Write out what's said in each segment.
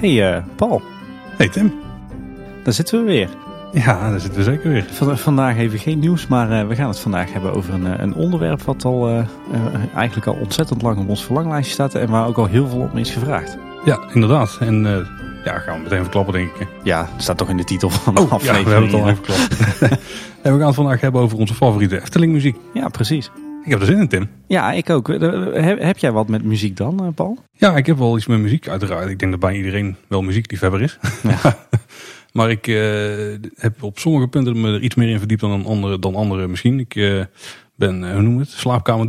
Hey eh, Paul, Hey Tim. daar zitten we weer. Ja, daar zitten we zeker weer. V- vandaag even geen nieuws, maar eh, we gaan het vandaag hebben over een, eh, een onderwerp wat al eigenlijk al ontzettend lang op ons verlanglijstje staat en waar ook al heel veel om is gevraagd. Ja, inderdaad. En ja, gaan we meteen verklappen denk ik. Ja, staat toch in de titel van de Oh, ja, aflevering. we hebben het al even verklapt. en we gaan het vandaag hebben over onze favoriete Efteling muziek. Ja, precies. Ik heb er zin in Tim. Ja, ik ook. Eh, Heb, heb jij wat met muziek dan, eh, Paul? Ja, ik heb wel iets met muziek uiteraard. Ik denk dat bij iedereen wel muziekliefhebber is. Ja. maar ik eh, heb op sommige punten me er iets meer in verdiept dan andere, dan andere misschien. Ik eh, ben, eh, hoe noem het, slaapkamer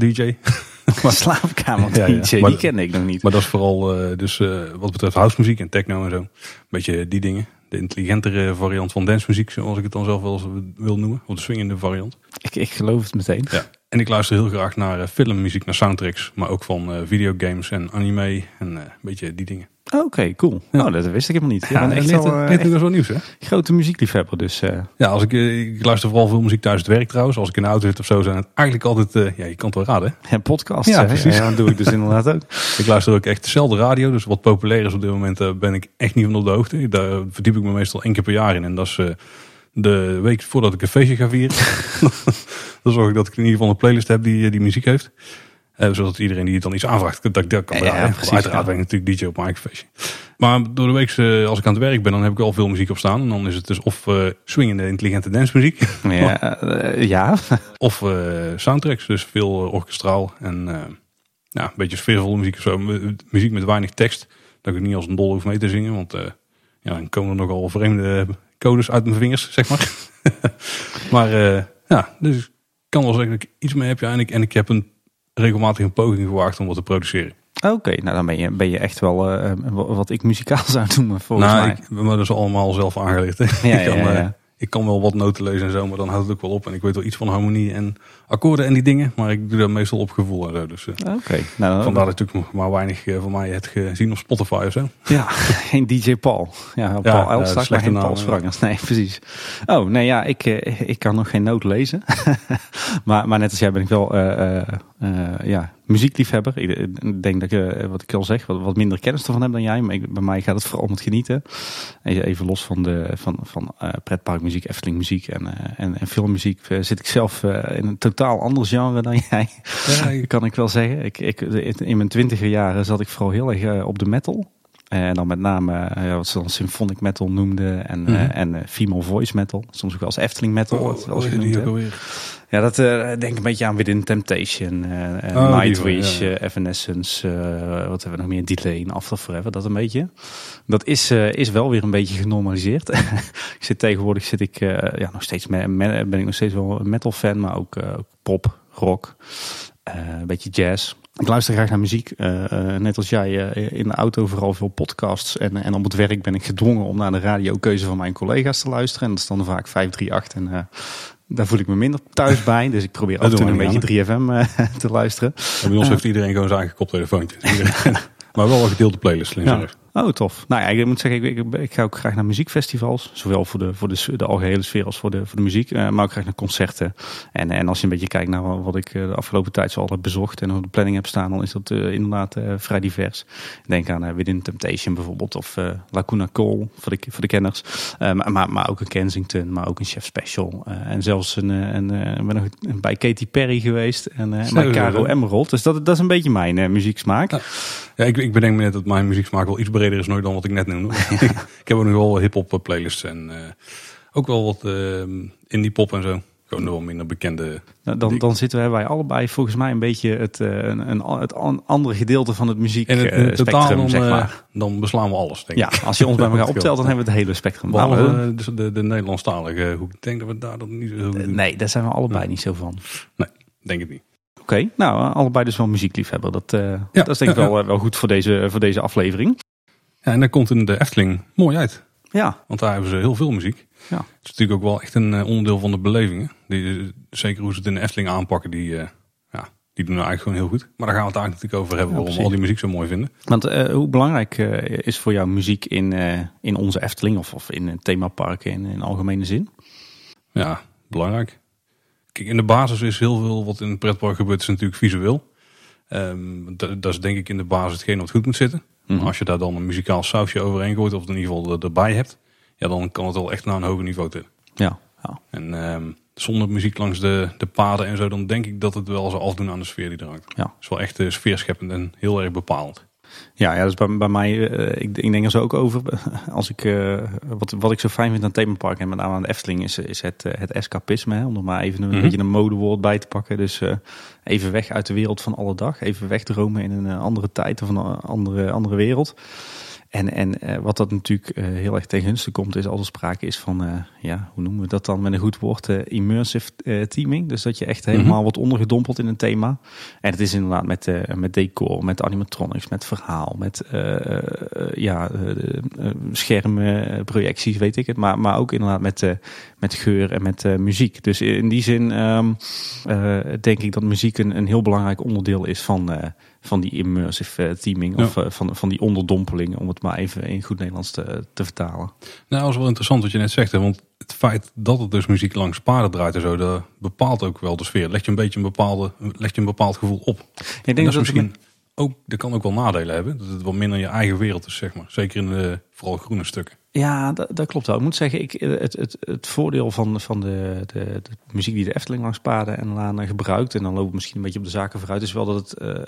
DJ. Slaapkamer Ja, ja. Maar- die kende ik nog niet. Maar dat is vooral eh, dus, eh, wat betreft housemuziek en techno en zo. Een beetje die dingen. De intelligentere variant van dancemuziek, zoals ik het dan zelf wel eens wil noemen. Of de swingende variant. Ik, ik geloof het meteen. Ja. En ik luister heel graag naar eh, filmmuziek, naar soundtracks. Maar ook van eh, videogames en anime en eh, een beetje die dingen. Oké, cool. Ja. Oh, dat wist ik helemaal niet. Ja, en echt dit, wel eh, echt is wel nieuws hè? grote muziekliefhebber, dus... eh, Ja, als ik, eh, ik luister vooral veel muziek tijdens het werk trouwens. Als ik in de auto zit of zo, zijn het eigenlijk altijd, eh, ja je kan het wel raden. hè? En podcast, Ja, precies. Ja, dat doe ik dus inderdaad ook. Ik luister ook echt dezelfde radio. Dus wat populair is op dit moment eh, ben ik echt niet van op de hoogte. Daar verdiep ik me meestal één keer per jaar in. En dat is eh, de week voordat ik een feestje ga vieren. dan zorg ik dat ik in ieder geval een playlist heb die, eh, die muziek heeft. Eh, zodat iedereen die het dan iets aanvraagt, dat ik dat kan Ja, precies, Uiteraard ja. ben ik natuurlijk DJ op mijn eigen feestje. Maar door de week, eh, als ik aan het werk ben, dan heb ik al veel muziek op staan. En dan is het dus of eh swingende, intelligente dancemuziek. Ja, ja. Of soundtracks, dus veel orkestraal en ja, een beetje sfeervolle muziek of zo. Mu- Muziek met weinig tekst, dat ik niet als een dol hoef mee te zingen. Want ja, dan komen er nogal vreemde codes uit mijn vingers, zeg maar. maar ja, dus ik kan wel zeggen dat ik iets mee heb. Ja, en, ik, en ik heb een, regelmatig een poging gewaagd om wat te produceren. Oké, nou dan ben je, ben je echt wel eh, wat ik muzikaal zou noemen, volgens nou, mij. ik, maar dat is allemaal zelf aangeleerd. hè. Ja, ja, eh, ja. Ik kan wel wat noten lezen en zo, maar dan houdt het ook wel op. En ik weet wel iets van harmonie en akkoorden en die dingen. Maar ik doe dat meestal op gevoel en zo. Dus eh, Oké, nou vandaar natuurlijk nog maar weinig eh, van mij het gezien op Spotify of zo. ja, geen DJ Paul. Ja, Paul ja, Elstak, maar geen Paul. Sprangers. Nee, precies. Oh, nee, ja, ik, eh, ik kan nog geen noot lezen. maar, maar net als jij ben ik wel eh, eh, eh, ja, muziekliefhebber. Ik denk dat ik, eh, wat ik al zeg, wat, wat minder kennis ervan heb dan jij. Maar ik- bij mij gaat het vooral om het genieten. En Even los van, de, van, van eh, pretparkmuziek, Efteling muziek en, eh, en, en filmmuziek zit ik zelf in een totaal ander genre dan jij. Ja, kan ik wel zeggen. Ik, ik, in mijn twintiger jaren zat ik vooral heel erg op de metal. En dan met name ja, wat ze dan symphonic metal noemden en, Mhm. en female voice metal. Soms ook wel als Efteling metal. Oh, wat wel eens oh, genoemd, Ja, dat eh, denk een beetje aan Within Temptation, eh, Oh, Nightwish, wel, ja, ja. Evanescence, wat hebben we nog meer? Delay, After Forever, dat een beetje. Dat is, is wel weer een beetje genormaliseerd. ik zit tegenwoordig zit ik, ja, nog steeds me- me- ben ik nog steeds wel een metal fan, maar ook pop, rock, een beetje jazz. Ik luister graag naar muziek. net als jij in de auto vooral veel podcasts. En, en op het werk ben ik gedwongen om naar de radiokeuze van mijn collega's te luisteren. En dat is dan vaak 538. En daar voel ik me minder thuis bij. Dus ik probeer Dat toe doen een beetje 3FM eh, te luisteren. En bij ons heeft iedereen gewoon zijn eigen koptelefoontje. Iedereen- maar wel een gedeelde playlist. Ja. Oh, tof. Nou ja, ik moet zeggen, ik, ik, ik ga ook graag naar muziekfestivals. Zowel voor de, voor de, de algehele sfeer als voor de, voor de muziek. eh, maar ook graag naar concerten. En, en als je een beetje kijkt naar wat, ik eh, de afgelopen tijd zo al heb bezocht en op de planning heb staan, dan is dat eh, inderdaad vrij divers. Denk aan Within Temptation bijvoorbeeld. Of Lacuna Coal voor de, voor de kenners. Maar, maar, maar ook een Kensington, maar ook een Chef Special. en zelfs een, een, ben nog bij Katy Perry geweest. En bij Caro. Emerald. Dus dat, dat is een beetje mijn muzieksmaak. Ja. Ja, ik, ik bedenk me net dat mijn muzieksmaak wel iets breder is nooit dan wat ik net noemde. ik heb ook nog wel hip-hop playlists en eh, ook wel wat eh, indie pop en zo. Gewoon nog wel minder bekende. Nou, dan, dan zitten wij allebei volgens mij een beetje het, eh, een, een, het an- andere gedeelte van het muziek En het, eh, spectrum, dan, zeg eh, maar. dan beslaan we alles, denk Ja, ik. als je ons bij elkaar optelt, dan hebben we het hele spectrum. Behalve eh, dus de, de Nederlandstalige hoek. Ik denk dat we daar dan niet zo eh, nee, daar zijn we allebei niet zo van. Denk ik niet. Oké, nou, allebei dus wel muziekliefhebber. Dat, eh, dat is denk ik ja, wel, eh, wel goed voor deze, voor deze aflevering. Ja, en daar komt in de Efteling mooi uit. Ja, Want daar hebben ze heel veel muziek. Ja. Het is natuurlijk ook wel echt een eh, onderdeel van de belevingen. Die, zeker hoe ze het in de Efteling aanpakken, die, ja, die doen er eigenlijk gewoon heel goed. Maar daar gaan we het eigenlijk natuurlijk over hebben, waarom we al die muziek zo mooi vinden. want hoe belangrijk is voor jou muziek in, in onze Efteling of, of in themaparken in, in algemene zin? Ja, belangrijk. Kijk, in de basis is heel veel wat in het pretpark gebeurt, is natuurlijk visueel. Ehm, dat, dat is denk ik in de basis hetgeen wat goed moet zitten. Mhm. Maar als je daar dan een muzikaal sausje overheen gooit, of in ieder geval er- erbij hebt, ja, dan kan het wel echt naar een hoger niveau tillen. Ja, ja. En ehm, zonder muziek langs de, de paden en zo, dan denk ik dat het wel zou afdoen aan de sfeer die er hangt. Ja. Het is wel echt uh, sfeerscheppend en heel erg bepalend. Ja, ja, dus bij, bij mij, eh, ik, ik denk er zo ook over. Als ik, eh, wat, wat ik zo fijn vind aan themapark en met name aan de Efteling is, is het, eh, het escapisme. Hè, om er maar even een Mhm. beetje een modewoord bij te pakken. Dus even weg uit de wereld van alle dag. Even wegdromen in een andere tijd of een andere, andere wereld. En, en eh, wat dat natuurlijk eh, heel erg ten gunste komt, is als er sprake is van, eh, ja, hoe noemen we dat dan met een goed woord, immersive teaming. Dus dat je echt helemaal wordt ondergedompeld in een thema. En het is inderdaad met, met decor, met animatronics, met verhaal, met ja, schermen, projecties, weet ik het. Maar, maar ook inderdaad met, met geur en met muziek. Dus in die zin ehm, eh, denk ik dat muziek een, een heel belangrijk onderdeel is van, van die immersive eh, teaming. Of eh, van, van die onderdompeling, om het maar even in goed Nederlands te, te vertalen. Nou, dat is wel interessant wat je net zegt. Hè? Want het feit dat het dus muziek langs paden draait en zo, dat bepaalt ook wel de sfeer. Leg je een beetje een, bepaalde, leg je een bepaald gevoel op. Ik En denk dat dat misschien ook, dat kan ook wel nadelen hebben. Dat het wat minder je eigen wereld is, zeg maar. Zeker in de vooral groene stukken. Ja, dat, dat klopt wel. Ik moet zeggen, ik, het, het, het voordeel van, van de, de, de muziek die de Efteling langs paden en lanen gebruikt, en dan lopen we misschien een beetje op de zaken vooruit, is wel dat het eh,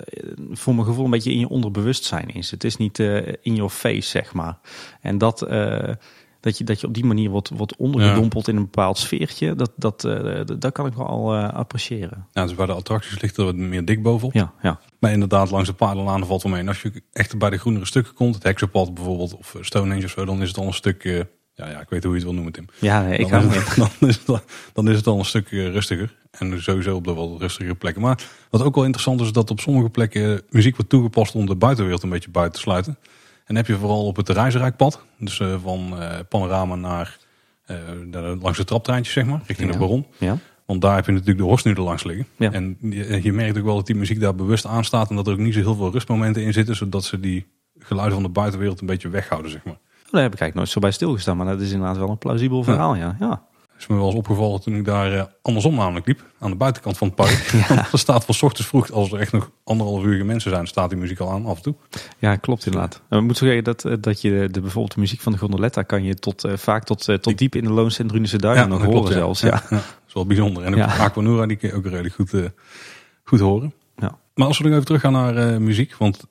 voor mijn gevoel een beetje in je onderbewustzijn is. Het is niet eh, in your face, zeg maar. En dat, eh, dat, je, dat je op die manier wordt, wordt ondergedompeld in een bepaald sfeertje, dat, dat, eh, dat, kan ik wel eh, appreciëren. Ja, dus bij de attracties ligt er wat meer dik bovenop. Ja, ja. Maar inderdaad, langs de padenlanen valt wel mee. En als je echt bij de groenere stukken komt, het heksenpad bijvoorbeeld, of Stonehenge of zo, dan is het al een stuk... eh, ja, ja, ik weet hoe je het wil noemen, Tim. Ja, nee, ik dan, is het, dan, is het, al- dan is het al een stuk eh, rustiger. En sowieso op de wat rustigere plekken. Maar wat ook wel interessant is, dat op sommige plekken muziek wordt toegepast om de buitenwereld een beetje buiten te sluiten. En dan heb je vooral op het reizenrijkpad. Dus eh, van eh, panorama naar de- langs de traptreintjes, zeg maar, richting Ja. de Baron. Ja. Want daar heb je natuurlijk de horst nu er langs liggen. Ja. En je, je merkt ook wel dat die muziek daar bewust aanstaat. En dat er ook niet zo heel veel rustmomenten in zitten. Zodat ze die geluiden van de buitenwereld een beetje weghouden, zeg maar. Daar heb ik eigenlijk nooit zo bij stilgestaan, maar dat is inderdaad wel een plausibel verhaal, ja. ja. Is me wel eens opgevallen toen ik daar eh, andersom namelijk liep. Aan de buitenkant van het park. Want er staat van ochtends vroeg, als er echt nog anderhalf uur mensen zijn, staat die muziek al aan af en toe. Ja, klopt inderdaad. En ik moet zeggen dat, eh, dat je de, bijvoorbeeld de muziek van de Gondoletta kan je tot, eh, vaak tot, tot diep in de Drunense Duinen nog horen klopt, ja. zelfs. Ja. Dat is wel bijzonder. En ook Ja. Aquanura, die kun je ook redelijk goed, goed horen. Ja. Maar als we nog even teruggaan naar eh, muziek. Want,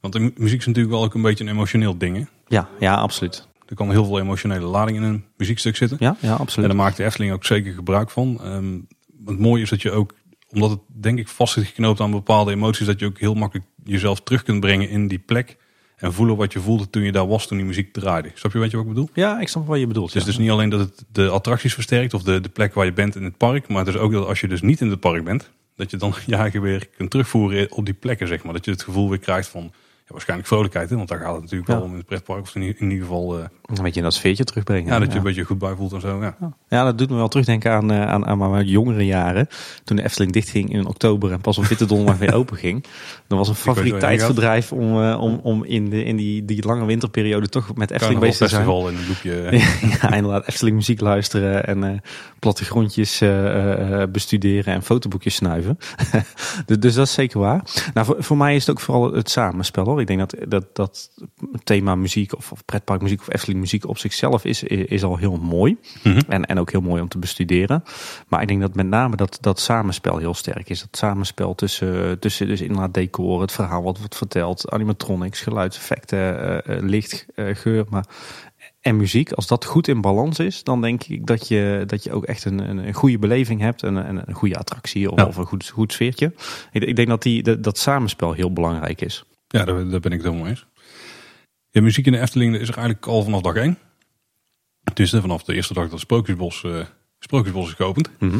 want de mu- muziek is natuurlijk wel ook een beetje een emotioneel ding. Hè? Ja, ja, absoluut. Er kan heel veel emotionele lading in een muziekstuk zitten. Ja, ja En absoluut. daar maakt de Efteling ook zeker gebruik van. Ehm, het mooie is dat je ook, omdat het denk ik vast zit geknoopt aan bepaalde emoties, dat je ook heel makkelijk jezelf terug kunt brengen in die plek. En voelen wat je voelde toen je daar was, toen die muziek draaide. Snap je weet je wat ik bedoel? Ja, ik snap wat je bedoelt. Het is ja. dus niet alleen dat het de attracties versterkt of de, de plek waar je bent in het park. Maar het is ook dat als je dus niet in het park bent, dat je dan je eigen weer kunt terugvoeren op die plekken, zeg maar. Dat je het gevoel weer krijgt van, ja, waarschijnlijk vrolijkheid. Hè? Want daar gaat het natuurlijk Ja. wel om in het pretpark. Of in, in ieder geval, eh, Een beetje in dat sfeertje terugbrengen. ja, dat je ja. een beetje goed bij voelt en zo. Ja. Ja, dat doet me wel terugdenken aan, eh, aan, aan mijn jongere jaren. Toen de Efteling dichtging in oktober en pas op witte donderdag weer open ging. Dan was een favoriet tijdverdrijf om, eh, om, om in, de, in die, die lange winterperiode toch met Efteling bezig te zijn. Festival in een loopje. ja, inderdaad. Efteling muziek luisteren en plattegrondjes eh, eh, bestuderen en fotoboekjes snuiven. dus, dus dat is zeker waar. Nou, voor, voor mij is het ook vooral het samenspel hoor. Ik denk dat dat, dat thema muziek of, of pretparkmuziek of Efteling muziek op zichzelf is, is, is al heel mooi. Mhm. En, en ook heel mooi om te bestuderen. Maar ik denk dat met name dat, dat samenspel heel sterk is. Dat samenspel tussen, tussen dus inderdaad decor, het verhaal wat wordt verteld, animatronics, geluidseffecten, eh, licht, eh, geur. Maar en muziek, als dat goed in balans is, dan denk ik dat je, dat je ook echt een, een, een goede beleving hebt. En een, een goede attractie of, Ja. of een goed, goed sfeertje. Ik, ik denk dat die, dat, dat samenspel heel belangrijk is. Ja, daar, daar ben ik het helemaal eens. Ja, muziek in de Efteling is er eigenlijk al vanaf dag één. Het is vanaf de eerste dag dat Sprookjesbos, eh Sprookjesbos is geopend. Mhm.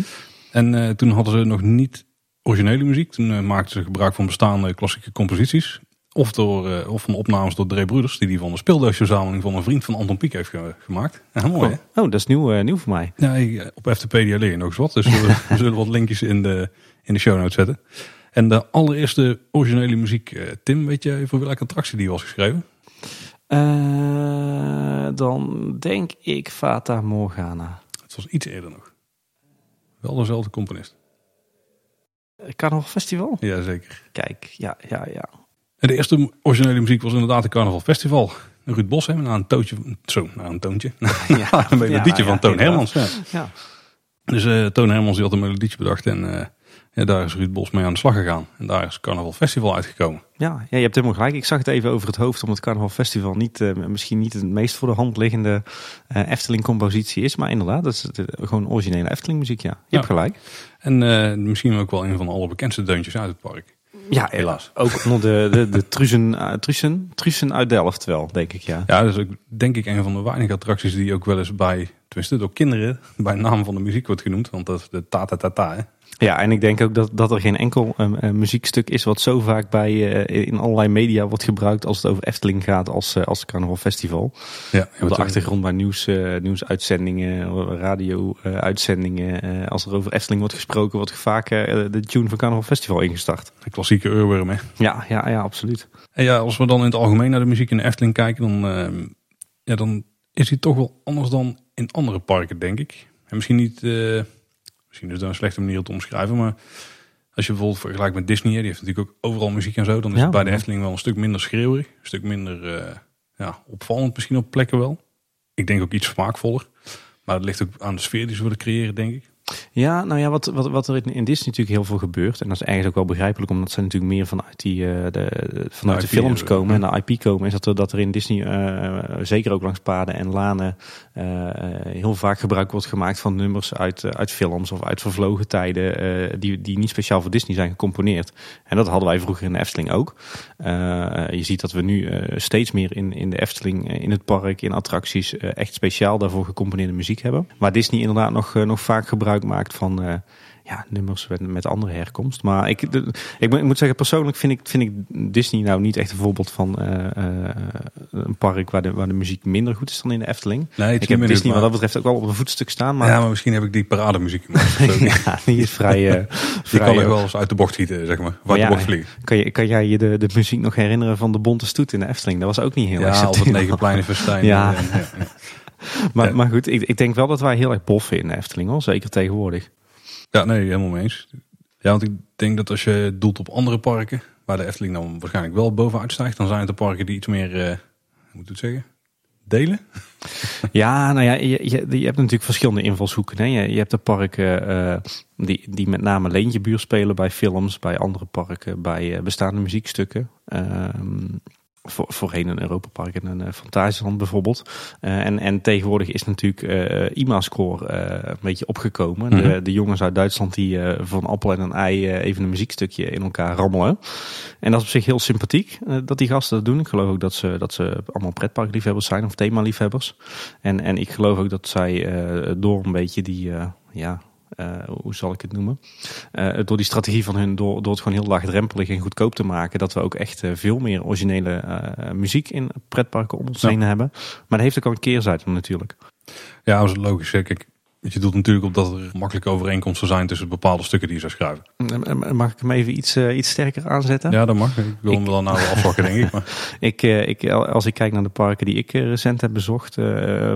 En eh, toen hadden ze nog niet originele muziek. Toen eh, maakten ze gebruik van bestaande klassieke composities. Of, door, of van opnames door Dre Broeders, die die van de speeldoosverzameling van een vriend van Anton Pieck heeft ge- gemaakt. Ja, mooi hè? Oh, dat is nieuw, nieuw voor mij. Ja, op FTpedia leer je nog eens wat. Dus we, we zullen wat linkjes in de, in de show notes zetten. En de allereerste originele muziek, Tim, weet je voor welke attractie die was geschreven? Eh, dan denk ik Fata Morgana. Het was iets eerder nog. Wel dezelfde componist. Carnaval Festival? Jazeker. Kijk, ja, ja, ja. En de eerste originele muziek was inderdaad het Carnaval Festival. Ruud Bos, hè, na een tootje, zo, na een toontje. Ja, een melodietje ja, van Toon Hermans. Ja. ja. Dus eh, Toon Hermans die had een melodietje bedacht en eh, ja, daar is Ruud Bos mee aan de slag gegaan. En daar is Carnaval Festival uitgekomen. Ja, ja, je hebt helemaal gelijk. Ik zag het even over het hoofd, omdat het Carnaval Festival niet, eh, misschien niet het meest voor de hand liggende eh, Efteling-compositie is. Maar inderdaad, dat is het, gewoon originele Efteling-muziek, ja. Je Ja. hebt gelijk. En eh, misschien ook wel een van de allerbekendste deuntjes uit het park. Ja, Helaas. Ook onder de, de, de Truzen, uh, Truzen, Truzen uit Delft wel, denk ik, ja. Ja, dat is ook denk ik een van de weinige attracties die ook wel eens bij, tenminste door kinderen, bij naam van de muziek wordt genoemd. Want dat is de ta-ta-ta-ta. hè. Ja, en ik denk ook dat, dat er geen enkel eh, eh, muziekstuk is wat zo vaak bij, eh, in allerlei media wordt gebruikt als het over Efteling gaat als, als het Carnaval Festival. Ja, Op de achtergrond bij nieuws, nieuwsuitzendingen, radio-uitzendingen. als er over Efteling wordt gesproken, wordt vaak de tune van Carnaval Festival ingestart. De klassieke oorworm, hè. Ja, ja, ja, absoluut. En ja, als we dan in het algemeen naar de muziek in de Efteling kijken, dan, ja, dan is die toch wel anders dan in andere parken, denk ik. En misschien niet, eh, misschien is dat een slechte manier om te omschrijven, maar als je bijvoorbeeld vergelijkt met Disney, die heeft natuurlijk ook overal muziek en zo, dan is Ja. het bij de Efteling wel een stuk minder schreeuwerig, een stuk minder eh, ja, opvallend misschien op plekken wel. Ik denk ook iets smaakvoller, maar het ligt ook aan de sfeer die ze willen creëren, denk ik. Ja, nou ja, wat, wat, wat er in, in Disney natuurlijk heel veel gebeurt. En dat is eigenlijk ook wel begrijpelijk, omdat ze natuurlijk meer vanuit, die, eh, de, de- vanuit de, films eh, komen en de IP komen. Is dat er, dat er in Disney, eh, zeker ook langs paden en lanen, heel vaak gebruik wordt gemaakt van nummers uit, eh, uit films of uit vervlogen tijden. eh, die, die niet speciaal voor Disney zijn gecomponeerd. En dat hadden wij vroeger in de Efteling ook. Eh, je ziet dat we nu eh, steeds meer in, in de Efteling, eh, in het park, in attracties, eh, echt speciaal daarvoor gecomponeerde muziek hebben. Maar Disney inderdaad nog, eh, nog vaak gebruik maakt van eh, ja, nummers met, andere herkomst. Maar ik, ik, moet- ik moet zeggen, persoonlijk vind ik, vind ik Disney nou niet echt een voorbeeld van eh, eh, een park waar de, waar de muziek minder goed is dan in de Efteling. Nee, Ik heb Disney wat dat betreft ook wel op een voetstuk staan, maar ja, maar misschien heb ik die parademuziek. Maar ja, die is vrij... die vrij kan ik wel eens uit de bocht schieten, zeg maar. Uit ja, de bocht vliegen. Kan, je, kan jij je de, de muziek nog herinneren van de Bonte Stoet in de Efteling? Dat was ook niet heel erg Ja, op het subtiel. Negenpleinenfestijn. Ja. En, ja. Maar, maar goed, ik, ik denk wel dat wij heel erg boffen in de Efteling, hoor. zeker tegenwoordig. Ja, nee, helemaal mee eens. Ja, want ik denk dat als je doelt op andere parken, waar de Efteling dan waarschijnlijk wel bovenuit stijgt, dan zijn het de parken die iets meer, eh, hoe moet ik het zeggen, delen. Ja, nou ja, je, je, hebt natuurlijk verschillende invalshoeken. Hè. Je, je hebt de parken eh, die, die met name leentjebuur spelen bij films, bij andere parken, bij eh, bestaande muziekstukken. Ehm, voor, voorheen een Europa Park en een uh, Fantasieland bijvoorbeeld. Uh, en, en tegenwoordig is natuurlijk uh, IMA-score uh, een beetje opgekomen. Mm -hmm. de, de, jongens uit Duitsland die van appel en een ei even een muziekstukje in elkaar rammelen. En dat is op zich heel sympathiek dat die gasten dat doen. Ik geloof ook dat ze, dat ze allemaal pretparkliefhebbers zijn of themaliefhebbers. En, en ik geloof ook dat zij door een beetje die... ja, hoe zal ik het noemen? Uh, door die strategie van hun, door, door het gewoon heel laagdrempelig en goedkoop te maken, dat we ook echt uh, veel meer originele muziek in pretparken om ons ja. heen hebben. Maar dat heeft ook al een keerzijde natuurlijk. Ja, dat is logisch. Kijk, je doet natuurlijk op dat er makkelijke overeenkomsten zijn tussen bepaalde stukken die je zou schrijven. Mag ik hem even iets, uh, iets sterker aanzetten? Ja, dat mag. Ik wil hem wel nou afwakken, denk ik. Maar. ik, uh, ik. Als ik kijk naar de parken die ik recent heb bezocht, uh,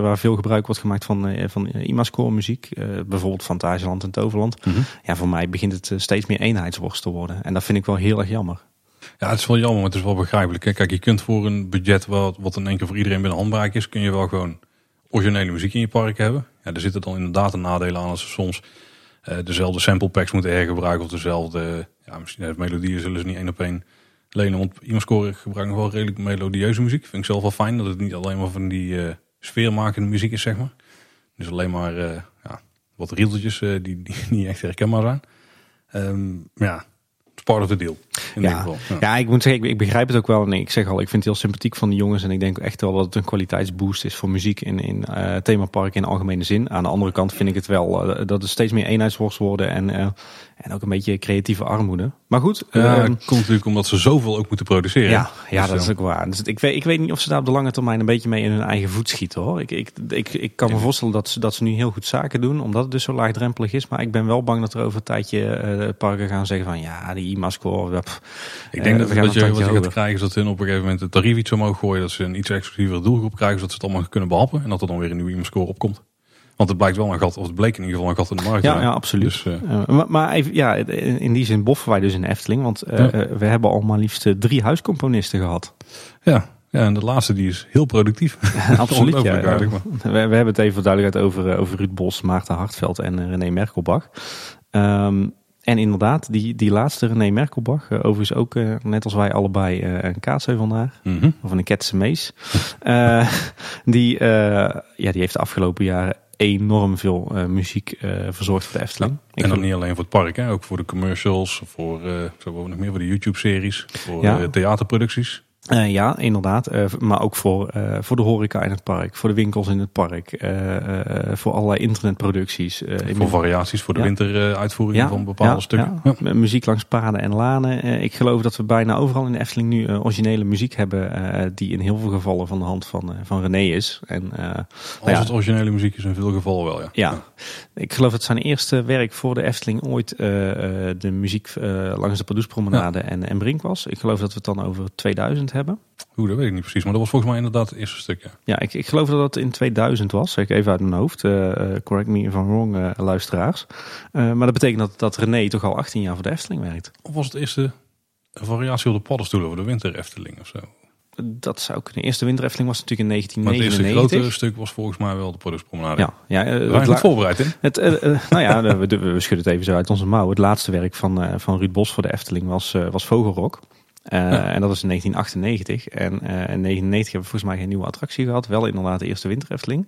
waar veel gebruik wordt gemaakt van, van IMA-score muziek, bijvoorbeeld Fantasieland en Toverland. Mhm. Mm -hmm. Ja, voor mij begint het steeds meer eenheidsworst te worden. En dat vind ik wel heel erg jammer. Ja, het is wel jammer, maar het is wel begrijpelijk. Kijk, je kunt voor een budget wat, wat in één keer voor iedereen binnen handbereik is, kun je wel gewoon originele muziek in je park hebben. Ja, er zitten dan inderdaad een nadelen aan als ze soms uh, dezelfde sample packs moeten hergebruiken of dezelfde, ja, misschien de melodieën zullen ze niet één op één lenen. Want score gebruikt nog wel redelijk melodieuze muziek. Vind ik zelf wel fijn dat het niet alleen maar van die uh, sfeermakende muziek is, zeg maar. Dus alleen maar uh, ja, wat rieltjes die, die niet echt herkenbaar zijn. Um, ja, part of the deal. In ja, geval. Ja. ja, ik moet zeggen, ik, ik, begrijp het ook wel. En ik zeg al, ik vind het heel sympathiek van de jongens. En ik denk echt wel dat het een kwaliteitsboost is voor muziek in, in uh, themaparken in algemene zin. Aan de andere kant vind ik het wel uh, dat er steeds meer eenheidsworst worden. En, uh, en ook een beetje creatieve armoede. Maar goed. Ja, dat komt natuurlijk omdat ze zoveel ook moeten produceren. Ja, ja dus dat is ook waar. Dus ik, weet, ik weet niet of ze daar op de lange termijn een beetje mee in hun eigen voet schieten hoor. Ik, ik, ik, ik kan me ja. voorstellen dat ze, dat ze nu heel goed zaken doen. Omdat het dus zo laagdrempelig is. Maar ik ben wel bang dat er over een tijdje parken gaan zeggen van ja, die IMA-score. Ik denk dat, dat je wat je gaat krijgen is dat hun op een gegeven moment het tarief iets omhoog gooien. Dat ze een iets exclusievere doelgroep krijgen. Zodat ze het allemaal kunnen behappen. En dat er dan weer een nieuwe IMA-score opkomt. Want het blijkt wel een gat, of het bleek in ieder geval een gat in de markt. Ja, ja absoluut. Dus, eh, Eh, maar, maar even, ja, in die zin boffen wij dus in de Efteling. Want eh, Ja. we hebben al maar liefst drie huiscomponisten gehad. ja. ja, en de laatste die is heel productief. Absoluut, ja. We, we hebben het even voor duidelijkheid over, over Ruud Bos, Maarten Hartveld en René Merkelbach. Ehm, en inderdaad, die, die laatste René Merkelbach, eh, overigens ook net als wij allebei eh, een kaatsheuvelnaar. Mhm. Of een Ketse Mees. Eh, die, ja, die heeft de afgelopen jaren enorm veel eh, muziek eh, verzorgd voor de Efteling. Ik En dan niet alleen voor het park, hè? ook voor de commercials, voor, eh, zo nog meer voor de YouTube-series, voor Ja. theaterproducties. Eh, ja, inderdaad. Eh, maar ook voor, eh, voor de horeca in het park, voor de winkels in het park, voor allerlei internetproducties. in- Voor variaties, voor de Ja. winteruitvoeringen van bepaalde stukken. ja. Met Muziek langs paden en lanen. Ik geloof dat we bijna overal in de Efteling nu originele muziek hebben, die in heel veel gevallen van de hand van, van René is. En Als ja. het originele muziek is in veel gevallen wel, ja. Ja, ik geloof dat zijn eerste werk voor de Efteling ooit de muziek langs de Pardoespromenade en, en Brink was. Ik geloof dat we het dan over 2000 hebben. Hoe, dat weet ik niet precies. Maar dat was volgens mij inderdaad het eerste stuk, ja. Ja, ik, ik geloof dat dat in 2000 was. Zeg ik even uit mijn hoofd. Eh, eh, correct me if I'm wrong, eh, luisteraars. Maar dat betekent dat, dat René toch al 18 jaar voor de Efteling werkt. Of was het eerste variatie op de paddenstoelen voor de winter Efteling of zo? Dat zou kunnen. De eerste winter Efteling was natuurlijk in Maar het eerste 1999. grote stuk was volgens mij wel de productpromenade. Ja, ja eh, We goed voorbereid, hè? Het, nou ja, we, we, we schudden het even zo uit onze mouw. Het laatste werk van, van Ruud Bos voor de Efteling was, was Vogelrok. Eh, Ja. En dat was in 1998. En eh, in 1999 hebben we volgens mij geen nieuwe attractie gehad. Wel inderdaad de eerste winter Efteling.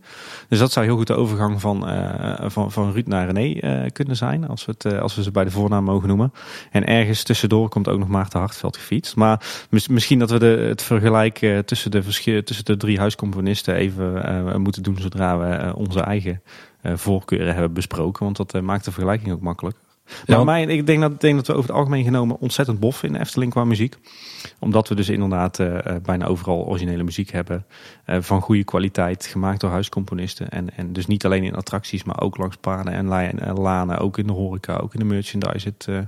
Dus dat zou heel goed de overgang van, eh, van, van Ruud naar René kunnen zijn. Als we, het, als we ze bij de voornaam mogen noemen. En ergens tussendoor komt ook nog Maarten Hartveld gefietst. Maar mis- misschien dat we de, het vergelijk tussen, de verschil, tussen de drie huiscomponisten even moeten doen. Zodra we onze eigen voorkeuren hebben besproken. Want dat maakt de vergelijking ook makkelijk. Ja, Maar mij, ik denk dat, ik denk dat we over het algemeen genomen ontzettend bof in Efteling qua muziek. Omdat we dus inderdaad eh, eh, bijna overal originele muziek hebben. eh, van goede kwaliteit, gemaakt door huiscomponisten. En, en dus niet alleen in attracties, maar ook langs paden en en lanen. Ook in de horeca, ook in de merchandise. Het,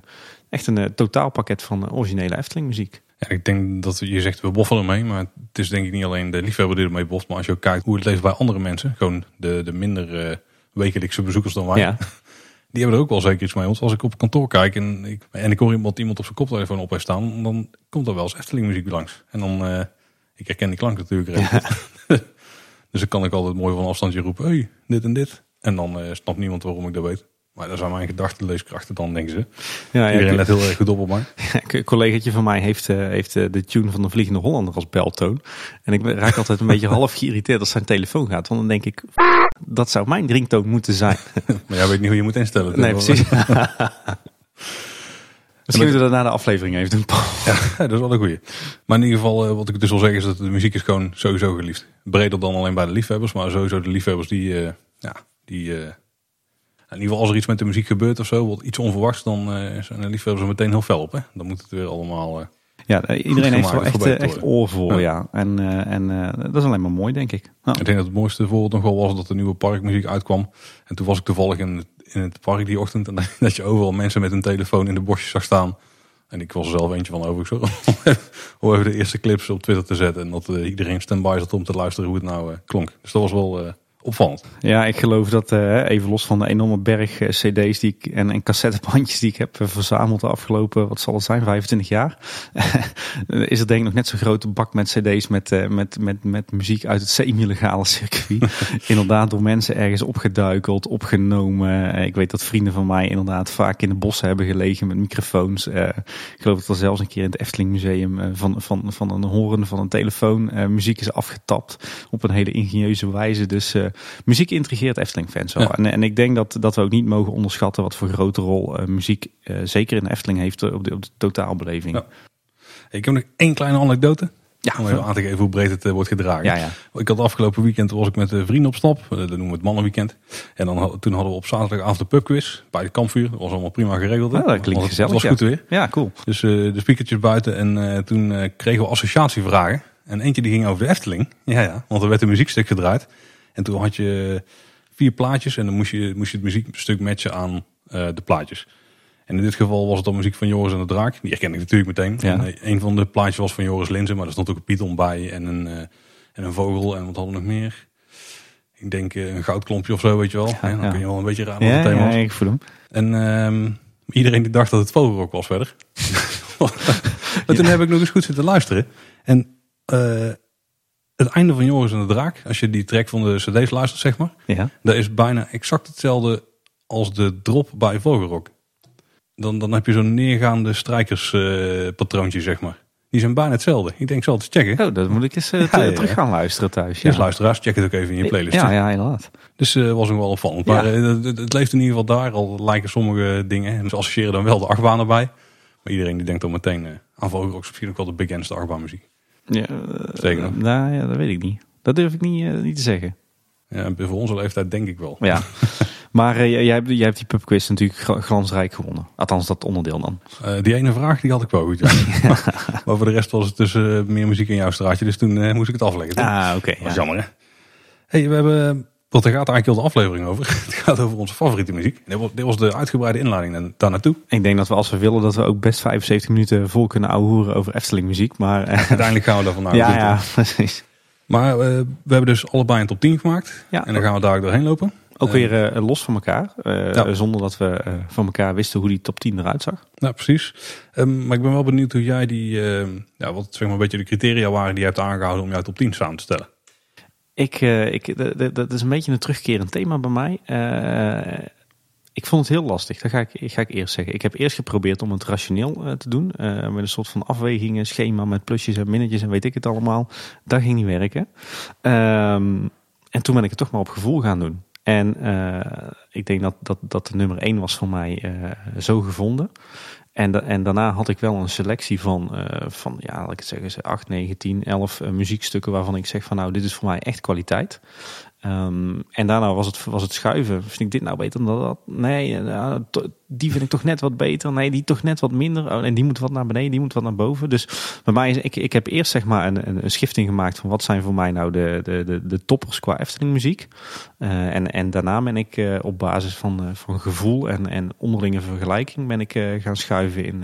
echt een totaalpakket van originele Efteling muziek. Ja, ik denk dat je zegt we boffen ermee, maar het is denk ik niet alleen de liefhebber die ermee boft, maar als je ook kijkt hoe het leeft bij andere mensen, gewoon de, de minder wekelijkse bezoekers dan wij, Ja, die hebben er ook wel zeker iets mee. Want als ik op kantoor kijk en ik, en ik hoor iemand, iemand op zijn koptelefoon op heeft staan, dan komt er wel eens Efteling muziek langs. En dan, eh, ik herken die klank natuurlijk goed. dus dan kan ik altijd mooi van afstandje roepen, hey, dit en dit. En dan eh, snapt niemand waarom ik dat weet. Maar daar zijn mijn gedachten leeskrachten dan, denken ze. ja, Iedereen ja let heel erg goed op op mij. Een collegaatje van mij heeft, eh, heeft eh, de tune van de Vliegende Hollander als beltoon. En ik raak altijd een beetje half geïrriteerd als zijn telefoon gaat. Want dan denk ik, dat zou mijn ringtoon moeten zijn. Maar jij weet niet hoe je moet instellen. Nee, Dus precies. Misschien moeten we dat na de aflevering even doen, Paul. Ja, dat is wel een goeie. Maar in ieder geval, eh, wat ik dus wil zeggen is dat de muziek is gewoon sowieso geliefd. Breder dan alleen bij de liefhebbers, maar sowieso de liefhebbers die, ja, die, in ieder geval als er iets met de muziek gebeurt of zo, wat iets onverwachts, dan eh, zijn de liefhebbers er meteen heel fel op. Hè? Dan moet het weer allemaal, eh, Ja, eh, iedereen heeft wel echt, echt oor voor, Ja. ja. En, en dat is alleen maar mooi, denk ik. Nou, Ik denk dat het mooiste voorbeeld nog wel was dat de nieuwe parkmuziek uitkwam. En toen was ik toevallig in het, in het park die ochtend en dat je overal mensen met hun telefoon in de bosjes zag staan. En ik was er zelf eentje van over. Ik zo, om even de eerste clips op Twitter te zetten. En dat iedereen stand-by zat om te luisteren hoe het nou klonk. Dus dat was wel opvallend. Ja, ik geloof dat, eh, even los van de enorme berg eh, cd's die ik, en, en cassettebandjes die ik heb eh, verzameld de afgelopen, wat zal het zijn, 25 jaar. is er denk ik nog net zo'n grote bak met cd's met, met, met, met muziek uit het semi-legale circuit. inderdaad door mensen ergens opgeduikeld, opgenomen. Ik weet dat vrienden van mij inderdaad vaak in de bossen hebben gelegen met microfoons. Ik geloof dat er zelfs een keer in het Efteling Museum van, van, van een horen van een telefoon muziek is afgetapt op een hele ingenieuze wijze. Dus muziek intrigeert Efteling-fans wel. Ja. En, en ik denk dat, dat we ook niet mogen onderschatten wat voor grote rol eh, muziek eh, zeker in de Efteling heeft eh, op de, op de totaalbeleving. Ja. Ik heb nog één kleine anekdote. Ja, Om even aan te geven hoe breed het wordt gedragen. ja, ja. Ik had afgelopen weekend was ik met vrienden op stap. Dat noemen we het mannenweekend. En dan, toen hadden we op zaterdagavond de pubquiz bij het kampvuur. Dat was allemaal prima geregeld. Ja, dat klinkt Was- gezellig, Het was goed weer. ja, cool. Dus de speakertjes buiten. En toen kregen we associatievragen. En eentje die ging over de Efteling. Ja, ja. Want er werd een muziekstuk gedraaid. En toen had je vier plaatjes. En dan moest je, moest je het muziekstuk matchen aan eh, de plaatjes. En in dit geval was het dan muziek van Joris en de Draak. Die herken ik natuurlijk meteen. Ja. En, eh, een van de plaatjes was van Joris Linzen. Maar er stond ook een python bij. En een, eh, en een vogel. En wat hadden we nog meer? ik denk een goudklompje of zo, weet je wel. en dan ja. kun je wel een beetje raden wat Ja, het thema ja, was. ik voel hem. En ehm, iedereen die dacht dat het vogelrok was verder. maar toen heb ik nog eens goed zitten luisteren. En het einde van Joris en de Draak, als je die track van de cd's luistert, zeg maar. Ja. Dat is bijna exact hetzelfde als de drop bij Vogelrok. Dan, dan heb je zo'n neergaande strijkerspatroontje, zeg maar. Die zijn bijna hetzelfde. Ik denk, zal het eens checken. Oh, dat moet ik eens eh, Ja, ja, terug gaan luisteren thuis. Dus Ja, luisteraars, check het ook even in je playlist. ja, ja inderdaad. Dus eh was nog wel opvallend. Maar eh, het, het leeft in ieder geval daar. Al lijken sommige dingen. En ze associëren dan wel de achtbaan erbij. Maar iedereen die denkt dan meteen aan Vogelrok is misschien ook wel de bekendste achtbaanmuziek. Ja, eh, Zeker. Nou ja, dat weet ik niet. Dat durf ik niet, eh, niet te zeggen. Ja, voor onze leeftijd denk ik wel. Ja. maar eh, jij, hebt, jij hebt die pubquiz natuurlijk glansrijk gewonnen. Althans, dat onderdeel dan. Eh, die ene vraag die had ik wel goed. Ja. maar voor de rest was het dus eh, meer muziek in jouw straatje. Dus toen eh, moest ik het afleggen. toch? Ah, oké. Dat is jammer hè. Hey, we hebben... Want daar gaat eigenlijk heel de aflevering over. Het gaat over onze favoriete muziek. Dit was, dit was de uitgebreide inleiding daar- daar naartoe. Ik denk dat we als we willen dat we ook best 75 minuten vol kunnen ouwehoeren over Efteling muziek. Maar eh, Uiteindelijk gaan we daarvan uit. ja, ja, precies. Maar eh, we hebben dus allebei een top 10 gemaakt. Ja. En dan gaan we daar doorheen lopen. Ook weer eh, los van elkaar. Ja. Zonder dat we van elkaar wisten hoe die top 10 eruit zag. Nou, precies. Ehm, maar ik ben wel benieuwd hoe jij die, ja, wat zeg maar een beetje de criteria waren die je hebt aangehouden om jouw top 10 samen te stellen. Ik, eh, ik, dat is een beetje een terugkerend thema bij mij. Eh, ik vond het heel lastig, dat ga ik, ga ik eerst zeggen. Ik heb eerst geprobeerd om het rationeel eh, te doen. met een soort van afwegingen, schema met plusjes en minnetjes en weet ik het allemaal. Dat ging niet werken. Ehm, en toen ben ik het toch maar op gevoel gaan doen. En ik denk dat, dat, dat de nummer 1 was voor mij zo gevonden. En, da- en daarna had ik wel een selectie van, eh, van ja, laat ik het zeggen, 8, 9, 10, 11 eh, muziekstukken waarvan ik zeg van nou, dit is voor mij echt kwaliteit. Ehm, en daarna was het, was het schuiven. Vind ik dit nou beter dan dat? Nee, eh, die vind ik toch net wat beter. Nee, die toch net wat minder. Oh, en die moet wat naar beneden, die moet wat naar boven. Dus bij mij is, ik, ik heb eerst zeg maar een, een, schifting gemaakt van wat zijn voor mij nou de, de, de, de toppers qua Efteling muziek. Eh, en, en daarna ben ik eh, op basis van, van gevoel en, en onderlinge vergelijking ben ik gaan schuiven in,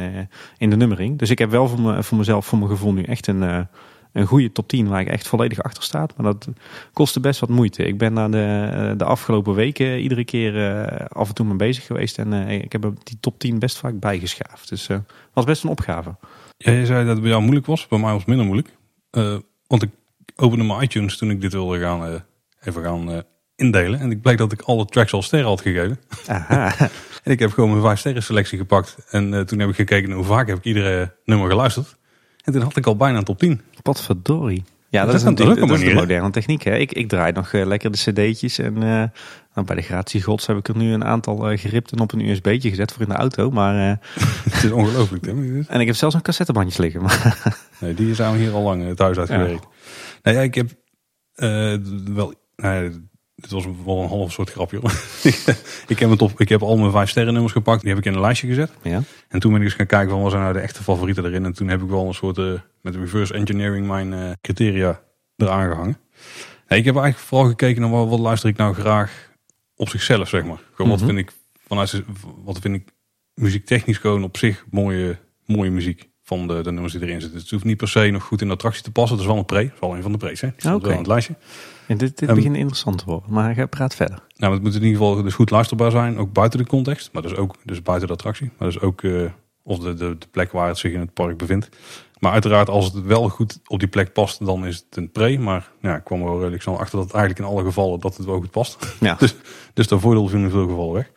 in de nummering. Dus ik heb wel voor, me, voor mezelf, voor mijn gevoel nu echt een, een goede top 10 waar ik echt volledig achter sta. Maar dat kostte best wat moeite. Ik ben daar de, eh, de afgelopen weken iedere keer eh, af en toe mee bezig geweest. En eh, ik heb die top 10 best vaak bijgeschaafd. Dus het was best een opgave. Ja, je zei dat het bij jou moeilijk was. Bij mij was het minder moeilijk. Eh, want ik opende mijn iTunes toen ik dit wilde gaan, eh, even gaan eh, indelen. En ik bleek dat ik alle tracks al sterren had gegeven. Aha. En ik heb gewoon mijn vijf sterren selectie gepakt. En eh, toen heb ik gekeken hoe vaak heb ik iedere nummer geluisterd. En toen had ik al bijna een top 10. Potverdorie. Ja, dat, Dat is natuurlijk dat een is de hè? moderne techniek. Hè? Ik, ik draai nog eh, lekker de cd'tjes. En eh, nou, bij de gratiegods heb ik er nu een aantal eh, geript en op een USB'tje gezet voor in de auto. Maar, Het is ongelooflijk. Tim. en ik heb zelfs een cassettebandjes liggen. Maar, Nee, die zijn hier al lang het huis uitgewerkt. Nee, ja, ik heb wel... Nee, dit was wel een half soort grapje. hoor. ik, heb het op, ik heb al mijn vijf sterren nummers gepakt. Die heb ik in een lijstje gezet. ja. En toen ben ik eens gaan kijken van wat zijn nou de echte favorieten erin. En toen heb ik wel een soort eh, met reverse engineering mijn eh, criteria eraan gehangen. Nee, ik heb eigenlijk vooral gekeken naar wat, wat luister ik nou graag op zichzelf, zeg maar. Gewoon wat Mhm. vind ik vanuit wat vind ik muziektechnisch gewoon op zich mooie, mooie muziek van de, de nummers die erin zitten. Het hoeft niet per se nog goed in de attractie te passen. Dat is wel een pre. Dat is wel een van de pre's. Hè. Die wel het lijstje. En dit, dit Ehm, begint interessant te worden. Maar ik praat verder. Nou, het moet in ieder geval dus goed luisterbaar zijn, ook buiten de context, maar dus ook dus buiten de attractie, maar dus ook eh, of de, de, de plek waar het zich in het park bevindt. Maar uiteraard, als het wel goed op die plek past, dan is het een pre. Maar ja, ik kwam er wel redelijk snel achter dat het eigenlijk in alle gevallen dat het wel goed past. Ja. Dus, dus dat voordeel viel in veel gevallen weg.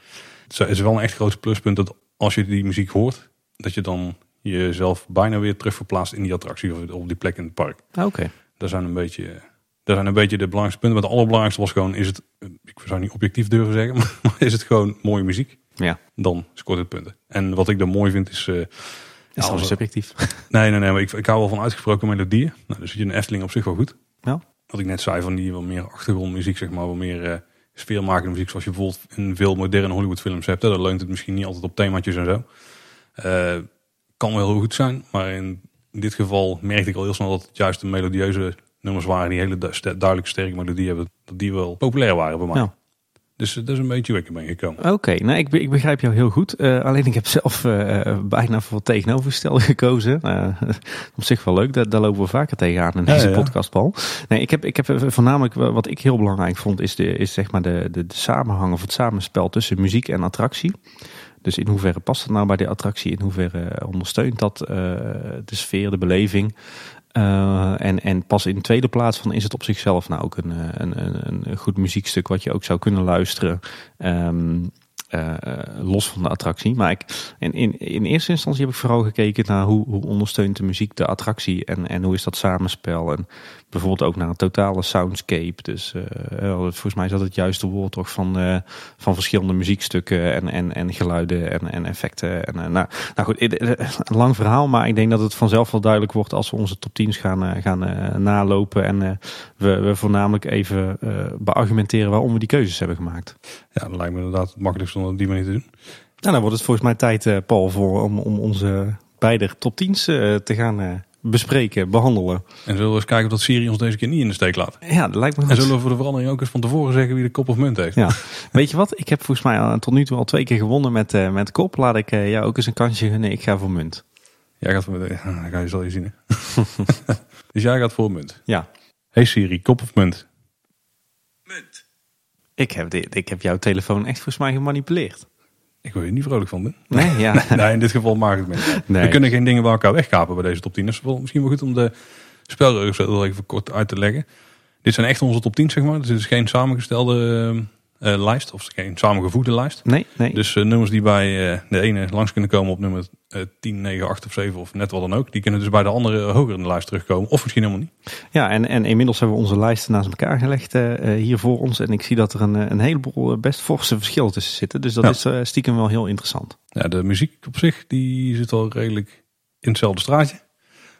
Het is wel een echt groot pluspunt dat als je die muziek hoort, dat je dan jezelf bijna weer terug verplaatst in die attractie of op die plek in het park. Ah, Oké. Dat zijn een beetje, dat zijn een beetje de belangrijkste punten. Maar het allerbelangrijkste was gewoon, is het, ik zou niet objectief durven zeggen, maar is het gewoon mooie muziek? Ja. Dan scoort het punten. En wat ik dan mooi vind is, eh, Is Ja, subjectief. nee, nee, nee, maar ik, ik hou wel van uitgesproken melodieën. Nou, dus zit je in de Efteling op zich wel goed. Ja. Wat ik net zei, van die wat meer achtergrondmuziek, zeg maar, wat meer eh sfeermakende muziek, zoals je bijvoorbeeld in veel moderne Hollywoodfilms hebt. Hè. Daar leunt het misschien niet altijd op themaatjes en zo. Eh, kan wel heel goed zijn, maar in dit geval merkte ik al heel snel dat het juist de melodieuze nummers waren die hele du- ster- duidelijk sterke melodie hebben, dat die wel populair waren bij mij. Ja. Dus dat is een beetje waar ik ben gekomen. Oké, nou ik, ik begrijp jou heel goed. Eh, alleen ik heb zelf eh, bijna voor het tegenovergestelde gekozen. Eh, op zich wel leuk, daar, daar lopen we vaker tegenaan in deze ja. podcast, Paul. Nee, ik heb, ik heb eh, voornamelijk wa- wat ik heel belangrijk vond, is, de, is zeg maar de, de, de samenhang of het samenspel tussen muziek en attractie. Dus in hoeverre past het nou bij de attractie? In hoeverre ondersteunt dat eh, de sfeer, de beleving? Eh, en, en pas in de tweede plaats van is het op zichzelf nou ook een, eh, een, een, een goed muziekstuk wat je ook zou kunnen luisteren. Ehm, eh, eh, los van de attractie. Maar ik, in, in, in eerste instantie heb ik vooral gekeken naar hoe, hoe ondersteunt de muziek de attractie en, en hoe is dat samenspel. En bijvoorbeeld ook naar een totale soundscape. Dus eh, volgens mij is dat het juiste woord toch van, eh, van verschillende muziekstukken en, en, en geluiden en, en effecten. En, eh, nou, nou goed, een lang verhaal, maar ik denk dat het vanzelf wel duidelijk wordt als we onze top 10's gaan, gaan nalopen. En we, we voornamelijk even beargumenteren waarom we die keuzes hebben gemaakt. Ja, dat lijkt me inderdaad het makkelijkste om dat op die manier te doen. Nou, dan wordt het volgens mij tijd, Paul, voor, om, om onze beide top 10's eh, te gaan bespreken, behandelen. En zullen we eens kijken of dat Siri ons deze keer niet in de steek laat. Ja, dat lijkt me En goed. zullen we voor de verandering ook eens van tevoren zeggen wie de kop of munt heeft. Ja. Weet je wat? Ik heb volgens mij al- tot nu toe al twee keer gewonnen met, eh, met kop. Laat ik eh, jou ook eens een kansje gunnen. Ik ga voor munt. Jij gaat voor de, ja, ga je zal je zien. Hè? dus jij gaat voor munt. Ja. Hey Siri, kop of munt? Ik heb, dit, ik heb jouw telefoon echt volgens mij gemanipuleerd. Ik wil je niet vrolijk van doen. Nee, ja. Nee, in dit geval maak ik het mee. Nee. We kunnen geen dingen bij elkaar wegkapen bij deze top 10. Dat is wel, misschien wel goed om de spelregels even kort uit te leggen. Dit zijn echt onze top 10, zeg maar. Dus dit is geen samengestelde eh, eh, lijst. Of geen samengevoegde lijst. Nee, nee. Dus eh, nummers die bij eh, de ene langs kunnen komen op nummer eh 10, 9, 8 of 7 of net wat dan ook. Die kunnen dus bij de andere hoger in de lijst terugkomen. Of misschien helemaal niet. Ja, en, en inmiddels hebben we onze lijsten naast elkaar gelegd eh, eh, hier voor ons. En ik zie dat er een, eh, een heleboel eh, best forse verschillen tussen zitten. Dus dat Ja. is eh, stiekem wel heel interessant. Ja, de muziek op zich die zit al redelijk in hetzelfde straatje.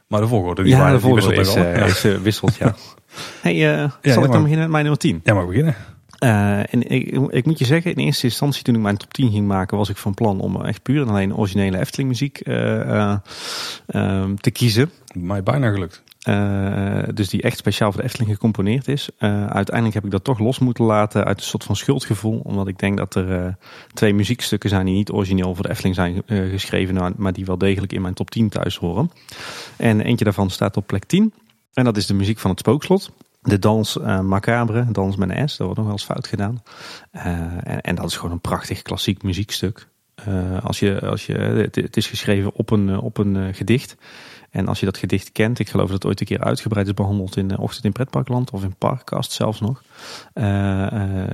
Maar de volgorde die, ja, de die volgende wisselt is, eh, Ja. is eh, wisselt, ja. hey, eh, zal ik dan beginnen met mijn nummer 10? Ja, maar beginnen. Eh, en ik, ik moet je zeggen, in eerste instantie toen ik mijn top 10 ging maken, was ik van plan om echt puur en alleen originele Efteling muziek eh, eh, ehm, te kiezen. Mij bijna gelukt. Eh, dus die echt speciaal voor de Efteling gecomponeerd is. Eh, uiteindelijk heb ik dat toch los moeten laten uit een soort van schuldgevoel. Omdat ik denk dat er eh, twee muziekstukken zijn die niet origineel voor de Efteling zijn eh, geschreven. nou, Maar die wel degelijk in mijn top 10 thuis horen. En eentje daarvan staat op plek 10. En dat is de muziek van het Spookslot. De dans eh, macabre, dans met S, dat wordt nog wel eens fout gedaan. Eh, en, en dat is gewoon een prachtig klassiek muziekstuk. Eh, als je, als je, het, is geschreven op een, op een gedicht. En als je dat gedicht kent, ik geloof dat het ooit een keer uitgebreid is behandeld in Ochtend in Pretparkland of in Parkcast zelfs nog.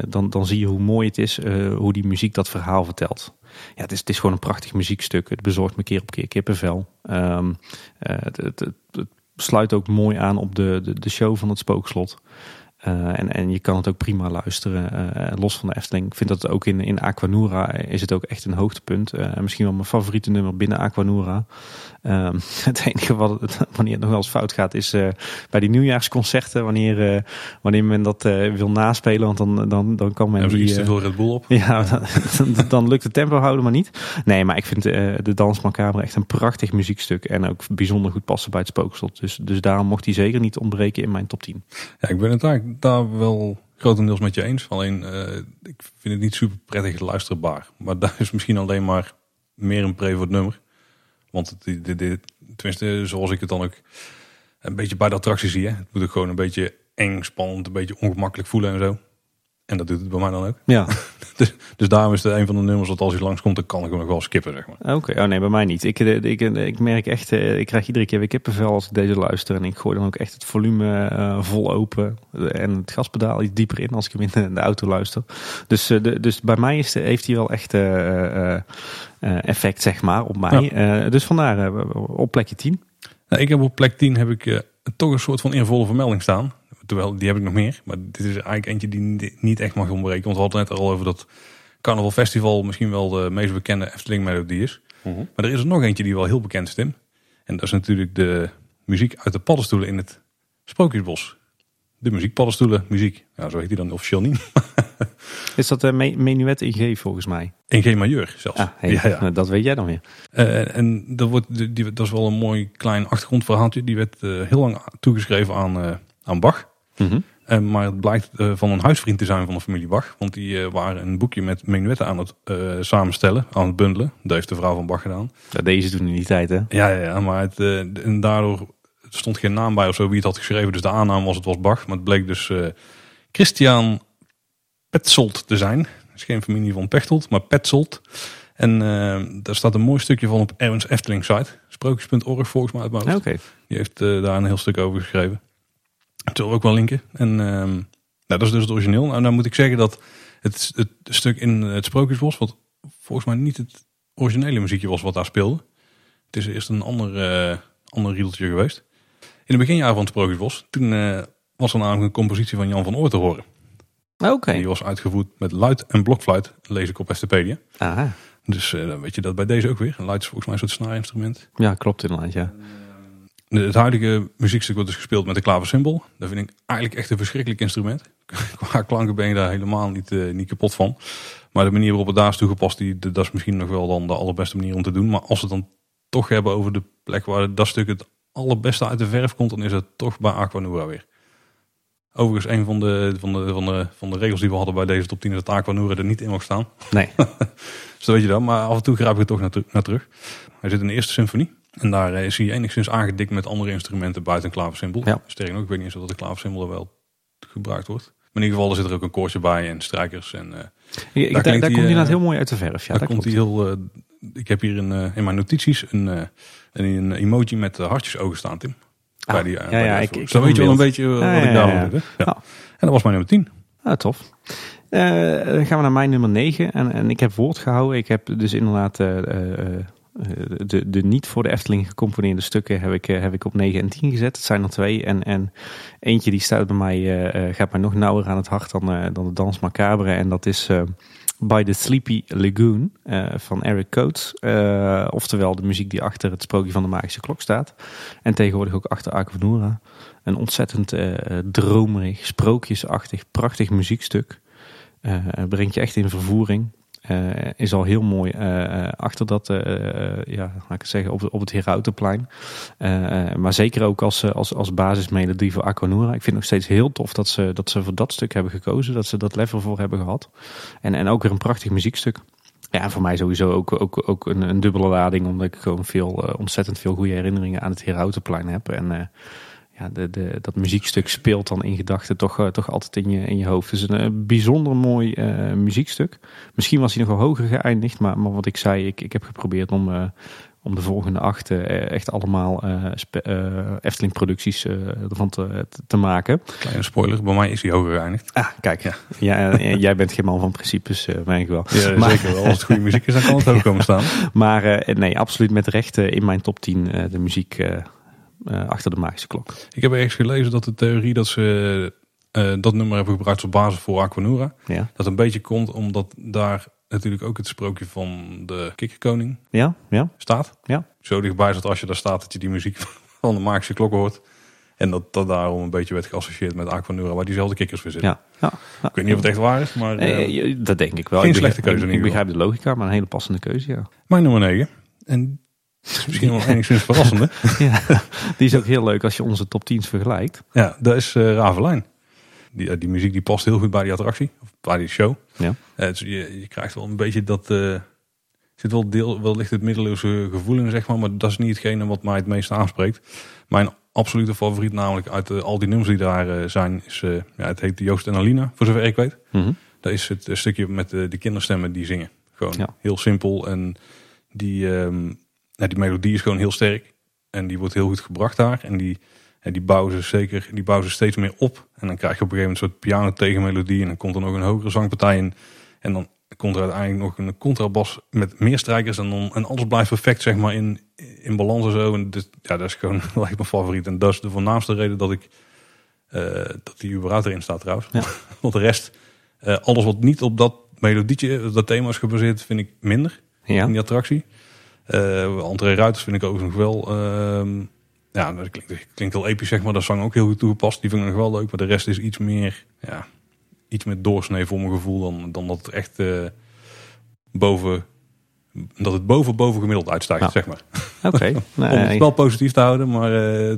dan, dan zie je hoe mooi het is, hoe die muziek dat verhaal vertelt. Ja, het is, het is gewoon een prachtig muziekstuk. Het bezorgt me keer op keer kippenvel. Ehm, eh, het, het sluit ook mooi aan op de, de, de show van het spookslot. Eh, en, en je kan het ook prima luisteren, eh, los van de Efteling. Ik vind dat ook in, in Aquanura is het ook echt een hoogtepunt. Eh, misschien wel mijn favoriete nummer binnen Aquanura. Ehm, het enige wat wanneer het nog wel eens fout gaat is eh, bij die nieuwjaarsconcerten. Wanneer, eh, wanneer men dat eh, wil naspelen, want dan, dan, dan kan men Hebben ze die... iets te veel Red Bull op? ja, dan, dan lukt het tempo houden maar niet. Nee, maar ik vind de Dans Macabre echt een prachtig muziekstuk. En ook bijzonder goed passen bij het spookslot. Dus, dus daarom mocht hij zeker niet ontbreken in mijn top 10. Ja, ik ben het eigenlijk daar wel grotendeels met je eens. Alleen, ik vind het niet super prettig luisterbaar. Maar dat is misschien alleen maar meer een pre voor het nummer. Want tenminste, zoals ik het dan ook een beetje bij de attractie zie. Hè. Het moet ook gewoon een beetje eng, spannend, een beetje ongemakkelijk voelen en zo. En dat doet het bij mij dan ook. Ja, Dus, dus daarom is het een van de nummers dat als hij langskomt, dan kan ik hem nog wel skippen, zeg maar. oké. Oh nee, bij mij niet. Ik, eh, ik, eh, ik merk echt, eh, ik krijg iedere keer weer kippenvel als ik deze luister. En ik gooi dan ook echt het volume eh, vol open. En het gaspedaal iets dieper in als ik hem in de, de auto luister. Dus, de, dus bij mij is de, heeft hij wel echt effect, zeg maar, op mij. Dus vandaar op plekje 10. Nou, ik heb op plek 10 heb ik toch een soort van eervolle vermelding staan. Terwijl, die heb ik nog meer. Maar dit is eigenlijk eentje die niet- echt mag ontbreken. Want we hadden het net al over dat Carnaval Festival misschien wel de meest bekende Efteling melodie is. Maar er is er nog eentje die wel heel bekend is, Tim. En dat is natuurlijk de muziek uit de paddenstoelen in het Sprookjesbos. De muziekpaddenstoelen, muziek. Ja, zo heet die dan officieel niet. Is dat de me menuet in G volgens mij? In G majeur zelfs. Ah, hey, ja, ja. nou, dat weet jij dan weer. Eh, en dat, wordt, die, die- dat is wel een mooi klein achtergrondverhaaltje. Die werd eh, heel lang toegeschreven aan, eh, aan Bach. Eh, maar het blijkt eh, van een huisvriend te zijn van de familie Bach. Want die eh, waren een boekje met menuetten aan het samenstellen, aan het bundelen. Dat heeft de vrouw van Bach gedaan. Deze toen in die tijd, hè? Ja, ja, ja maar het, en daardoor stond geen naam bij of zo wie het had geschreven. Dus de aanname was het was Bach. Maar het bleek dus Christian Petzold te zijn. Het is geen familie van Pechtold, maar Petzold. En daar staat een mooi stukje van op Erwins Efteling site. Sprookjes.org volgens mij uit mijn hoofd. Die heeft daar een heel stuk over geschreven. Dat zullen we ook wel linken. En ehm, nou, dat is dus het origineel. Nou, dan moet ik zeggen dat het, het stuk in het Sprookjesbos, wat volgens mij niet het originele muziekje was wat daar speelde. Het is eerst een ander, eh ander riedeltje geweest. In de beginjaren van het Sprookjesbos, toen eh, was er namelijk een compositie van Jan van Oort te horen. Oké. Die was uitgevoerd met luid en blokfluit, lees ik op Wikipedia. Ah, Dus eh, dan weet je dat bij deze ook weer. Een luid is volgens mij een soort snaarinstrument. ja, klopt inderdaad, ja. Het huidige muziekstuk wordt dus gespeeld met de klaversymbol. Dat vind ik eigenlijk echt een verschrikkelijk instrument. Qua klanken ben je daar helemaal niet, eh, niet kapot van. Maar de manier waarop het daar is toegepast, die, dat is misschien nog wel dan de allerbeste manier om te doen. Maar als we het dan toch hebben over de plek waar dat stuk het allerbeste uit de verf komt, dan is het toch bij Aquanura weer. Overigens, een van de, van, de, van, de, van de regels die we hadden bij deze top 10 is dat Aquanura er niet in mag staan. Nee. Dus dat weet je dan. Maar af en toe grijp ik er toch naar, naar terug. Hij zit in de eerste symfonie. En daar eh, is hij enigszins aangedikt met andere instrumenten buiten een klaversymbol. Ja. Sterker nog, ik weet niet eens of dat de klaversymbol er wel gebruikt wordt. Maar in ieder geval er zit er ook een koortje bij en strijkers. En uh, Ik- Daar daar, daar, klinkt die, komt hij inderdaad eh, heel mooi uit de verf. Ja, daar komt hij heel... eh, ik heb hier in, eh, in mijn notities een, eh, een, emoji met uh, hartjesogen staan, Tim. Ah, bij die, eh, ja, bij ja, ik- ik Dus weet je wel een beetje eh, wat ja, ik daarom ja, doe. Ja. Ja. En dat was mijn nummer 10. Ah, tof. Eh, dan gaan we naar mijn nummer 9. En, en ik heb woord gehouden. Ik heb dus inderdaad eh, eh, eh, de, de niet voor de Efteling gecomponeerde stukken heb ik, eh, heb ik op 9 en 10 gezet. Het zijn er twee. En, en eentje die staat bij mij, eh, eh, gaat mij nog nauwer aan het hart dan, eh, dan de Dans Macabre. En dat is eh, By the Sleepy Lagoon eh, van Eric Coates. Eh, oftewel de muziek die achter het sprookje van de magische klok staat. En tegenwoordig ook achter Aquanura. Een ontzettend eh, dromerig, sprookjesachtig, prachtig muziekstuk. Eh, brengt je echt in vervoering. Eh, is al heel mooi eh, eh, achter dat, ja, laat ik het zeggen, op, op het Herautenplein. Maar zeker ook als, als, als basismelodie voor Aquanura. Ik vind het nog steeds heel tof dat ze, dat ze voor dat stuk hebben gekozen. Dat ze dat level voor hebben gehad. En, en ook weer een prachtig muziekstuk. Ja, voor mij sowieso ook, ook, ook een, een dubbele lading. Omdat ik gewoon veel, ontzettend veel goede herinneringen aan het Herautenplein heb. En ja, de, de, dat muziekstuk speelt dan in gedachten toch, eh, toch altijd in je, in je hoofd. Het is een eh, bijzonder mooi eh, muziekstuk. Misschien was hij nog wel hoger geëindigd. Maar, maar wat ik zei, ik, ik heb geprobeerd om, om de volgende acht echt allemaal spe- Efteling producties eh, ervan te, te maken. Kleine spoiler, bij mij is hij hoger geëindigd. Ah, kijk. Ja. jij bent geen man van principes, merk ik wel. Ja, Maar- zeker wel. Als het goede muziek is, dan kan het hoog komen staan. Maar nee, absoluut met recht in mijn top 10 eh, de muziek achter de magische klok. Ik heb ergens gelezen dat de theorie dat ze eh, dat nummer hebben gebruikt als basis voor Aquanura, Ja, dat een beetje komt omdat daar natuurlijk ook het sprookje van de kikkerkoning ja, ja. staat. Ja. Zo dichtbij dat als je daar staat dat je die muziek van de magische klok hoort. En dat dat daarom een beetje werd geassocieerd met Aquanura, waar diezelfde kikkers weer zitten. ja. ja. Ik weet niet of het echt waar is, maar Eh, eh, dat denk ik wel. geen ik slechte keuze in ik, ik begrijp de logica, maar een hele passende keuze, ja. mijn nummer 9. En misschien wel enigszins verrassende. ja. Die is ook heel leuk als je onze top 10's vergelijkt. Ja, dat is eh Ravelijn. Die, eh, die muziek die past heel goed bij die attractie, of bij die show. Ja. Eh, is- je, je krijgt wel een beetje dat. eh zit wel deel, wel ligt het middeleeuwse gevoel in, zeg maar. Maar dat is niet hetgene wat mij het meest aanspreekt. Mijn absolute favoriet, namelijk uit al die nummers die daar zijn, is. ja, het heet Joost en Alina, voor zover ik weet. Mhm. Dat is het stukje met de kinderstemmen die zingen. Gewoon Ja. heel simpel. En die, ehm, ja, die melodie is gewoon heel sterk. En die wordt heel goed gebracht daar. En die, die bouwen ze zeker, die bouwen ze steeds meer op. En dan krijg je op een gegeven moment een soort piano tegenmelodie. En dan komt er nog een hogere zangpartij in. En dan komt er uiteindelijk nog een contrabas met meer strijkers. En, dan, en alles blijft perfect zeg maar in, in balans en zo. En dit, ja, dat is gewoon echt mijn favoriet. En dat is de voornaamste reden dat ik eh, dat die überhaupt erin staat trouwens. Ja. Want de rest, eh, alles wat niet op dat melodietje, dat thema is gebaseerd, vind ik minder in die attractie. Eh André Ruiters vind ik ook nog wel. ehm, ja, dat klinkt, klinkt heel episch, zeg maar. Dat zang ook heel goed toegepast. Die vind ik nog wel leuk. Maar de rest is iets meer, ja, iets meer doorsnee voor mijn gevoel dan, dan dat het echt eh, boven, dat het boven boven gemiddeld uitstijgt, Ja. zeg maar. Oké. Om Nee, het wel positief te houden, maar eh,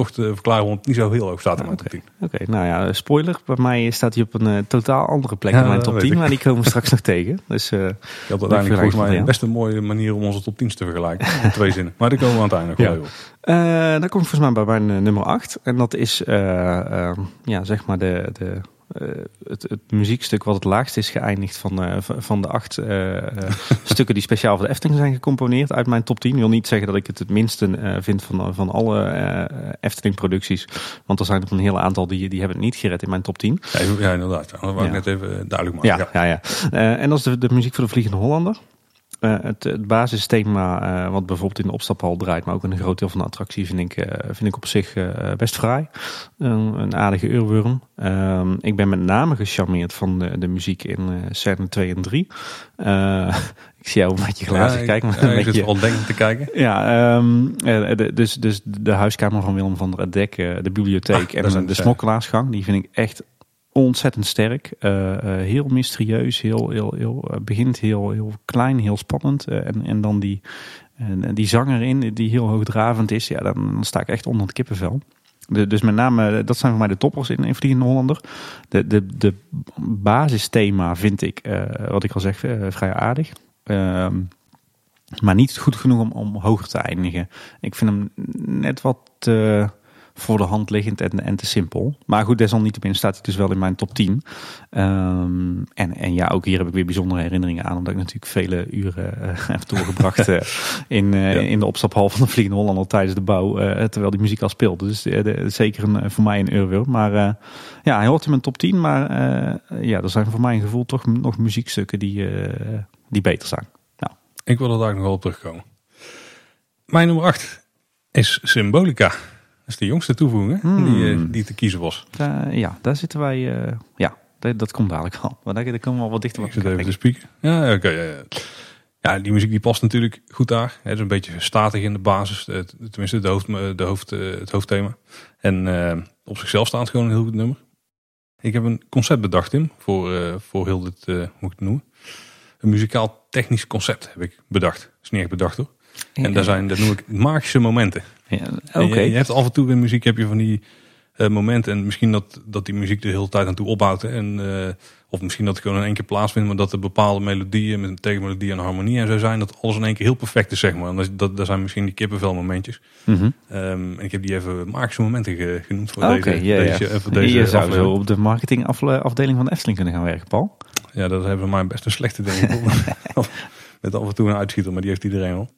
toch te verklaren waarom het niet zo heel hoog staat in mijn top 10. Oké, nou ja, spoiler. Bij mij staat hij op een eh, totaal andere plek Ja, in mijn dat top weet 10. ik. Maar die komen we straks nog tegen. Dus eh, Je had Ik uiteindelijk volgens mij het, best een mooie manier om onze top 10's te vergelijken. In twee zinnen. Maar die komen we aan het einde nog wel. Ja. Eh, dan kom ik volgens mij bij mijn eh, nummer 8. En dat is eh, eh, ja, zeg maar de, de, eh, het, het muziekstuk wat het laagst is geëindigd van, eh, van- de acht eh, eh, stukken die speciaal voor de Efteling zijn gecomponeerd uit mijn top 10. Ik wil niet zeggen dat ik het het minste eh, vind van, van alle eh, Efteling producties. Want er zijn er een heel aantal die, die hebben het niet gered in mijn top 10. Ja, ja, inderdaad. Dat wou ik Ja. net even eh, duidelijk maken. Ja, ja, ja. Eh, en dat is de, de muziek voor de Vliegende Hollander. Eh, het, het basisthema, eh, wat bijvoorbeeld in de opstaphal draait, maar ook in een groot deel van de attractie, vind ik, eh, vind ik op zich best fraai. Een- een aardige uurworm. Ehm, ik ben met name gecharmeerd van de, de muziek in scène 2 en 3. Eh, ik zie jou een beetje glazig Ja, kijken. Maar een beetje, vooral denkend te kijken. ja, ehm, eh, de- dus, dus de huiskamer van Willem van der Dek, de bibliotheek Ah, en de ze. smokkelaarsgang, die vind ik echt ontzettend sterk. Eh, eh, heel mysterieus, heel, heel, heel, eh, begint heel, heel klein, heel spannend. en, en dan die, en, die zanger in, die heel hoogdravend is, ja, dan, dan sta ik echt onder het kippenvel. Dus met name, dat zijn voor mij de toppers in, in Vliegende Hollander. De, de, de basisthema vind ik, wat ik al zeg, vrij aardig. Ehm, maar niet goed genoeg om, om hoger te eindigen. Ik vind hem net wat voor de hand liggend en, en te simpel. Maar goed, desalniettemin staat hij dus wel in mijn top 10. Ehm, en, en ja, ook hier heb ik weer bijzondere herinneringen aan. Omdat ik natuurlijk vele uren eh, heb doorgebracht eh, in, eh, Ja. in de opstaphal van de Vliegende Hollander tijdens de bouw. terwijl die muziek al speelde. Dus de- zeker een, voor mij een euro. Maar ja, hij hoort in mijn top 10. Maar ja, er zijn voor mijn gevoel toch nog muziekstukken die, die beter zijn. Ik wil er daar nog wel op terugkomen. Mijn nummer 8 is Symbolica. Dat is de jongste toevoeging hè, Hmm. die, eh, die te kiezen was. Ja, daar zitten wij. eh, ja, dat, dat komt dadelijk wel. Maar daar, daar komen we al wat dichter Ik op zit even te spieken. Ja, oké. ja, ja. ja, die muziek die past natuurlijk goed daar. Het is een beetje statig in de basis. eh, Tenminste, de hoofd, de hoofd, eh, het hoofdthema. En eh, op zichzelf staat gewoon een heel goed nummer. Ik heb een concept bedacht, Tim. Voor, eh, voor heel dit, eh, hoe ik het noemen? Een muzikaal technisch concept heb ik bedacht. is niet echt bedacht hoor. En daar zijn, dat noem ik magische momenten. Ja, Oké. Je, je hebt af en toe in muziek heb je van die eh, momenten. En misschien dat, dat die muziek de hele tijd aan toe opbouwt. hè. En, eh, of misschien dat het gewoon in één keer plaatsvindt. Maar dat er bepaalde melodieën met een tegenmelodie en harmonie en zo zijn. Dat alles in één keer heel perfect is, zeg maar. En dat, dat, dat zijn misschien die kippenvel momentjes. Mhm. Ehm, en ik heb die even magische momenten ge- genoemd voor deze, deze, voor deze Je zou zo op de marketingafdeling van de Efteling kunnen gaan werken, Paul. Ja, dat hebben we maar best een slechte ik. Met af en toe een uitschieter, maar die heeft iedereen wel.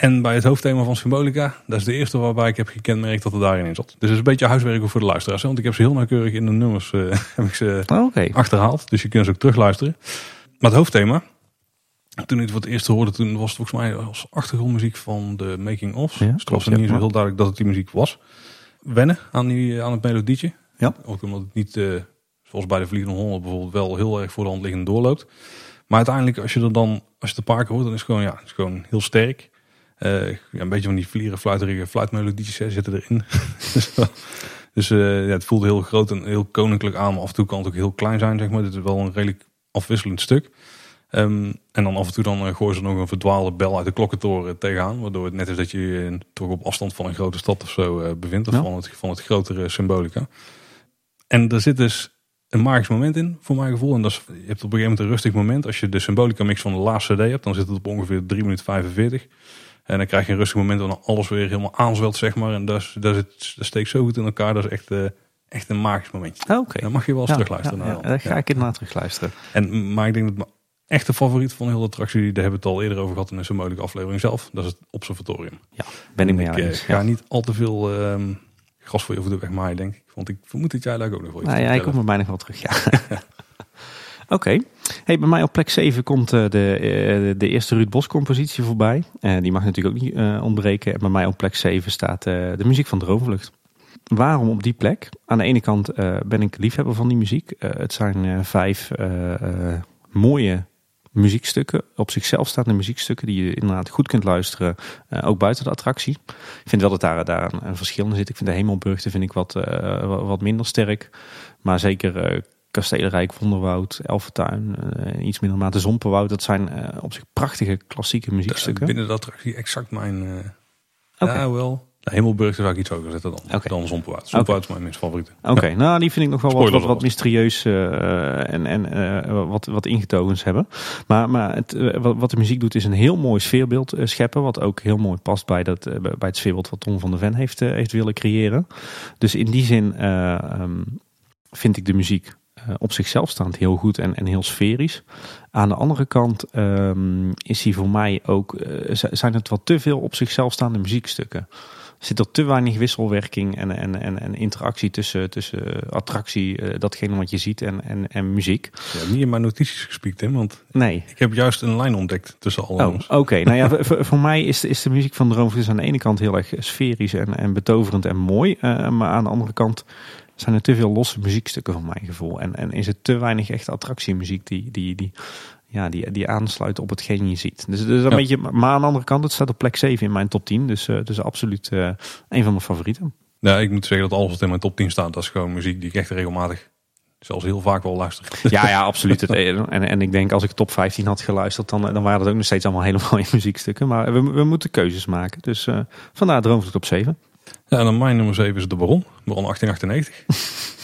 En bij het hoofdthema van Symbolica, dat is de eerste waarbij ik heb gekenmerkt dat er daarin in zat. Dus het is een beetje huiswerk voor de luisteraars. hè, Want ik heb ze heel nauwkeurig in de nummers eh, heb ik ze Oké. achterhaald. Dus je kunt ze ook terugluisteren. Maar het hoofdthema, toen ik het voor het eerst hoorde, toen was het volgens mij als achtergrondmuziek van de Making of. Ja, dus het klopt, was niet zo heel duidelijk dat het die muziek was. Wennen aan, die, aan het melodietje. Ja. Ook omdat het niet, eh, zoals bij de Vliegende Honden bijvoorbeeld, wel heel erg voor de hand liggend doorloopt. Maar uiteindelijk, als je er dan, als je een paar keer hoort, dan is het gewoon, ja, het is gewoon heel sterk. Eh, ja, een beetje van die vlieren, fluiterige fluitmelodietjes hè, zitten erin. dus dus eh, ja, het voelt heel groot en heel koninklijk aan. Maar af en toe kan het ook heel klein zijn, zeg maar. Dit is wel een redelijk afwisselend stuk. Ehm, en dan af en toe dan eh, gooien ze nog een verdwaalde bel uit de klokkentoren tegenaan. Waardoor het net is dat je je toch op afstand van een grote stad of zo eh, bevindt. Of Ja. van, het, van het grotere symbolica. En er zit dus een magisch moment in, voor mijn gevoel. En dat is, je hebt op een gegeven moment een rustig moment. Als je de symbolica mix van de laatste CD hebt, dan zit het op ongeveer 3 minuten 45. En dan krijg je een rustig moment waarna alles weer helemaal aanzwelt, zeg maar. En dat, is, dat, zit, dat steekt zo goed in elkaar. Dat is echt, eh, echt een magisch momentje. Oké. Dan mag je wel eens Ja, terugluisteren. ja, naar ja, dan. daar ga ik inderdaad terugluisteren. En, maar ik denk dat mijn echte favoriet van de hele attractie, daar hebben we het al eerder over gehad in een symbolica aflevering zelf. Dat is het observatorium. Ja, ben ik mee ik jou eh, eens. ga Ja. niet al te veel ehm, gras voor je over de weg denk ik. Want ik vermoed dat jij daar ook nog wel iets Nou ja, hij komt vertellen bij mij nog wel terug, ja. Oké. Bij mij op plek 7 komt eh, de, eh, de eerste Ruud Bos compositie voorbij. Eh, die mag natuurlijk ook niet ontbreken. En bij mij op plek 7 staat de muziek van Droomvlucht. Waarom op die plek? Aan de ene kant ben ik liefhebber van die muziek. Het zijn vijf mooie muziekstukken, op zichzelf staande muziekstukken die je inderdaad goed kunt luisteren, ook buiten de attractie. Ik vind wel dat daar, een, verschil in zit. Ik vind de Hemelburgte vind ik wat, wat, minder sterk, maar zeker Kastelenrijk, Wonderwoud, Elfentuin, eh, iets minder mate Zompenwoud, dat zijn eh, op zich prachtige klassieke Dat is muziekstukken. binnen de attractie exact mijn... eh Oké. Ja, wel. De Hemelburg zou ik iets hoger zetten dan, Oké. dan Zomperwoud. Zomperwoud is mijn favoriete. Oké, nou die vind ik nog wel wat, Spoiler wat, mysterieus eh, en, en eh, wat, wat ingetogens hebben. Maar, maar het, eh, wat, wat de muziek doet is een heel mooi sfeerbeeld eh, scheppen. Wat ook heel mooi past bij, dat, eh, bij het sfeerbeeld wat Tom van der Ven heeft, eh, heeft willen creëren. Dus in die zin eh, ehm, vind ik de muziek eh, op zichzelf staand heel goed en, en heel sferisch. Aan de andere kant ehm, is hij voor mij ook, eh, zijn het wat te veel op zichzelf staande muziekstukken. Zit er te weinig wisselwerking en, en, en, en interactie tussen, tussen attractie, eh, datgene wat je ziet, en, en, en muziek. Hebt niet in mijn notities gespiekt, Tim, want Nee. ik heb juist een lijn ontdekt tussen alle Oh, oké. Nou ja, voor- mij is, de- is de muziek van Droomvlies aan de ene kant heel erg sferisch en, en betoverend en mooi. eh, maar aan de andere kant zijn er te veel losse muziekstukken van mijn gevoel. En, en is het te weinig echt attractiemuziek die, die, die, ja, die, die aansluit op hetgeen je ziet. Dus, dus een Ja. beetje, maar aan de andere kant, het staat op plek 7 in mijn top 10. Dus, eh, dus absoluut eh, een van mijn favorieten. Ja, ik moet zeggen dat alles wat in mijn top 10 staat, dat is gewoon muziek die ik echt regelmatig, zelfs heel vaak wel luister. Ja, ja, absoluut. Het, en, en ik denk als ik top 15 had geluisterd, dan, dan waren dat ook nog steeds allemaal hele mooie muziekstukken. Maar we, we moeten keuzes maken. Dus eh vandaar Droomvlucht op 7. Ja, dan mijn nummer 7 is de Baron, Baron 1898.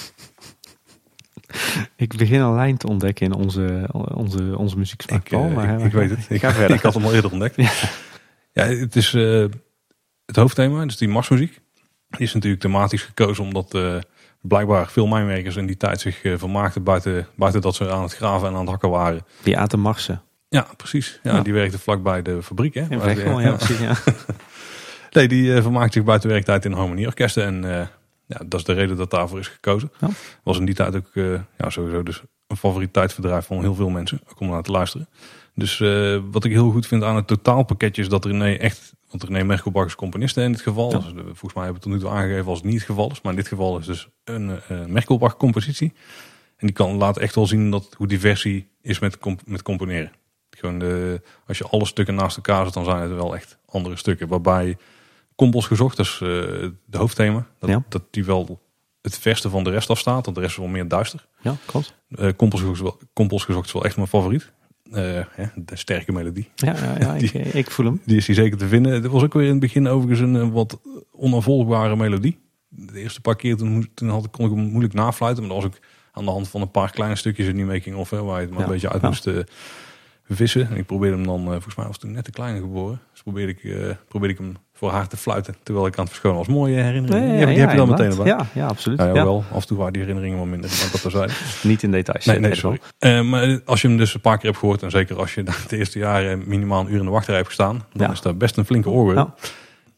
Ik begin een lijn te ontdekken in onze, onze, onze muzieksmaak. Ik, Paul, eh, maar, ik, weet het. Ik, Ga verder. ik had hem al eerder ontdekt. Ja. Ja, het is eh, het hoofdthema, dus die marsmuziek. Die is natuurlijk thematisch gekozen omdat eh, blijkbaar veel mijnwerkers in die tijd zich vermaakten buiten, buiten dat ze aan het graven en aan het hakken waren. Die aten Marsen. Ja, precies. Ja, Ja. Die werkte vlakbij de fabriek. Hè, In ja, precies. Ja. Nee, die eh, vermaakt zich buiten werktijd in harmonieorkesten. En eh, ja, dat is de reden dat daarvoor is gekozen. Ja. Was in die tijd ook eh, ja, sowieso dus een favoriet tijdverdrijf van heel veel mensen. Ook om naar te luisteren. Dus wat ik heel goed vind aan het totaalpakketje is dat René echt... Want René Merkelbach is componiste in dit geval. Ja. Dus, volgens mij hebben we het tot nu toe aangegeven als het niet het geval is. Maar in dit geval is dus een eh Merkelbach compositie. En die kan laat echt wel zien dat, hoe divers hij is met, comp- met componeren. Gewoon de, als je alle stukken naast elkaar zet, dan zijn het wel echt andere stukken. Waarbij Kompels gezocht, dat is eh de hoofdthema. Dat, Ja. dat die wel het verste van de rest afstaat. Want de rest is wel meer duister. ja, klopt. Eh Kompels, gezocht is wel, Kompels gezocht is wel echt mijn favoriet. Eh, hè, de sterke melodie. Ja, ja, ja ik, ik voel hem. Die is hier zeker te vinden. Het was ook weer in het begin overigens een wat onafvolgbare melodie. De eerste paar keer toen, toen had, ik- kon ik hem moeilijk nafluiten. Maar dat was ook aan de hand van een paar kleine stukjes in die making of. Hè, waar je het maar Ja, een beetje uit moest vissen. En ik probeerde hem dan, eh, volgens mij was toen net te klein geboren. Dus probeerde ik, probeerde ik hem voor haar te fluiten. Terwijl ik aan het verschonen was. Mooie herinnering. Nee, die heb, je dan meteen erbij. Ja, ja, absoluut. Ja, wel. Af en toe waren die herinneringen wel minder. Dat er zijn. Niet in details. Nee, nee, sorry. Eh, maar als je hem dus een paar keer hebt gehoord. En zeker als je de eerste jaren minimaal een uur in de wachtrij hebt gestaan. Dan is dat best een flinke oorworm. Ja.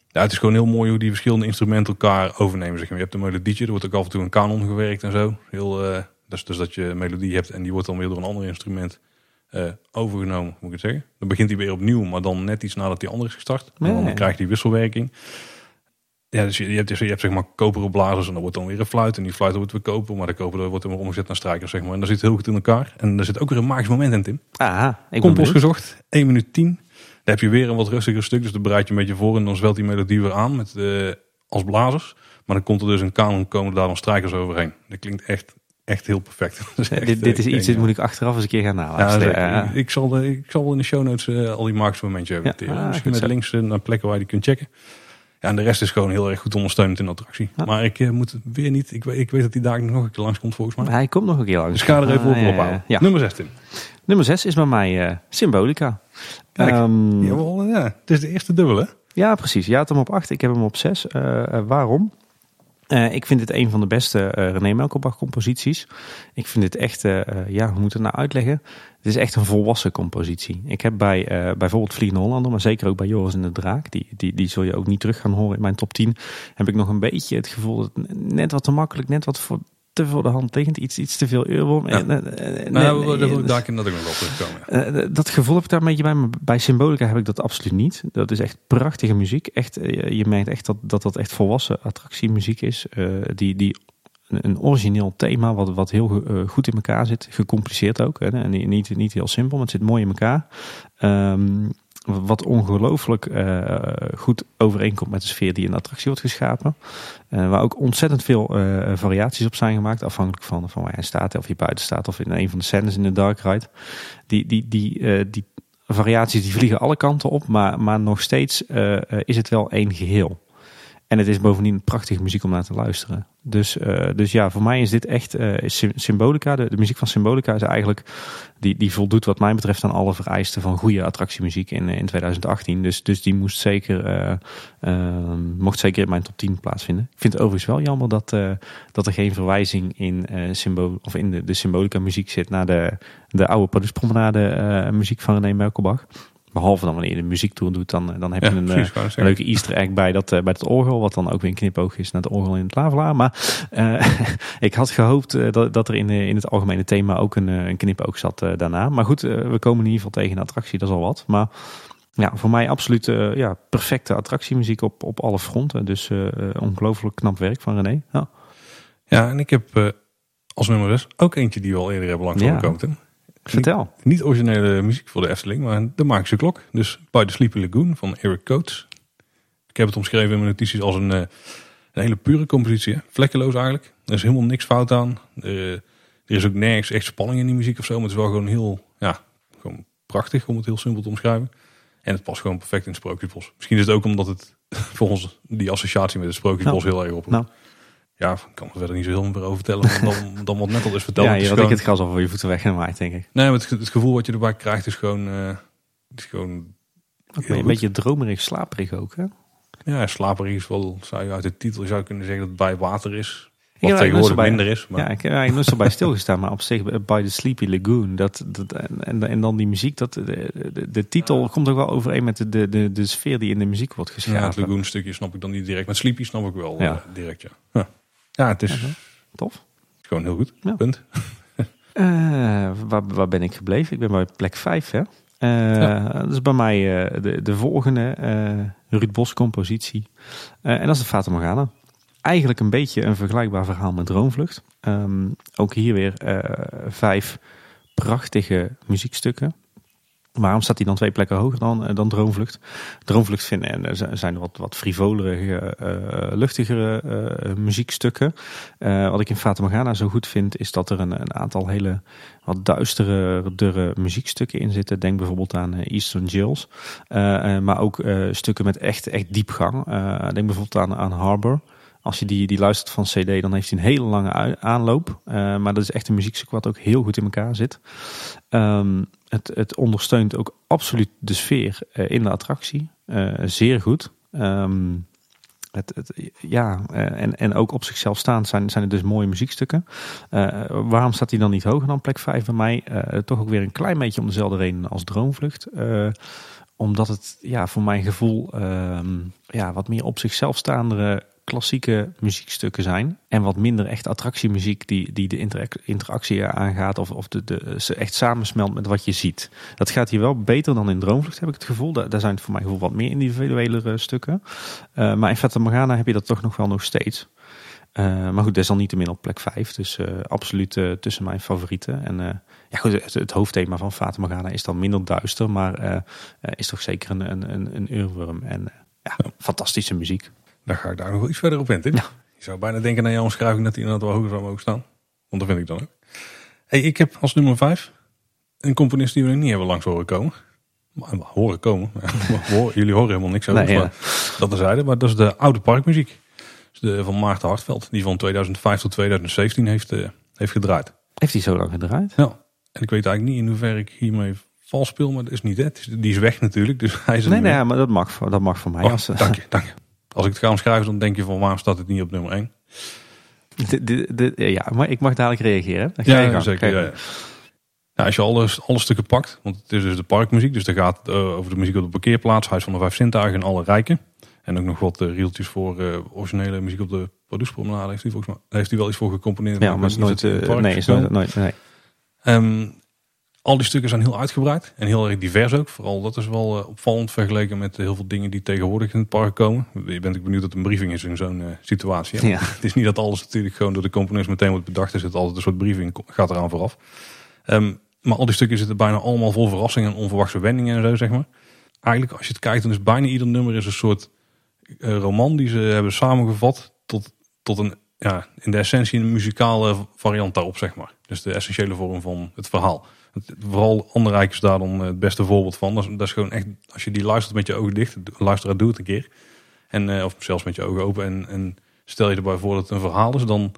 Ja, het is gewoon heel mooi hoe die verschillende instrumenten elkaar overnemen. Zeg maar. Je hebt een melodietje, er wordt ook af en toe een kanon gewerkt en zo. Heel, eh, dus, dus dat je een melodie hebt en die wordt dan weer door een ander instrument eh, overgenomen, moet ik het zeggen. Dan begint hij weer opnieuw, maar dan net iets nadat die ander is gestart. En Ja, dan ja. krijg je die wisselwerking. Ja, dus je, je hebt, dus- je hebt zeg maar koperen blazers en dan wordt dan weer een fluit. En die fluit wordt weer koper, maar de koper wordt weer omgezet naar strijkers, zeg maar. En dat zit heel goed in elkaar. En er zit ook weer een magisch moment in, Tim. Ah, ik benieuwd. gezocht, 1 minuut 10. Dan heb je weer een wat rustiger stuk, dus dan bereid je een beetje voor en dan zwelt die melodie weer aan met, eh, als blazers. Maar dan komt er dus een kanon, komen daar dan strijkers overheen. Dat klinkt echt, echt heel perfect. Dat is echt, dit, dit is eh, iets, dit moet ik achteraf eens een keer gaan Ja, zeker. Ja, Ik, ik zal, de- ik zal wel in de show notes eh, al die magische momentjes hebben. Ja, ah, Misschien met zo. links eh, naar plekken waar je die kunt checken. Ja, en de rest is gewoon heel erg goed ondersteund in de attractie. Ja. Maar ik moet het weer niet. Ik, weet- ik weet dat die daar nog een keer langs komt volgens mij. Hij komt nog een keer langs. Dus ga er even Ah, op ja, ja, ophouden. ja. Nummer 16. Nummer 6 is bij mij Symbolica. Kijk, Ehm, Jawel, ja. Het is de eerste dubbele. Ja, precies. Je had hem op 8, ik heb hem op 6. waarom? Eh, ik vind het een van de beste eh, René Melkelbach composities. Ik vind het echt, eh, ja, hoe moet het nou uitleggen? Het is echt een volwassen compositie. Ik heb bij bijvoorbeeld Vliegende Hollander, maar zeker ook bij Joris en de Draak, die, die, die zul je ook niet terug gaan horen in mijn top 10, heb ik nog een beetje het gevoel dat het net wat te makkelijk, net wat voor, te voor de hand liggend, iets, iets te veel eurobom. Ja. Eh, eh, nee, daar daar dat ik nog wel terugkomen. ja. eh, dat gevoel heb ik daar een beetje bij, maar bij Symbolica heb ik dat absoluut niet. Dat is echt prachtige muziek. Echt, eh, je merkt echt dat, dat dat echt volwassen attractiemuziek is. eh, die, die een, origineel thema wat, wat heel go- eh, goed in elkaar zit. Gecompliceerd ook. Hè, en niet- niet, niet heel simpel, maar het zit mooi in elkaar. Ehm, wat ongelooflijk eh, goed overeenkomt met de sfeer die in de attractie wordt geschapen. Eh, waar ook ontzettend veel eh, variaties op zijn gemaakt. Afhankelijk van, van waar je staat, of je buiten staat, of in een van de scènes in de Dark Ride. Die, die, die, die variaties die vliegen alle kanten op, maar, maar nog steeds is het wel één geheel. En het is bovendien prachtige muziek om naar te luisteren. Dus, uh, dus ja, voor mij is dit echt uh, Symbolica. De, muziek van Symbolica is eigenlijk. Die, die voldoet, wat mij betreft, aan alle vereisten van goede attractiemuziek in, in 2018. Dus, dus die moest zeker, uh, mocht zeker in mijn top 10 plaatsvinden. Ik vind het overigens wel jammer dat, dat er geen verwijzing in, symbool, of in de, de Symbolica muziek zit naar de, de oude Paduspromenade muziek van René Merkelbach. Behalve dan wanneer je de muziektour doet, dan, dan heb je een, precies, uh, een, leuke easter egg bij dat, uh, bij het orgel. Wat dan ook weer een knipoog is naar het orgel in het Lavelaar. Maar uh, ik had gehoopt dat, dat er in, in het algemene thema ook een, een knipoog zat daarna. Maar goed, we komen in ieder geval tegen een attractie, dat is al wat. Maar ja, voor mij absoluut ja, perfecte attractiemuziek op, op alle fronten. Dus ongelooflijk knap werk van René. Ja, ja en ik heb als nummer 6 ook eentje die we al eerder hebben langs ja. Vertel. Niet, originele muziek voor de Efteling, maar de Magische Klok. Dus By the Sleepy Lagoon van Eric Coates. Ik heb het omschreven in mijn notities als een, eh, een hele pure compositie. Vlekkeloos eigenlijk. Er is helemaal niks fout aan. Er, er is ook nergens echt spanning in die muziek of zo. Maar het is wel gewoon heel, ja, gewoon prachtig om het heel simpel te omschrijven. En het past gewoon perfect in het Sprookjesbos. Misschien is het ook omdat het voor ons die associatie met het Sprookjesbos nou, heel erg op. Nou, ja, ik kan er verder niet zo heel veel over vertellen dan, dan wat net al is verteld. Ja, je had ik het gas al voor je voeten weggemaakt, denk ik. Nee, maar het, het, gevoel wat je erbij krijgt is gewoon... Uh, is gewoon een beetje dromerig, slaperig ook, hè? Ja, slaperig is wel, zou je uit de titel zou kunnen zeggen dat het bij water is. Wat tegenwoordig bij, minder is. Maar. Ja, ik heb eigenlijk bij stilgestaan, maar op zich bij the Sleepy Lagoon. Dat, dat, en, en dan die muziek, dat, de, de, de titel komt ook wel overeen met de, de, de, de sfeer die in de muziek wordt geschapen. Ja, het Lagoon stukje snap ik dan niet direct. Met Sleepy snap ik wel ja. Uh, direct, ja. ja. Ja, het is tof. gewoon heel goed. Punt. Uh, waar, waar ben ik gebleven? Ik ben bij plek 5. Hè? Uh, ja. Dat is bij mij uh, de, de volgende Ruud Bos compositie. en dat is de Fata Morgana. Eigenlijk een beetje een vergelijkbaar verhaal met Droomvlucht. Um, ook hier weer vijf prachtige muziekstukken. Waarom staat hij dan twee plekken hoger dan, eh, dan Droomvlucht? Droomvlucht vinden er zijn wat, wat frivolere, uh, luchtigere muziekstukken. Wat ik in Fata Morgana zo goed vind, is dat er een, een aantal hele wat duistere muziekstukken in zitten. Denk bijvoorbeeld aan Eastern Jills. maar ook stukken met echt, echt diepgang. denk bijvoorbeeld aan, aan Harbor. Als je die, die luistert van CD, dan heeft hij een hele lange aanloop. maar dat is echt een muziekstuk wat ook heel goed in elkaar zit. Um, het, het ondersteunt ook absoluut de sfeer uh, in de attractie. Uh, zeer goed. Um, het, het, ja, en, en ook op zichzelf staand zijn, zijn het dus mooie muziekstukken. waarom staat hij dan niet hoger dan plek 5 bij mij? toch ook weer een klein beetje om dezelfde reden als Droomvlucht. omdat het ja, voor mijn gevoel ehm, ja, wat meer op zichzelf staandere klassieke muziekstukken zijn. En wat minder echt attractiemuziek die, die de interactie aangaat. Of, of de, de, ze echt samensmelt met wat je ziet. Dat gaat hier wel beter dan in Droomvlucht heb ik het gevoel. Daar, daar zijn voor mijn gevoel wat meer individuele stukken. Uh, maar in Fata Morgana heb je dat toch nog wel nog steeds. Uh, maar goed, desalniettemin op plek 5. Dus uh, absoluut tussen mijn favorieten. En ja, goed, het, het, hoofdthema van Fata Morgana is dan minder duister. Maar is toch zeker een, een, een, een uurworm. En ja, fantastische muziek. Dan ga ik daar nog wel iets verder op in. Ja. Je zou bijna denken naar jouw omschrijving dat hij inderdaad wel hoger zou mogen staan. Want dat vind ik dan ook. Hey, ik heb als nummer 5 een componist die we nog niet hebben langs horen komen. Maar, horen komen. Jullie horen helemaal niks over. Nee, ja. Dat zeiden. Maar dat is de oude parkmuziek. Dus de, van Maarten Hartveld. Die van 2005 tot 2017 heeft, uh, heeft gedraaid. Heeft hij zo lang gedraaid? Ja. En ik weet eigenlijk niet in hoeverre ik hiermee vals speel. Maar dat is niet het. Die is weg natuurlijk. Dus hij is nee, nee, maar dat mag, dat mag voor mij. Oh, als, dank je, dank je. Als ik het ga omschrijven, dan denk je van waarom staat het niet op nummer 1? De, de, ja, maar ik mag dadelijk reageren. ja, ja zeker. Ja, ja. als je alle, alle stukken pakt, want het is dus de parkmuziek, dus daar gaat het uh, over de muziek op de parkeerplaats, Huis van de Vijf Zintuigen en alle rijken. En ook nog wat uh, rieltjes voor uh, originele muziek op de Producepromenade. Heeft hij volgens mij heeft hij wel iets voor gecomponeerd. Ja, maar is nooit, nee, is nooit, nooit, nee. Um, al die stukken zijn heel uitgebreid en heel erg divers ook. Vooral dat is wel uh, opvallend vergeleken met heel veel dingen die tegenwoordig in het park komen. Je bent ook benieuwd dat een briefing is in zo'n uh, situatie. Ja. Het is niet dat alles natuurlijk gewoon door de componist meteen wordt bedacht. Er zit altijd een soort briefing, gaat eraan vooraf. Um, maar al die stukken zitten bijna allemaal vol verrassingen en onverwachte wendingen en zo, zeg maar. Eigenlijk als je het kijkt, dan is bijna ieder nummer is een soort uh, roman die ze hebben samengevat tot, tot een, ja, in de essentie een muzikale variant daarop, zeg maar. Dus de essentiële vorm van het verhaal. Vooral Anderrijk is daar dan het beste voorbeeld van. Dat is, dat is, gewoon echt, als je die luistert met je ogen dicht, luister doe het een keer. En, eh, of zelfs met je ogen open. En, en stel je erbij voor dat het een verhaal is, dan,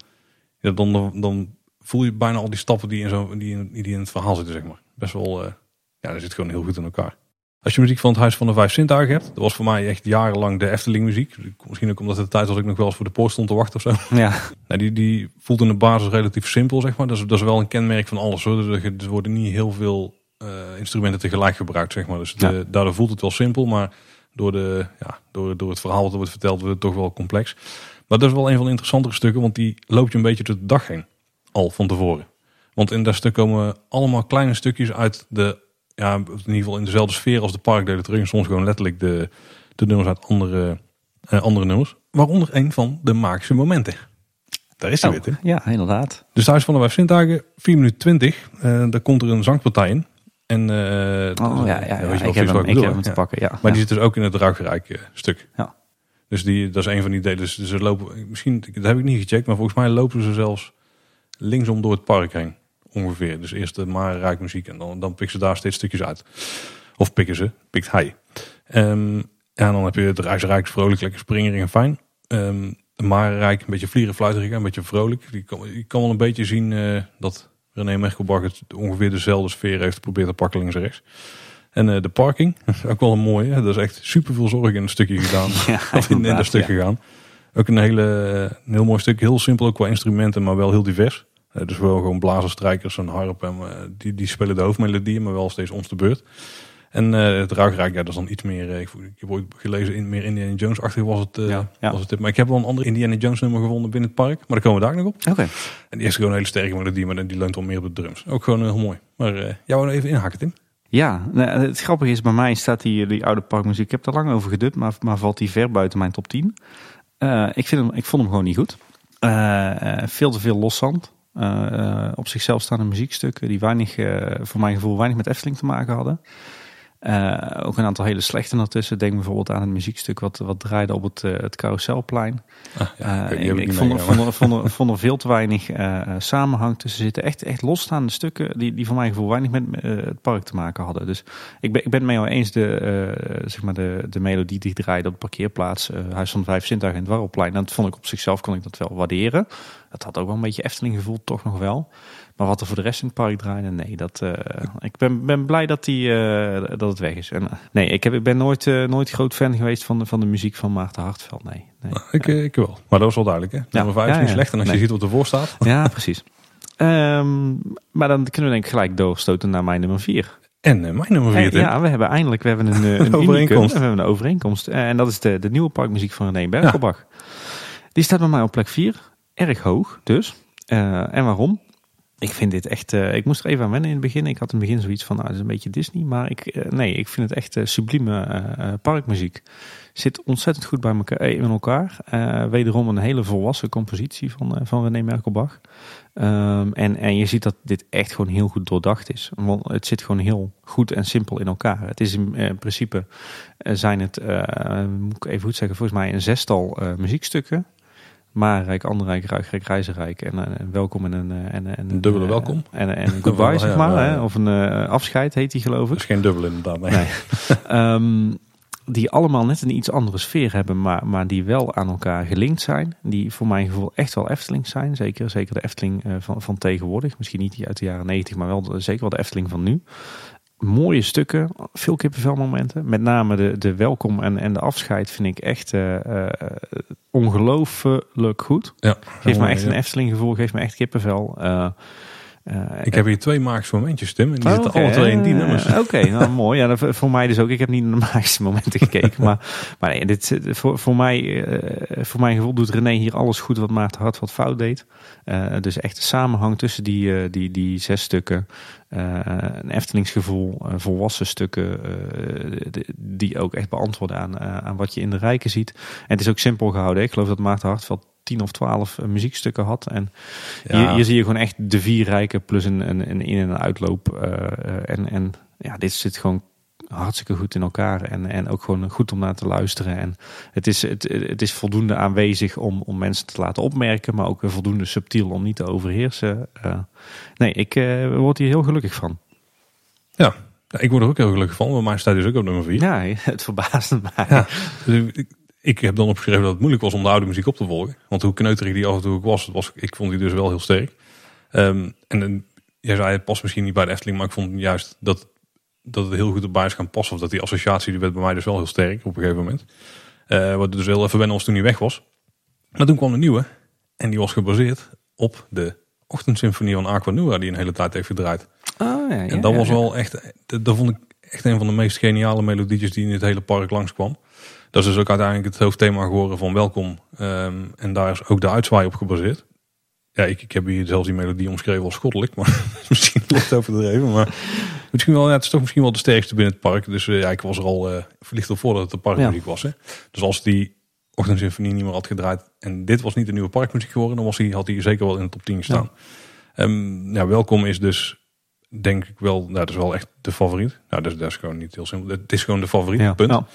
dan, dan voel je bijna al die stappen die in, zo, die in, het verhaal zitten, zeg maar. Best wel, uh, ja, dat zit gewoon heel goed in elkaar. Als je muziek van het Huis van de Vijf Zintuigen hebt, dat was voor mij echt jarenlang de Efteling muziek. Misschien ook omdat het de tijd was ik nog wel eens voor de post stond te wachten of zo. Ja. Nou, die, die voelt in de basis relatief simpel, zeg maar. Dat is, dat is wel een kenmerk van alles. Hoor. Er, er worden niet heel veel uh, instrumenten tegelijk gebruikt, zeg maar. Dus de, ja. daardoor voelt het wel simpel, maar door, de, ja, door, door het verhaal er wordt verteld, wordt het toch wel complex. Maar dat is wel een van de interessantere stukken, want die loopt je een beetje door de dag heen. Al van tevoren. Want in dat stuk komen allemaal kleine stukjes uit de, ja, in ieder geval in dezelfde sfeer als de parkdelen terug. En soms gewoon letterlijk de, de nummers uit andere, uh, andere nummers. Waaronder een van de magische momenten. Daar is hij oh, weer, Ja, inderdaad. Dus thuis van de Vijf Zintuigen, 4 minuten 20. Uh, daar komt er een zangpartij in. En, uh, oh ja, ja, ja, ja ik heb hem, ik heb hem te pakken. Ja. Maar ja. die zit dus ook in het ruigrijk stuk. Ja. Dus die, dat is een van die delen. Dus ze lopen, misschien, dat heb ik niet gecheckt, maar volgens mij lopen ze zelfs linksom door het park heen. Ongeveer. Dus eerst de Marenrijk muziek en dan, dan pikken ze daar steeds stukjes uit. Of pikken ze, pikt hij. Um, en dan heb je het Rijksrijk vrolijk, lekker springerig en fijn. Um, de Marenrijk een beetje vlieren, fluiterig, een beetje vrolijk. Je kan, je kan wel een beetje zien uh, dat René Merkelbach het ongeveer dezelfde sfeer heeft geprobeerd te pakken links en rechts. En uh, de parking, ook wel een mooie. Dat is echt super veel zorg in een stukje gedaan. ja, of in, in dat stuk ja. gegaan. Ook een, hele, een heel mooi stuk. Heel simpel ook qua instrumenten, maar wel heel divers. Uh, dus wel gewoon blazers, strijkers en harp. En, uh, die, die spelen de hoofdmelodieën, maar wel steeds ons de beurt. En uh, het ruigrijk, ja, dat is dan iets meer. Ik, ik heb ooit gelezen, in, meer Indiana Jones-achtig was het, ja, ja. was het. Maar ik heb wel een ander Indiana Jones nummer gevonden binnen het park. Maar daar komen we daar nog op. Oké. Okay. En die is gewoon een hele sterke melodie, maar die leunt wel meer op de drums. Ook gewoon heel mooi. Maar jou even inhaken, Tim. Ja, nou, het grappige is, bij mij staat die, die oude parkmuziek. Ik heb er lang over gedubt, maar, maar valt die ver buiten mijn top 10. Uh, ik, vind hem, ik vond hem gewoon niet goed. Uh, veel te veel loszand. Uh, op zichzelf staande muziekstukken die weinig, voor mijn gevoel, weinig met Efteling te maken hadden. Ook een aantal hele slechte ertussen. Denk bijvoorbeeld aan het muziekstuk wat, wat draaide op het, het carouselplein. Ah, ja, ik, ik vond, er, vond, er, vond, er, vond er veel te weinig samenhang tussen zitten. Echt, echt losstaande stukken die, die voor mijn gevoel weinig met het park te maken hadden. Dus ik ben, ik ben het mee eens de, zeg maar de, de melodie die draaide op de parkeerplaats. Huis van Vijf Zintuigen en het Warrelplein. Dat vond ik op zichzelf kon ik dat wel waarderen. Dat had ook wel een beetje Efteling gevoel, toch nog wel. Maar wat er voor de rest in het park draaide, nee. Dat, uh, ik ben, ben blij dat, die, uh, dat het weg is. En, uh, nee, ik, heb, ik ben nooit, nooit groot fan geweest van de, van de muziek van Maarten Hartveld. Nee, nee. Nou, ik, ik wel. Maar dat was wel duidelijk. Hè? Nummer 5 ja, is niet slecht. En als nee. je ziet wat ervoor staat. Ja, precies. Um, maar dan kunnen we denk ik gelijk doorstoten naar mijn nummer 4. En mijn nummer 4. Ja, we hebben eindelijk we hebben een, een overeenkomst. We hebben een overeenkomst. En dat is de, de nieuwe parkmuziek van René Berkelbach. Die staat bij mij op plek 4. Erg hoog dus. en waarom? Ik vind dit echt. Uh, ik moest er even aan wennen in het begin. Ik had in het begin zoiets van, nou, dat is een beetje Disney. Maar ik, uh, nee, ik vind het echt sublieme parkmuziek. Zit ontzettend goed bij elkaar, in elkaar. wederom een hele volwassen compositie van, van René Merkelbach. Um, en, en je ziet dat dit echt gewoon heel goed doordacht is. Want het zit gewoon heel goed en simpel in elkaar. Het is in, in principe zijn het, moet ik even goed zeggen, volgens mij een zestal muziekstukken. Maarrijk, Anderrijk, Ruigrijk, Reizenrijk en, en, en welkom en een, en, en, een dubbele welkom. En, en een goodbye, zeg maar. Ja, ja. Hè? Of een uh, afscheid heet die geloof ik. Dat is geen dubbel inderdaad. Nee. nee. um, die allemaal net een iets andere sfeer hebben, maar, maar die wel aan elkaar gelinkt zijn. Die voor mijn gevoel echt wel Efteling zijn. Zeker, zeker de Efteling van, van tegenwoordig. Misschien niet die uit de jaren 90, maar wel zeker wel de Efteling van nu mooie stukken, veel kippenvelmomenten. Met name de, de welkom en, en de afscheid vind ik echt uh, uh, ongelooflijk goed. Ja, geeft me echt ja. een Efteling gevoel, geeft me echt kippenvel. Uh, ik heb hier twee magische momentjes, Tim. En die oh, zitten okay. alle twee in die nummers. Oké, okay, nou mooi. Ja, dat, voor mij dus ook. Ik heb niet naar de magische momenten gekeken. maar, maar nee, dit, voor, voor, mij, voor mijn gevoel doet René hier alles goed wat Maarten Hart wat fout deed. dus echt de samenhang tussen die, die, die zes stukken. Uh, een Eftelingsgevoel, uh, volwassen stukken uh, die ook echt beantwoorden aan, aan wat je in de rijken ziet. En het is ook simpel gehouden. Ik geloof dat Maarten Hartveld 10 of 12 muziekstukken had. En ja. hier, hier, zie je gewoon echt de vier rijken plus een, een, een in- en uitloop. en, en ja, dit zit gewoon hartstikke goed in elkaar. En, en ook gewoon goed om naar te luisteren. En het is, het, het is voldoende aanwezig om, om mensen te laten opmerken. Maar ook voldoende subtiel om niet te overheersen. Uh, nee, ik uh, word hier heel gelukkig van. Ja, ik word er ook heel gelukkig van. Maar mij staat dus ook op nummer 4. Ja, het verbaast mij. Ja, dus ik, ik heb dan opgeschreven dat het moeilijk was om de oude muziek op te volgen. Want hoe kneuterig die af en toe ook was, was ik vond die dus wel heel sterk. Um, en jij zei, het past misschien niet bij de Efteling, maar ik vond juist dat, dat het heel goed erbij is gaan passen. Of dat die associatie, die werd bij mij dus wel heel sterk op een gegeven moment. Uh, wat dus heel even wennen was toen hij weg was. Maar toen kwam de nieuwe. En die was gebaseerd op de ochtendsymfonie van Aquanura, die een hele tijd heeft gedraaid. Oh, ja, ja, en dat was wel echt, dat, dat, vond ik echt een van de meest geniale melodietjes die in het hele park langskwam. Dat is dus ook uiteindelijk het hoofdthema geworden van Welkom. Um, en daar is ook de uitzwaai op gebaseerd. Ja, ik, ik heb hier zelfs die melodie omschreven als schottelijk, maar misschien licht overdreven. Maar misschien wel, ja, het is toch misschien wel de sterkste binnen het park. Dus uh, ja, ik was er al uh, verlicht op voordat het de parkmuziek was. Hè. Dus als die ochtendsymfonie niet meer had gedraaid en dit was niet de nieuwe parkmuziek geworden, dan was hij, had hij zeker wel in de top 10 gestaan. Ja. Um, ja, welkom is dus denk ik wel, nou, dat is wel echt de favoriet. Nou, dat is, dat is gewoon niet heel simpel. Het is gewoon de favoriet, ja. punt. Ja.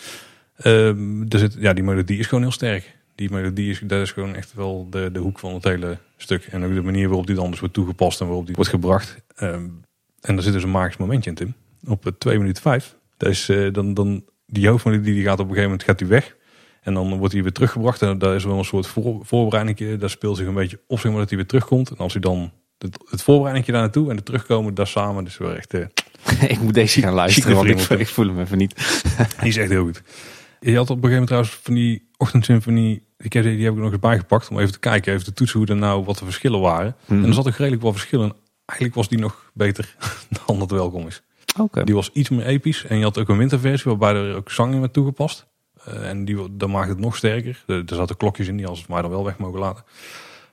Um, dus het, ja, die melodie is gewoon heel sterk. Die melodie is, dat is gewoon echt wel de, de hoek van het hele stuk. En ook de manier waarop die dan dus wordt toegepast en waarop die wordt gebracht. Um, en daar zit dus een magisch momentje in, Tim. Op 2 minuten 5. Dat is, uh, dan, dan, die hoofdmelodie die gaat op een gegeven moment gaat die weg. En dan wordt hij weer teruggebracht. En daar is wel een soort voor, voorbereiding. Daar speelt zich een beetje op, zeg maar, dat hij weer terugkomt. En als hij dan het, het voorbereiding daar naartoe en het terugkomen, daar samen. Dus wel echt... Uh, ik moet deze gaan luisteren, want ik, ik, voel hem even niet. die is echt heel goed. Je had op een gegeven moment trouwens van die ochtendsymfonie, die heb, die heb ik nog eens bijgepakt om even te kijken, even te toetsen hoe er nou wat de verschillen waren. Mm. En er zat ook redelijk wat verschillen. Eigenlijk was die nog beter dan dat welkom is. Okay. Die was iets meer episch en je had ook een winterversie waarbij er ook zang in werd toegepast. Uh, en die, dan maakt het nog sterker. Er, zaten klokjes in die als het maar dan wel weg mogen laten.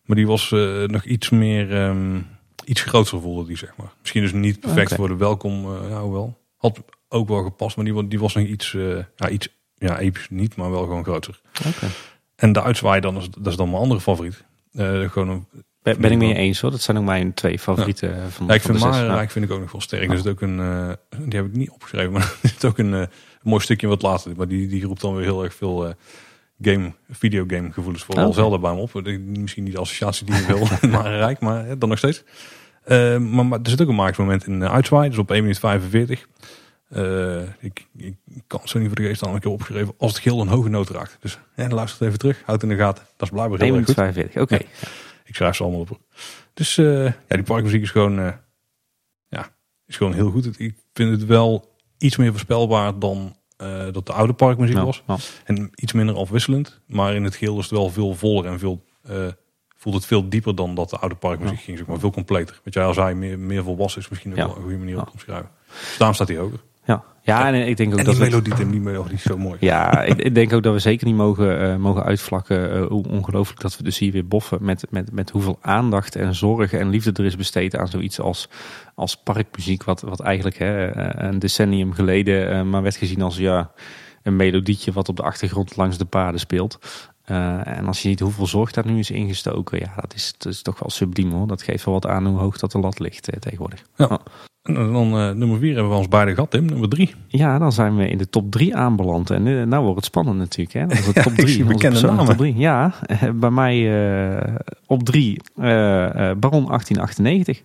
Maar die was uh, nog iets meer, um, iets groter voelde die zeg maar. Misschien dus niet perfect okay. voor de welkom, uh, ja, wel. Had ook wel gepast, maar die, die was nog iets, ja, iets ja, episch niet, maar wel gewoon groter. Okay. En de uitzwaai, dan is, dat is dan mijn andere favoriet. Uh, gewoon een, ben, ben ik mee eens hoor. Dat zijn ook mijn twee favorieten ja. van, ja, ik van vind Marenrijk vind ik ook nog wel sterk. Er zit ook een, uh, die heb ik niet opgeschreven, maar er zit ook een, uh, mooi stukje wat later. Maar die, die roept dan weer heel erg veel game, videogame gevoelens voor. Okay. Zelda bij me op. Misschien niet de associatie die ik wil Marenrijk, maar dan nog steeds. Uh, maar, maar er zit ook een magisch moment in uh, uitzwaai. Dus op 1 minuut 45. Uh, ik, ik, het zo niet voor de geest aan. Ik heb opgeschreven als het geel een hoge noot raakt. Dus ja, luister even terug. Houd in de gaten. Dat is blijkbaar heel erg goed. 45, oké. Okay. Ja, ik schrijf ze allemaal op. Dus uh, ja, die parkmuziek is gewoon, uh, ja, is gewoon heel goed. Ik vind het wel iets meer voorspelbaar dan dat de oude parkmuziek was. En iets minder afwisselend. Maar in het geheel is het wel veel voller en veel, voelt het veel dieper dan dat de oude parkmuziek ging. Zeg maar veel completer. Wat jij al zei, meer, meer volwassen is misschien ook wel een goede manier om te omschrijven. Dus daarom staat hij hoger. Ja, en ik denk ook en dat die melodie en die melodie is zo mooi. Ja, ik, ik, denk ook dat we zeker niet mogen, uh, mogen uitvlakken uh, hoe ongelooflijk dat we dus hier weer boffen met, met, met hoeveel aandacht en zorg en liefde er is besteed aan zoiets als, als parkmuziek, wat, wat eigenlijk hè, een decennium geleden uh, maar werd gezien als ja, een melodietje wat op de achtergrond langs de paden speelt. Uh, en als je ziet hoeveel zorg daar nu is ingestoken, ja, dat is, dat is toch wel subliem hoor. Dat geeft wel wat aan hoe hoog dat de lat ligt tegenwoordig. Ja. Oh. En dan uh, nummer vier hebben we ons beide gehad, Tim. Nummer drie. Ja, dan zijn we in de top drie aanbeland. En uh, nou wordt het spannend natuurlijk. Hè? Dat is de top ja, drie. bekende namen. Top drie. Ja, bij mij uh, op drie Baron 1898.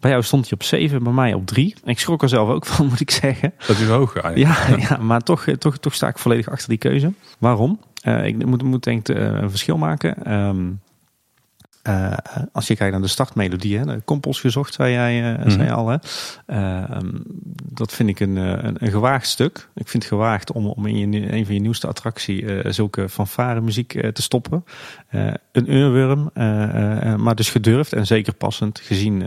Bij jou stond hij op 7, bij mij op 3. Ik schrok er zelf ook van, moet ik zeggen. Dat is hoog eigenlijk. Ja, ja maar toch, toch, toch sta ik volledig achter die keuze. Waarom? Uh, ik moet, moet denk ik uh, een verschil maken. Um, uh, als je kijkt naar de startmelodie, hè, de kompels gezocht, zei jij, uh, zei al. Hè. Um, dat vind ik een, een, een, gewaagd stuk. Ik vind het gewaagd om, om in je, een van je nieuwste attractie zulke fanfare muziek te stoppen. een uurwurm, maar dus gedurfd en zeker passend gezien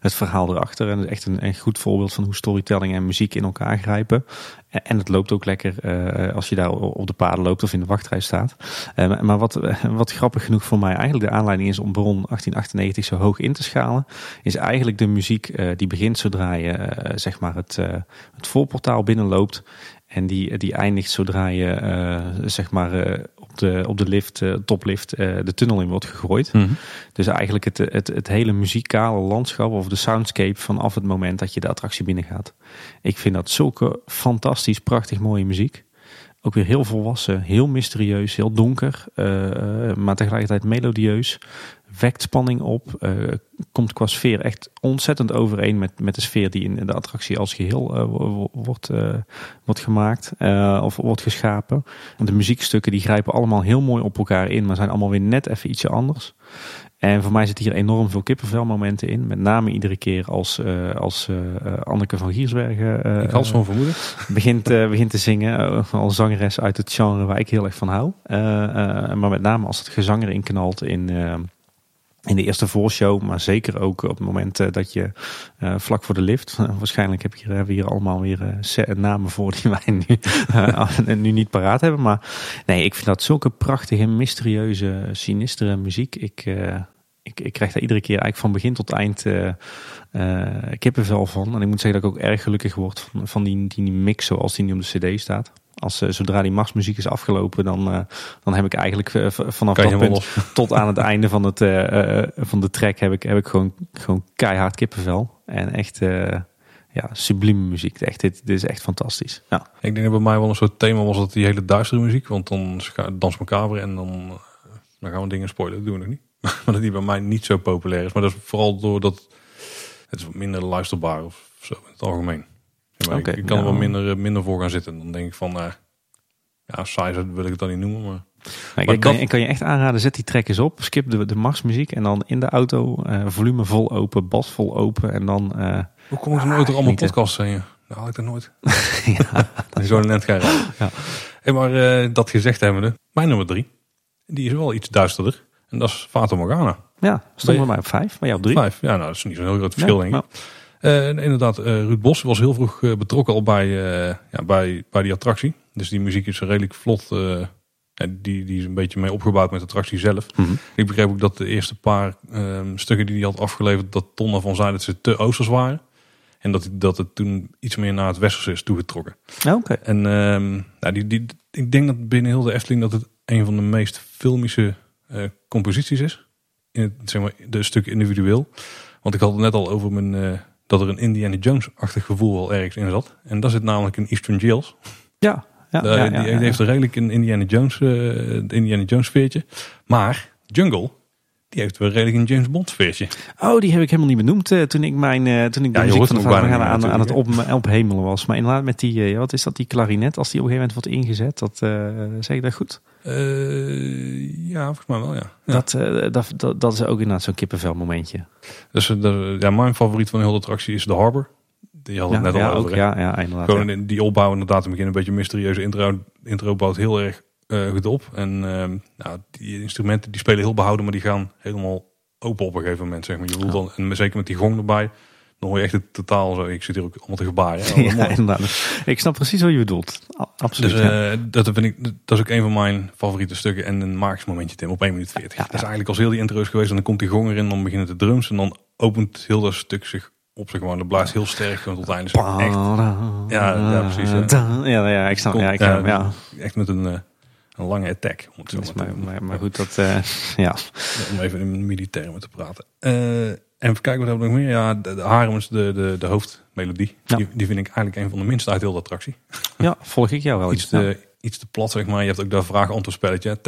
het verhaal erachter. En echt een, een goed voorbeeld van hoe storytelling en muziek in elkaar grijpen. En het loopt ook lekker uh, als je daar op de paden loopt of in de wachtrij staat. Uh, maar wat, wat grappig genoeg voor mij eigenlijk de aanleiding is om Bron 1898 zo hoog in te schalen, is eigenlijk de muziek uh, die begint zodra je zeg maar het, het voorportaal binnenloopt. En die, die eindigt zodra je zeg maar de, op de lift, toplift, de tunnel in wordt gegooid. Mm -hmm. Dus eigenlijk het, het, het hele muzikale landschap of de soundscape vanaf het moment dat je de attractie binnengaat. Ik vind dat zulke fantastisch, prachtig mooie muziek. Ook weer heel volwassen, heel mysterieus, heel donker, uh, maar tegelijkertijd melodieus. Wekt spanning op. eh, komt qua sfeer echt ontzettend overeen met, met de sfeer die in de attractie als geheel eh, wo- wo- wordt, eh, wordt gemaakt of wordt geschapen. En de muziekstukken die grijpen allemaal heel mooi op elkaar in, maar zijn allemaal weer net even ietsje anders. En voor mij zitten hier enorm veel kippenvelmomenten in. Met name iedere keer als, als Anneke van Giersbergen eh, Ik had zo'n vermoeden. begint, begint te zingen. als zangeres uit het genre waar ik heel erg van hou. Maar met name als het gezang erin knalt in, in de eerste voorshow. Maar zeker ook op het moment eh, dat je eh, vlak voor de lift. waarschijnlijk heb je hebben we hier allemaal weer eh, namen voor die wij nu, eh, nu niet paraat hebben. Maar nee, ik vind dat zulke prachtige, mysterieuze, sinistere muziek. Ik, eh, ik, ik krijg daar iedere keer eigenlijk van begin tot eind eh, eh, kippenvel van. En ik moet zeggen dat ik ook erg gelukkig word van, van die, die mix zoals die nu op de cd staat. Als, eh, zodra die Marsmuziek is afgelopen, dan, eh, dan heb ik eigenlijk eh, vanaf dat punt los. tot aan het einde van, het, van de track heb ik, heb ik gewoon, gewoon keihard kippenvel. En echt ja, sublieme muziek. Echt, dit, dit is echt fantastisch. Ja. Ik denk dat bij mij wel een soort thema was dat die hele duistere muziek. Want dan dans macabre en dan, dan gaan we dingen spoilen. Dat doen we nog niet. maar dat die bij mij niet zo populair is. Maar dat is vooral doordat het is wat minder luisterbaar of zo in het algemeen. Ja, maar ik, ik kan er ja. wel minder, eh, minder voor gaan zitten. Dan denk ik van, eh, ja, saai zou- wil ik het dan niet noemen. Maar Nou, Maar ik, kan, dat- ik kan je echt aanraden, zet die track eens op. Skip de, de Marsmuziek en dan in de auto eh, volume vol open, bas vol open. En dan... hoe kom ik er nooit door allemaal genieten. podcasts heen? Nou, had ik dat nooit. ja, Dat is zo net gaan. Ja. Hey, maar dat gezegd hebbende, mijn nummer drie, die is wel iets duisterder. En dat is Fata Morgana. ja, stond bij mij op vijf, maar jij op drie. Vijf. Ja, nou, dat is niet zo'n heel groot verschil, Ja, denk ik. nou, En inderdaad, eh, Ruud Bos was heel vroeg eh, betrokken al bij, ja, bij, bij die attractie. Dus die muziek is redelijk vlot. die, die is een beetje mee opgebouwd met de attractie zelf. mhm. Ik begreep ook dat de eerste paar ehm, stukken die hij had afgeleverd, dat Ton ervan zei dat ze te oosters waren. En dat, dat het toen iets meer naar het westerse is toegetrokken. Oké. En ehm, nou, die, die, ik denk dat binnen heel de Efteling dat het een van de meest filmische composities is. In het, zeg maar, de stukken individueel. Want ik had het net al over mijn, dat er een Indiana Jones-achtig gevoel wel ergens in zat. En daar zit namelijk een Eastern Jails. Ja, ja, ja, ja, die heeft er redelijk een Indiana Jones, het Indiana Jones sfeertje. Maar Jungle, die heeft wel redelijk een James Bond sfeertje. Oh, die heb ik helemaal niet benoemd eh, toen ik mijn eh, toen ik de Ja, muziek van de aan, aan het op, ophemelen was. Maar inderdaad met die, ja, wat is dat, die klarinet, als die op een gegeven moment wordt ingezet, dat zeg ik dat goed? Ja, volgens mij wel, ja. ja. Dat, dat, dat, dat is ook inderdaad zo'n kippenvel momentje. Dus de, ja, mijn favoriet van de hele attractie is de Harbor. Die had het Ja, net al ja, over. ook, ja, ja, inderdaad. Gewoon ja. in die opbouw inderdaad in het begin een beetje mysterieuze intro. intro bouwt heel erg eh, goed op. En ehm, nou, die instrumenten die spelen heel behouden, maar die gaan helemaal open op een gegeven moment. Zeg maar. Je voelt dan, en zeker met die gong erbij, dan hoor je echt het totaal zo. Ik zit hier ook allemaal te gebaaien. hè. Ja. Ik snap precies wat je bedoelt. Absoluut. Dus eh, dat, vind ik, dat is ook een van mijn favoriete stukken. En een magisch momentje, Tim, op 1 minuut 40. Ja, Dat is eigenlijk als heel die intro is geweest. En dan komt die gong erin, dan beginnen de drums. En dan opent heel dat stuk zich op zich gewoon. Dat blijft heel sterk tot het einde. Dus echt, Ja, ja, precies, ja. Ja, ja, ik snap. Ja, ik, ja, ja. echt met een, eh, een lange attack. Om, het zo Dus maar, maar, te- maar, maar goed, dat, eh, ja. om even in militair te praten. Eh, en even kijken, wat hebben we nog meer? Ja, de, de Harem is de, de, de hoofdmelodie. Ja. Die, die vind ik eigenlijk een van de minste uit heel de attractie. ja, volg ik jou wel. Iets Ja. te, iets te plat, zeg maar. Je hebt ook daar vraag-antwoord spelletje.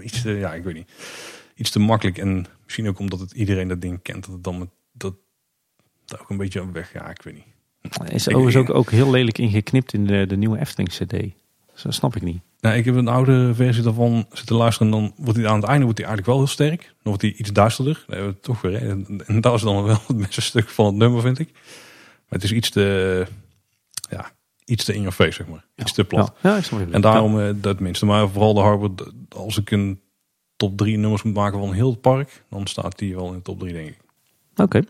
Iets te, ja, ik weet niet. Iets te makkelijk. En misschien ook omdat het iedereen dat ding kent. Dat het dan met, dat, dat ook een beetje weg. Ja, ik weet niet. Is overigens ook, ook heel lelijk ingeknipt in de, de nieuwe Efteling CD. Dus dat snap ik niet. Nou, ik heb een oude versie daarvan zitten luisteren. En dan wordt hij aan het einde wordt hij eigenlijk wel heel sterk. Dan wordt hij iets duisterder. We toch weer. hè. En, dat is dan wel het beste stuk van het nummer, vind ik. Maar het is iets te, ja, iets te in your face, zeg maar. Iets te plat. Ja. En daarom eh, dat minste. Maar vooral de Harbor, d- als ik een top drie nummers moet maken van heel het park, dan staat die wel in de top drie, denk ik. Oké.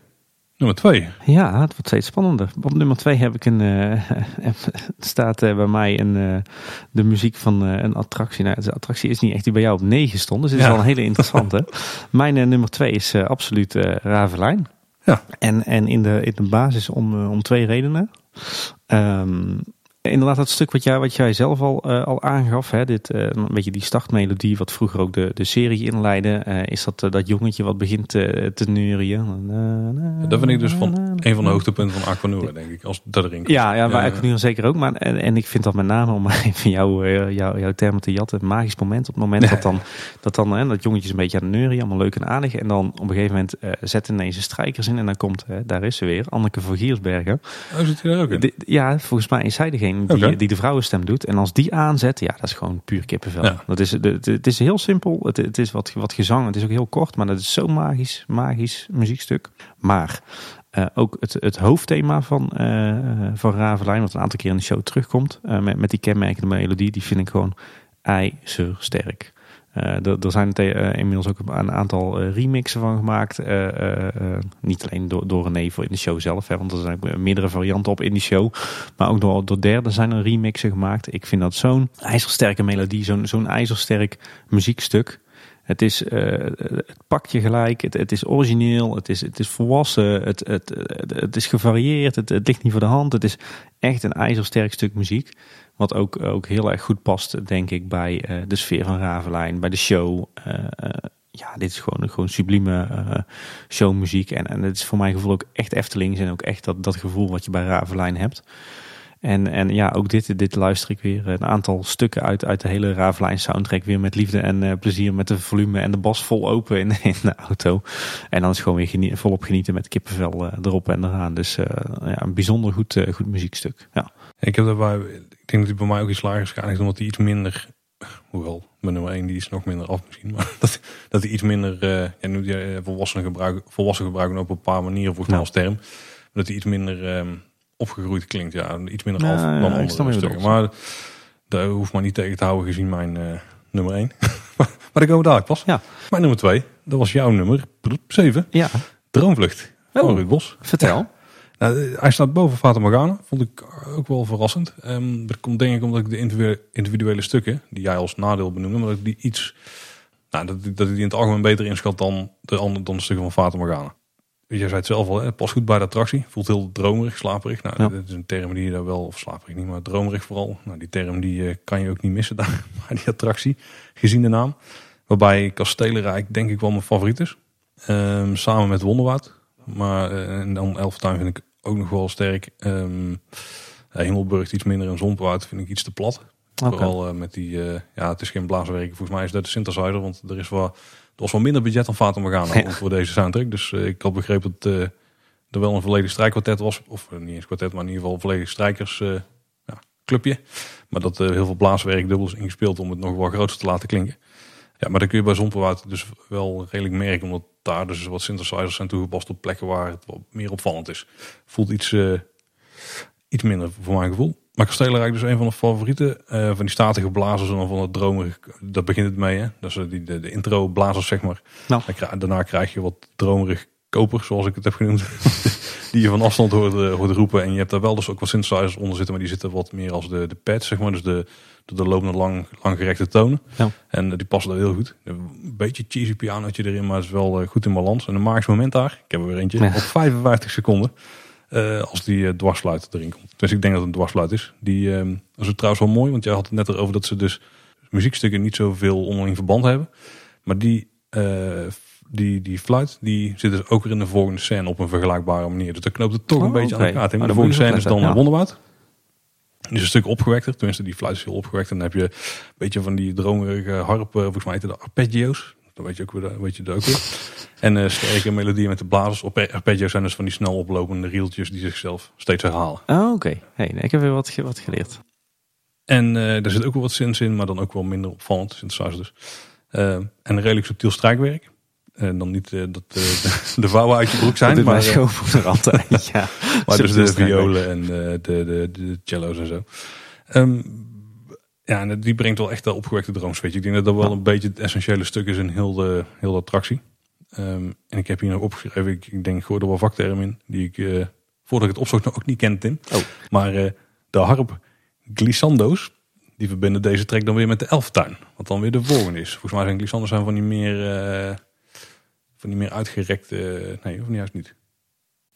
Nummer twee. Ja, het wordt steeds spannender. Op nummer twee heb ik een. eh, staat eh, bij mij een, eh, de muziek van een attractie. Nou, de attractie is niet echt die bij jou op negen stond. Dus dit is wel een hele interessante. Mijn nummer twee is absoluut Ravelijn. Ja. En, en in, de, in de basis om, om twee redenen. Ehm, Inderdaad, dat stuk wat jij, wat jij zelf al, uh, al aangaf, hè, dit, uh, een beetje die startmelodie, wat vroeger ook de, de serie inleidde, uh, is dat dat jongetje wat begint te, te neurien. dat vind ik dus van een van de hoogtepunten van Aquanura, denk ik, als dat erin komt. Ja, ja bij Aquanura zeker ook. Maar, en, en ik vind dat met name, om even jou, jou, jouw termen te jatten, een magisch moment. Op het moment dat dan dat, dan, hè, dat jongetje een beetje aan de neurien, allemaal leuk en aardig. En dan op een gegeven moment zetten ineens een strijkers in en dan komt, daar is ze weer, Anneke van Giersbergen. Oh, zit hij daar ook in? ja, volgens mij is zij degene die, die de vrouwenstem doet. En als die aanzet, ja, dat is gewoon puur kippenvel. Ja. Dat is, het, het is heel simpel. Het, het is wat, wat gezang. Het is ook heel kort, maar dat is zo magisch, magisch muziekstuk. Maar uh, ook het, het hoofdthema van, uh, van Ravelijn, wat een aantal keer in de show terugkomt, uh, met, met die kenmerkende melodie, die vind ik gewoon ijzersterk. Uh, er zijn er inmiddels ook een aantal remixen van gemaakt. niet alleen door, door René voor in de show zelf, hè, want er zijn meerdere varianten op in die show. Maar ook door, door derden zijn er remixen gemaakt. Ik vind dat zo'n ijzersterke melodie, zo'n zo'n ijzersterk muziekstuk. Het, is, het pakt je gelijk, het, het, is origineel, het is, het is volwassen, het, het, het, is gevarieerd, het, het ligt niet voor de hand. Het is echt een ijzersterk stuk muziek. Wat ook, ook heel erg goed past, denk ik, bij uh, de sfeer van Ravelijn, bij de show. Uh, uh, ja, dit is gewoon, gewoon sublieme showmuziek. En, en het is voor mijn gevoel ook echt Eftelings en ook echt dat, dat gevoel wat je bij Ravelijn hebt. En, en ja, ook dit, dit luister ik weer een aantal stukken uit, uit de hele Ravelijn soundtrack. Weer met liefde en plezier met de volume en de bas vol open in, in de auto. En dan is gewoon weer geniet, volop genieten met kippenvel erop en eraan. Dus ja, een bijzonder goed, goed muziekstuk. Ja. Ik heb daarbij ik denk dat hij bij mij ook iets lager is geëindigd, omdat hij iets minder, hoewel mijn nummer 1 die is nog minder af misschien, maar dat, dat hij iets minder, uh, ja, nu die uh, volwassenen gebruiken, volwassen gebruiken op een paar manieren volgens mij als term, dat hij iets minder um, opgegroeid klinkt, ja, iets minder af dan ja, andere stukken. Maar daar hoeft maar niet tegen te houden gezien mijn uh, nummer 1. maar daar komen we dadelijk pas. Ja. Mijn nummer 2, dat was jouw nummer 7. Ja. Droomvlucht. Oh, Ruud Bos. Vertel. Nou, hij staat boven Fata Morgana. Vond ik ook wel verrassend. Um, dat komt denk ik omdat ik de individuele stukken, die jij als nadeel benoemde, maar dat ik die iets, nou, dat, dat ik die in het algemeen beter inschat dan de andere dan de stukken van Fata Morgana. Jij zei het zelf al, hè, pas goed bij de attractie. Voelt heel dromerig, slaperig. Nou, ja. dat is een term die je daar wel, of slaperig niet, maar dromerig vooral. Nou, die term die uh, kan je ook niet missen daar bij die attractie, gezien de naam. Waarbij Kastelenrijk denk ik wel mijn favoriet is. Um, samen met Wonderwoud. Maar uh, en dan Elftuin vind ik ook nog wel sterk. Um, Hemelburg iets minder en Zonpoort vind ik iets te plat. Okay. Vooral uh, met die, uh, ja het is geen blaaswerk. Volgens mij is dat de synthesizer, want er is wel, er was wel minder budget dan Fata Morgana ja. voor deze soundtrack. Dus uh, ik had begrepen dat uh, er wel een volledig strijkkwartet was. Of niet eens kwartet, maar in ieder geval een volledig strijkers ja, clubje. Maar dat heel veel blaaswerk dubbel is ingespeeld om het nog wel groter te laten klinken. Ja, maar dan kun je bij Zonpoort dus wel redelijk merken, omdat daar dus wat synthesizers zijn toegepast op plekken waar het wat meer opvallend is. Voelt iets, uh, iets minder voor mijn gevoel. Maar Kastelenrijk dus een van de favorieten. Uh, van die statige blazers en van het dromerig. Dat begint het mee. Hè? Dat is die, de, de intro blazers zeg maar. Nou. Daarna krijg je wat dromerig koper zoals ik het heb genoemd. die je van afstand hoort, hoort roepen. En je hebt daar wel dus ook wat synthesizers onder zitten. Maar die zitten wat meer als de, de pads zeg maar. Dus de, de, de lopende lang, langgerekte tonen. Ja. En die passen daar heel goed. Een beetje cheesy pianootje erin, maar het is wel uh, goed in balans. En een magisch moment daar. Ik heb er weer eentje. Ja. Op 55 seconden. Uh, als die uh, dwarsfluit erin komt. Dus ik denk dat het een dwarsfluit is. Die uh, dat is trouwens wel mooi. Want jij had het net erover dat ze dus muziekstukken niet zoveel onderling verband hebben. Maar die, die, die fluit die zit dus ook weer in de volgende scène op een vergelijkbare manier. Dus dat knoopt het toch oh, een beetje okay. aan elkaar. Maar de volgende scène is dan ja. Wonderwoud. Die is een stuk opgewekter. Tenminste, die fluit is heel opgewekt. En dan heb je een beetje van die dromerige harp, volgens mij de arpeggios. Dan weet je, ook weer, weet je het ook weer. En uh, sterke melodieën met de blazers. Op arpeggios zijn dus van die snel oplopende rieltjes die zichzelf steeds herhalen. Oh, oké. Okay. Hey, ik heb weer wat, wat geleerd. En uh, daar zit ook wel wat zins in, maar dan ook wel minder opvallend. Synthesizer dus. Uh, en een redelijk subtiel strijkwerk. En dan niet uh, dat uh, de, de vouwen uit je broek zijn. maar schoonmoeder altijd. ja. maar dus de violen en de, de, de, de cello's en zo. Um, ja, en die brengt wel echt de opgewekte droomsfeer. Ik denk dat dat wel een beetje het essentiële stuk is in heel de, heel de attractie. Um, en ik heb hier nog opgeschreven, ik, ik denk, ik gooi er wel vakterm in, die ik, uh, voordat ik het opzocht, nog ook niet kende, Tim. Oh. Maar uh, de harp glissando's, die verbinden deze track dan weer met de elftuin. Wat dan weer de volgende is. Volgens mij zijn glissando's zijn van die meer, uh, van die meer uitgerekte, nee, of niet juist niet.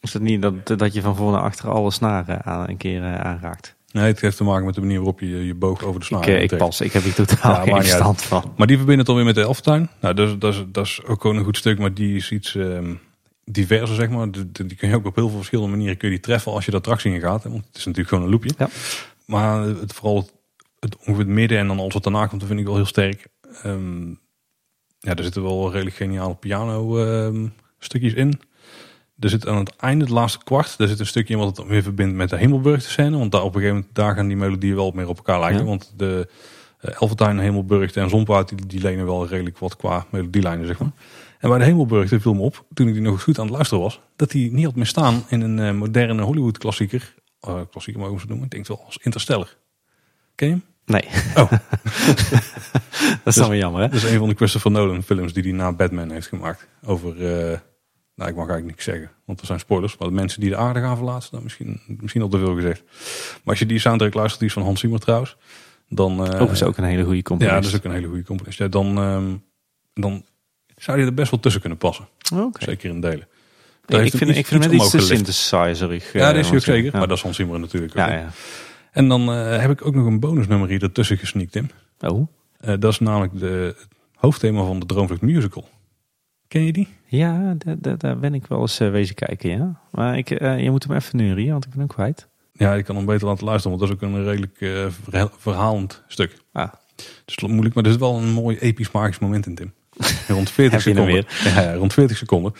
Is dat niet dat, dat je van voor naar achter alle snaren aan, een keer aanraakt? Nee, het heeft te maken met de manier waarop je je boog over de snaar Ik, eh, ik pas, ik heb hier totaal Ja, geen niet verstand van. Maar die verbinden het dan weer met de Elftuin. Nou, dat is, dat, is, dat is ook gewoon een goed stuk, maar die is iets ehm, diverser, zeg maar. Die, die kun je ook op heel veel verschillende manieren kun je die treffen als je de attractie in gaat. Want het is natuurlijk gewoon een loopje. Ja. Maar het, vooral het, het, ongeveer het midden en dan alles wat daarna komt, dat vind ik wel heel sterk. Ehm, ja, er zitten wel redelijk geniale piano ehm, stukjes in. Er zit aan het einde, het laatste kwart, daar zit een stukje in wat het weer verbindt met de Hemelburg scène. Want daar op een gegeven moment, daar gaan die melodieën wel meer op elkaar lijken. Ja. Want de uh, Elfentuin, Hemelburg en Zonpaard, die, die lenen wel redelijk wat qua melodielijnen, zeg maar. En bij de Hemelburg, dat viel me op, toen ik die nog goed aan het luisteren was, dat die niet had meer staan in een eh, moderne Hollywood klassieker. Uh, klassieker mogen ze noemen, ik denk wel als Interstellar. Ken je hem? Nee. Oh. dat is dan weer jammer, hè? Dat is een van de Christopher Nolan films die hij na Batman heeft gemaakt. Over, uh, nou ik mag eigenlijk niks zeggen, want er zijn spoilers. Maar de mensen die de aarde gaan verlaten, nou, misschien, misschien al te veel gezegd. Maar als je die soundtrack luistert, die is van Hans Zimmer trouwens. Dan, uh, ook is ook een hele goede componist. Ja, dat is ook een hele goede componist. Ja, dan, um, dan zou je er best wel tussen kunnen passen. Okay. Zeker in delen. Ik, vind, ik vind het iets te synthesizerig. Ja, dat is ook zeker. Ja. Maar dat is Hans Zimmer natuurlijk ook. Ja, ja. En dan uh, heb ik ook nog een bonusnummer hier ertussen gesneakt in. Oh. Uh, dat is namelijk de, het hoofdthema van de Droomvlucht Musical. Ken je die? Ja, daar, daar ben ik wel eens uh, wezen kijken, ja. Maar ik, je moet hem even neurien, want ik ben hem kwijt. Ja, ik kan hem beter laten luisteren, want dat is ook een redelijk verhalend stuk. Ah. Dus moeilijk, maar er is wel een mooi episch magisch moment in, Tim. Rond 40 seconden. Weer? Ja, rond 40 seconden.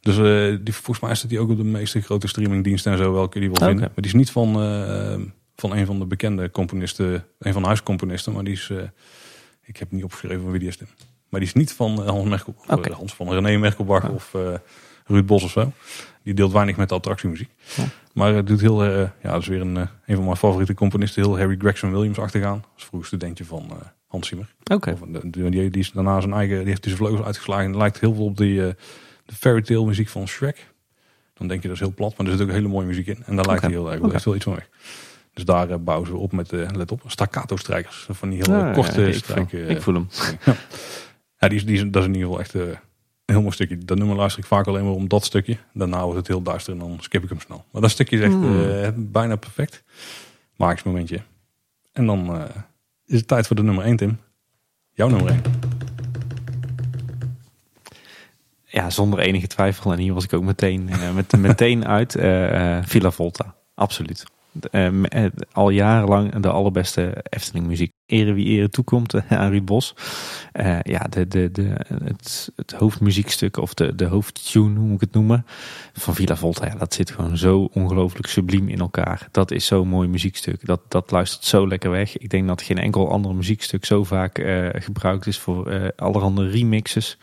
Dus uh, die, volgens mij staat die ook op de meeste grote streamingdiensten en zo wel kun je die wel Okay. vinden. Maar die is niet van, uh, van een van de bekende componisten, een van de huiscomponisten, maar die is, uh, ik heb niet opgeschreven van wie die is. Tim. Maar die is niet van Hans Merkel, Okay. Hans van René Merkelbach Ja. of Ruud Bos of zo. Die deelt weinig met de attractiemuziek. Ja. Maar het doet heel, ja, dat is weer een, een van mijn favoriete componisten, heel Harry Gregson Williams achtergaan. Als vroeg studentje van Hans Zimmer. Oké. Okay. Die, die, is daarna zijn eigen, die heeft dus vleugels uitgeslagen. En lijkt heel veel op die, uh, de fairy tale muziek van Shrek. Dan denk je dat is heel plat, maar er zit ook hele mooie muziek in. En daar lijkt hij heel erg. Dat heeft wel iets van weg. Dus daar uh, bouwen ze op met, uh, let op, staccato strijkers. Van die heel Ah, ja, korte ja, ik, strijken. voel, ik voel hem. Ja, die die dat is in ieder geval echt een heel mooi stukje. Dat nummer luister ik vaak alleen maar om dat stukje. Daarna wordt het heel duister en dan skip ik hem snel. Maar dat stukje is echt Hmm. bijna perfect. Magisch momentje. En dan is het tijd voor de nummer 1, Tim. Jouw nummer 1. Ja, zonder enige twijfel. En hier was ik ook meteen, met, meteen uit. Uh, Villa Volta, absoluut. Uh, al jarenlang de allerbeste Efteling muziek. Ere wie ere toekomt aan Bos. ja, de, de, de, het, het hoofdmuziekstuk of de, de hoofdtune, hoe moet ik het noemen, van Villa Volta. Ja, dat zit gewoon zo ongelooflijk subliem in elkaar. Dat is zo'n mooi muziekstuk. Dat, dat luistert zo lekker weg. Ik denk dat geen enkel ander muziekstuk zo vaak uh, gebruikt is voor uh, allerhande remixes.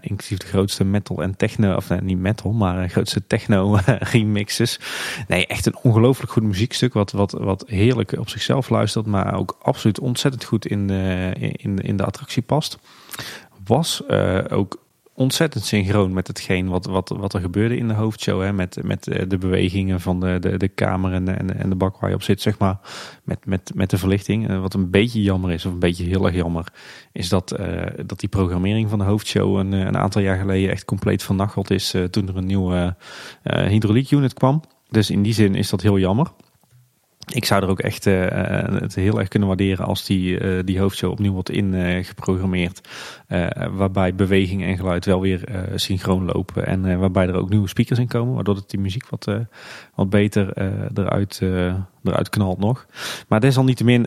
Inclusief de grootste metal en techno, of nee, niet metal, maar de grootste techno remixes. Nee, echt een ongelooflijk goed muziekstuk. Wat, wat, wat heerlijk op zichzelf luistert, maar ook absoluut ontzettend goed in in, in de attractie past. Was uh, ook ontzettend synchroon met hetgeen wat, wat, wat er gebeurde in de hoofdshow. Hè? Met, met de bewegingen van de, de, de kamer en de, en, de, bak waar je op zit, zeg maar. Met, met, met de verlichting. Wat een beetje jammer is, of een beetje heel erg jammer, is dat, dat die programmering van de hoofdshow een, een aantal jaar geleden echt compleet vernacheld is toen er een nieuwe uh, hydrauliek unit kwam. Dus in die zin is dat heel jammer. Ik zou er ook echt uh, het heel erg kunnen waarderen als die, uh, die hoofdshow opnieuw wordt ingeprogrammeerd. Waarbij beweging en geluid wel weer synchroon lopen. En waarbij er ook nieuwe speakers in komen. Waardoor het die muziek wat, wat beter eruit, eruit knalt nog. Maar desalniettemin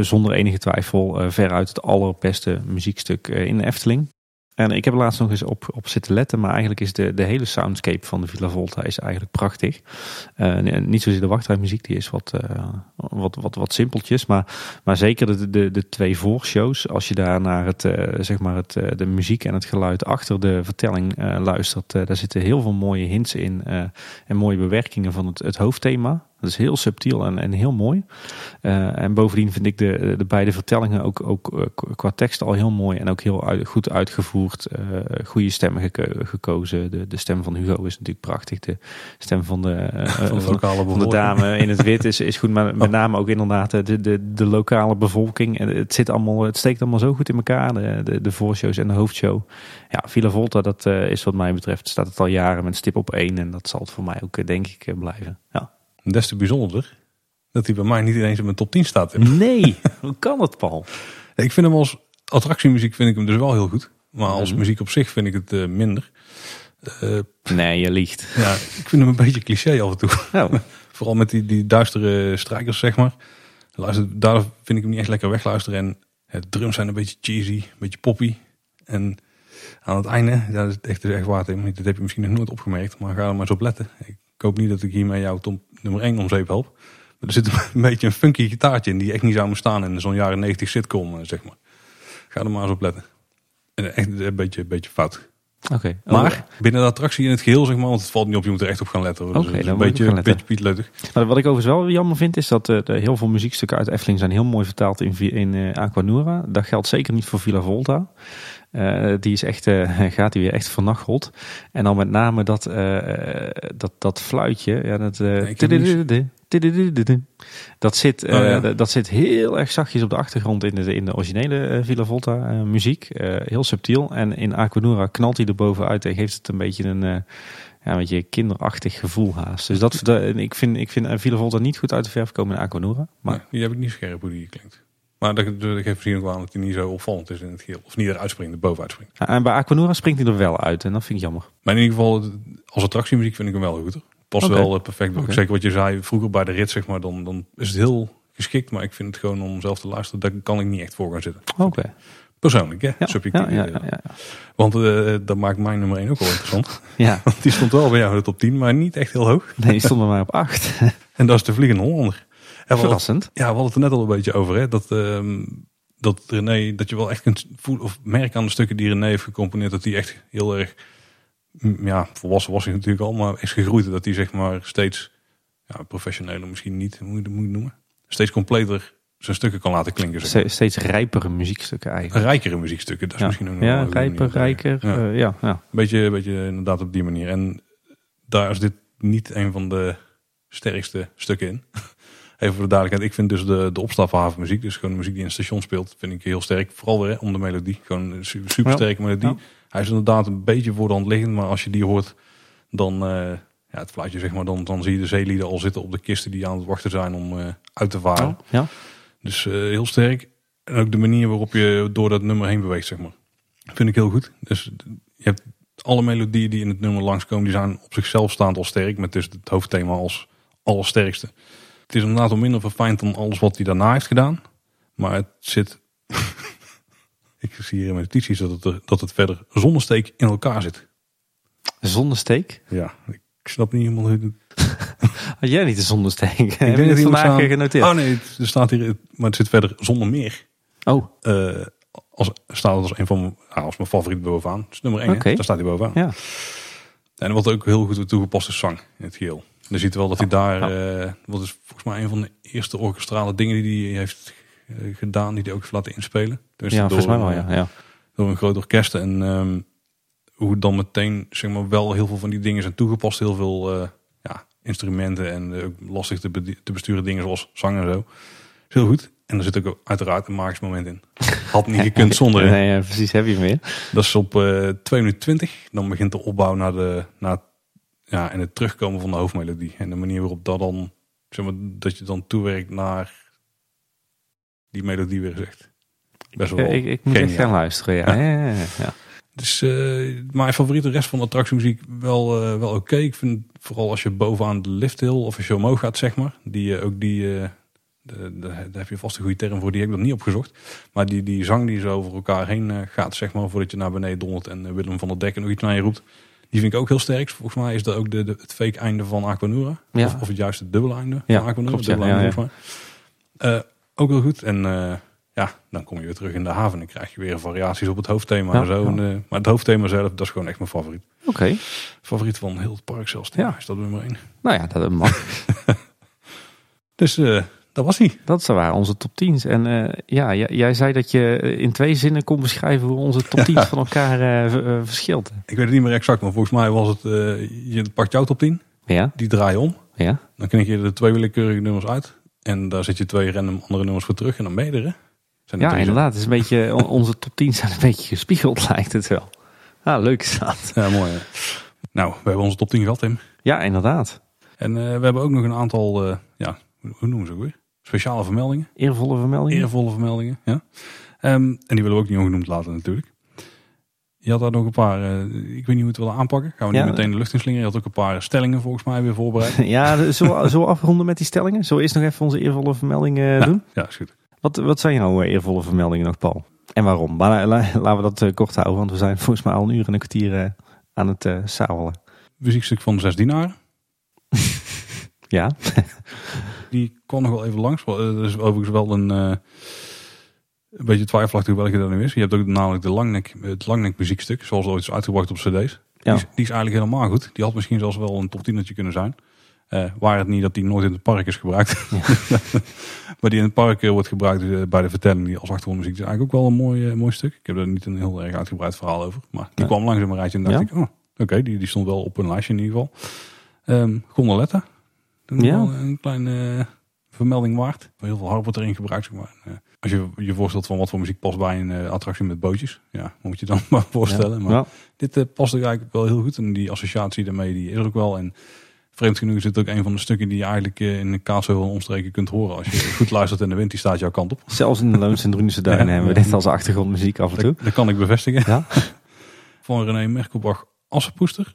zonder enige twijfel veruit het allerbeste muziekstuk in de Efteling. En ik heb laatst nog eens op, op zitten letten, maar eigenlijk is de, de hele soundscape van de Villa Volta is eigenlijk prachtig. Uh, niet zozeer de wachtrijmuziek, die is wat, uh, wat, wat, wat simpeltjes, maar, maar zeker de, de, de twee voorshows, als je daar naar het, uh, zeg maar het, de muziek en het geluid achter de vertelling luistert, daar zitten heel veel mooie hints in en mooie bewerkingen van het, het hoofdthema. Dat is heel subtiel en, en heel mooi. Uh, en bovendien vind ik de, de beide vertellingen ook, ook uh, qua tekst al heel mooi en ook heel uit, goed uitgevoerd. Uh, goede stemmen geko gekozen. De, de stem van Hugo is natuurlijk prachtig. De stem van de, van van de dame in het wit is, is goed. Maar met name ook inderdaad de, de, de lokale bevolking. En het, zit allemaal, het steekt allemaal zo goed in elkaar. De, de, de voorshows en de hoofdshow. Ja, Villa Volta, dat is wat mij betreft, staat het al jaren met stip op één. En dat zal het voor mij ook denk ik blijven. Ja. Des te bijzonderder dat hij bij mij niet ineens in mijn top 10 staat. Nee, hoe kan dat, Paul? Ik vind hem als attractiemuziek vind ik hem dus wel heel goed. Maar als Mhm. muziek op zich vind ik het eh, minder. Eh, Nee, je liegt. ja, ik vind hem een beetje cliché af en toe. Oh, Vooral met die, die duistere strijkers, zeg maar. Luister, daar vind ik hem niet echt lekker wegluisteren. En de drums zijn een beetje cheesy, een beetje poppy. En aan het einde, ja, dat is echt, dat is echt waar, Tim. Dat heb je misschien nog nooit opgemerkt, maar ga er maar eens op letten. Ik hoop niet dat ik hiermee jou top nummer 1 om zeep help. Maar er zit een beetje een funky gitaartje in die echt niet zou moeten staan in zo'n jaren 90 sitcom, eh, zeg maar. Ga er maar eens op letten. En echt een beetje, een beetje fout. oké. Maar binnen de attractie in het geheel, zeg maar, want het valt niet op, je moet er echt op gaan letten. Dus Oké, is dan een beetje, een beetje pietleutig. Maar wat ik overigens wel jammer vind, is dat eh, de heel veel muziekstukken uit Efteling zijn heel mooi vertaald in, in eh, Aquanura. Dat geldt zeker niet voor Villa Volta. Eh, die is echt, eh, gaat die weer echt vernacheld. En dan met name dat, eh, dat, dat fluitje. Ja, dat, dat, zit, Oh, ja. dat- zit heel erg zachtjes op de achtergrond in de, in de originele Villa Volta muziek. Heel subtiel. En in Aquanura knalt hij er bovenuit en geeft het een beetje een... ja, een beetje kinderachtig gevoel haast. Dus dat, ik vind, ik vind Villa Volta niet goed uit de verf komen in Aquanura. Maar Maar die heb ik niet scherp hoe die klinkt. Maar dat, dat geeft misschien ook wel aan dat hij niet zo opvallend is in het geheel. Of niet eruit springt, er bovenuit springt. en bij Aquanura springt hij er wel uit en dat vind ik jammer. Maar in ieder geval, als attractiemuziek vind ik hem wel goed. Oké. wel eh, perfect. Zeker wat je zei, vroeger bij de rit, zeg maar, dan, dan is het heel geschikt. Maar ik vind het gewoon om zelf te luisteren, daar kan ik niet echt voor gaan zitten. Oké. Persoonlijk, hè? Ja, Subjectief. ja, ja, ja, ja. Want eh, dat maakt mijn nummer 1 ook wel interessant. Ja. Want die stond wel bij jou in de top 10, maar niet echt heel hoog. Nee, die stond er maar op acht. En dat is de Vliegende Hollander. Verrassend. Ja, we hadden het er net al een beetje over. Hè? Dat, ehm, dat René, dat je wel echt kunt voelen of merken aan de stukken die René heeft gecomponeerd, dat die echt heel erg, mm, ja, volwassen was hij natuurlijk al, maar is gegroeid. Dat hij zeg maar steeds, ja, professioneler misschien niet, hoe moet je het moet noemen? Steeds completer zijn stukken kan laten klinken. Zeg maar. Ste- Steeds rijpere muziekstukken eigenlijk. Rijkere muziekstukken, dat is Ja, misschien ook nog ja rijper, rijker. Ja. eh, ja, ja. Een beetje, een beetje inderdaad op die manier. En daar is dit niet een van de sterkste stukken in. Even voor de duidelijkheid. Ik vind dus de, de opstaphaven muziek, dus gewoon de muziek die in het station speelt, vind ik heel sterk. Vooral weer hè, om de melodie. Gewoon een su- super sterke melodie. Ja. Hij is inderdaad een beetje voor de hand liggend, maar als je die hoort, dan, eh, ja, het fluitje zeg maar, dan, dan zie je de zeelieden al zitten op de kisten die aan het wachten zijn om eh, uit te varen. Oh, ja. Dus eh, heel sterk. En ook de manier waarop je door dat nummer heen beweegt, zeg maar. Vind ik heel goed. Dus je hebt alle melodieën die in het nummer langskomen, die zijn op zichzelf staand al sterk. Met dus het hoofdthema als allersterkste. Het is inderdaad al minder verfijnd dan alles wat hij daarna heeft gedaan. Maar het zit... ik zie hier in mijn notities dat het, er- dat het verder zonder steek in elkaar zit. Zonder steek? Ja, ik snap niet helemaal hoe het... Had jij niet de zonder steek? Heb Ik denk dat moet vandaag staan- genoteerd? Oh nee, het- er staat hier... Maar het zit verder zonder meer. Oh, eh, als, staat het als een van mijn, nou, als mijn favoriet bovenaan. Dus nummer 1, Oké. daar staat hij bovenaan. ja. En wat ook heel goed toegepast is zang in het geheel. Je ziet wel dat hij daar, eh, wat is volgens mij een van de eerste orkestrale dingen die hij heeft eh, gedaan, die hij ook heeft laten inspelen. Dus Ja, volgens mij wel, eh, ja. ja. door een groot orkest. En ehm, hoe dan meteen zeg maar, wel heel veel van die dingen zijn toegepast. Heel veel ja, instrumenten en ook lastig te, te besturen dingen zoals zang en zo. Is heel goed. En er zit ook uiteraard een magisch moment in. Had niet gekund zonder. Nee, ja, precies, heb je hem weer. Dat is op eh 2 minuten 20. Dan begint de opbouw naar, de, naar ja, en het terugkomen van de hoofdmelodie. En de manier waarop dat dan, zeg maar, dat je dan toewerkt naar die melodie weer zegt. Best wel Ik, ik, ik moet echt gaan luisteren, ja. ja. ja, ja. Dus eh, mijn favoriete rest van de attractiemuziek wel, eh, wel oké. Ik vind vooral als je bovenaan de lift hill of als je omhoog gaat, zeg maar. Die, eh, ook die, de, de- daar heb je vast een goede term voor, die heb ik nog niet opgezocht. Maar die, die zang die zo over elkaar heen gaat, zeg maar, voordat je naar beneden dondert en Willem van der Dekken nog iets naar je roept. Die vind ik ook heel sterk. Volgens mij is dat ook de, de, het fake einde van Aquanura. Ja. Of, of het juiste het dubbele einde Ja, van Aquanura. klopt, ja. dubbele einde Ja, volgens mij. Ook heel goed. En eh, ja, dan kom je weer terug in de haven en krijg je weer variaties op het hoofdthema en zo. En, eh, maar het hoofdthema zelf, dat is gewoon echt mijn favoriet. Oké, Favoriet van heel het park zelfs. Ja. Ja. Is dat nummer één. nou ja, dat mag. Dus eh, dat was hij. Dat waren onze top 10's. En eh, ja, jij, zei dat je in twee zinnen kon beschrijven hoe onze top 10's van elkaar eh, eh, verschilt. Ik weet het niet meer exact, maar volgens mij was het, eh, je pakt jouw top 10, Ja, die draai je om. ja. Dan knik je de twee willekeurige nummers uit. En daar zet je twee random andere nummers voor terug en dan ben je er. Zijn Ja, inderdaad. Het is een beetje, on- onze top 10 zijn een beetje gespiegeld, lijkt het wel. Ah, leuk is dat. Ja, mooi. hè. Nou, we hebben onze top 10 gehad, Tim. Ja, inderdaad. En eh, we hebben ook nog een aantal, eh, ja, hoe hoe noemen ze ook weer? Speciale vermeldingen. Eervolle vermeldingen. Eervolle vermeldingen, ja. Ehm, en die willen we ook niet ongenoemd laten natuurlijk. Je had daar nog een paar, eh, ik weet niet hoe we het willen aanpakken. Gaan we Ja. niet meteen de lucht in slingeren. Je had ook een paar stellingen volgens mij weer voorbereid. Ja, zullen we, zullen we afronden met die stellingen? Zullen we eerst nog even onze eervolle vermeldingen doen? Ja, is goed. Wat, wat zijn jouw eh, eervolle vermeldingen nog, Paul? En waarom? Maar, la- la- laten we dat eh, kort houden, want we zijn volgens mij al een uur en een kwartier eh, aan het eh sabelen. Muziekstuk van zes dienaren. Ja, Die kwam nog wel even langs. Eh, Er is overigens wel een, eh, een beetje twijfelachtig welke dat nu is. Je hebt ook namelijk de langnek, het langnek muziekstuk, zoals ooit is uitgebracht op cd's. Ja. Die, is, die is eigenlijk helemaal goed. Die had misschien zelfs wel een top 10 kunnen zijn. Eh waar het niet dat die nooit in het park is gebruikt. maar die in het park wordt gebruikt bij de vertelling die als achtergrondmuziek. is eigenlijk ook wel een mooi, mooi stuk. Ik heb er niet een heel erg uitgebreid verhaal over. Maar die Ja. kwam langs in mijn rijtje en dacht ik, oh, oké, die, die stond wel op een lijstje in ieder geval. Ehm Gondoletta. Ja. wel een kleine eh, vermelding waard. Heel veel harp wordt erin gebruikt. Zeg maar. Eh, als je je voorstelt van wat voor muziek past bij een eh, attractie met bootjes. Ja, moet je dan maar voorstellen. Maar Ja. dit eh, past er eigenlijk wel heel goed. En die associatie daarmee die is er ook wel. En vreemd genoeg is het ook een van de stukken die je eigenlijk eh, in de Kaatsheuvel en omstreken kunt horen. Als je goed luistert en de wind die staat jouw kant op. zelfs in de Loons en Drunense Duinen Ja. hebben we dit als achtergrondmuziek af en toe. Dat, dat kan ik bevestigen. Ja. Van René Merkelbach Assenpoester.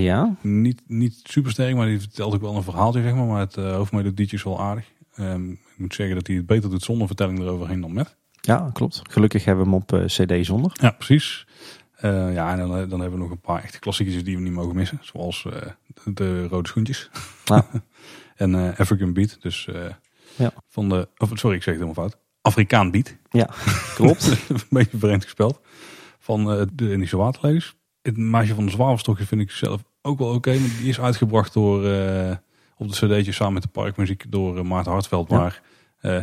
Ja, Niet, niet super sterk, maar die vertelt ook wel een verhaaltje, zeg maar. Maar het uh, hoofdmelodietje is wel aardig. Ehm, ik moet zeggen dat hij het beter doet zonder vertelling eroverheen dan met. ja, klopt. Gelukkig hebben we hem op eh, cd zonder. Ja, precies. Eh, ja, en dan, dan hebben we nog een paar echte klassiekers die we niet mogen missen. Zoals de, de Rode Schoentjes. Ja. en African Beat. Dus Ja. van de... Of, sorry, ik zeg het helemaal fout. Afrikaan Beat. Ja, klopt. een beetje vreemd gespeld. Van de Indische Waterleus. Het Meisje van de Zwavelstokje vind ik zelf ook wel oké. maar die is uitgebracht door... eh, op de cd'tje samen met de parkmuziek door eh, Maarten Hartveld. Ja. Maar eh,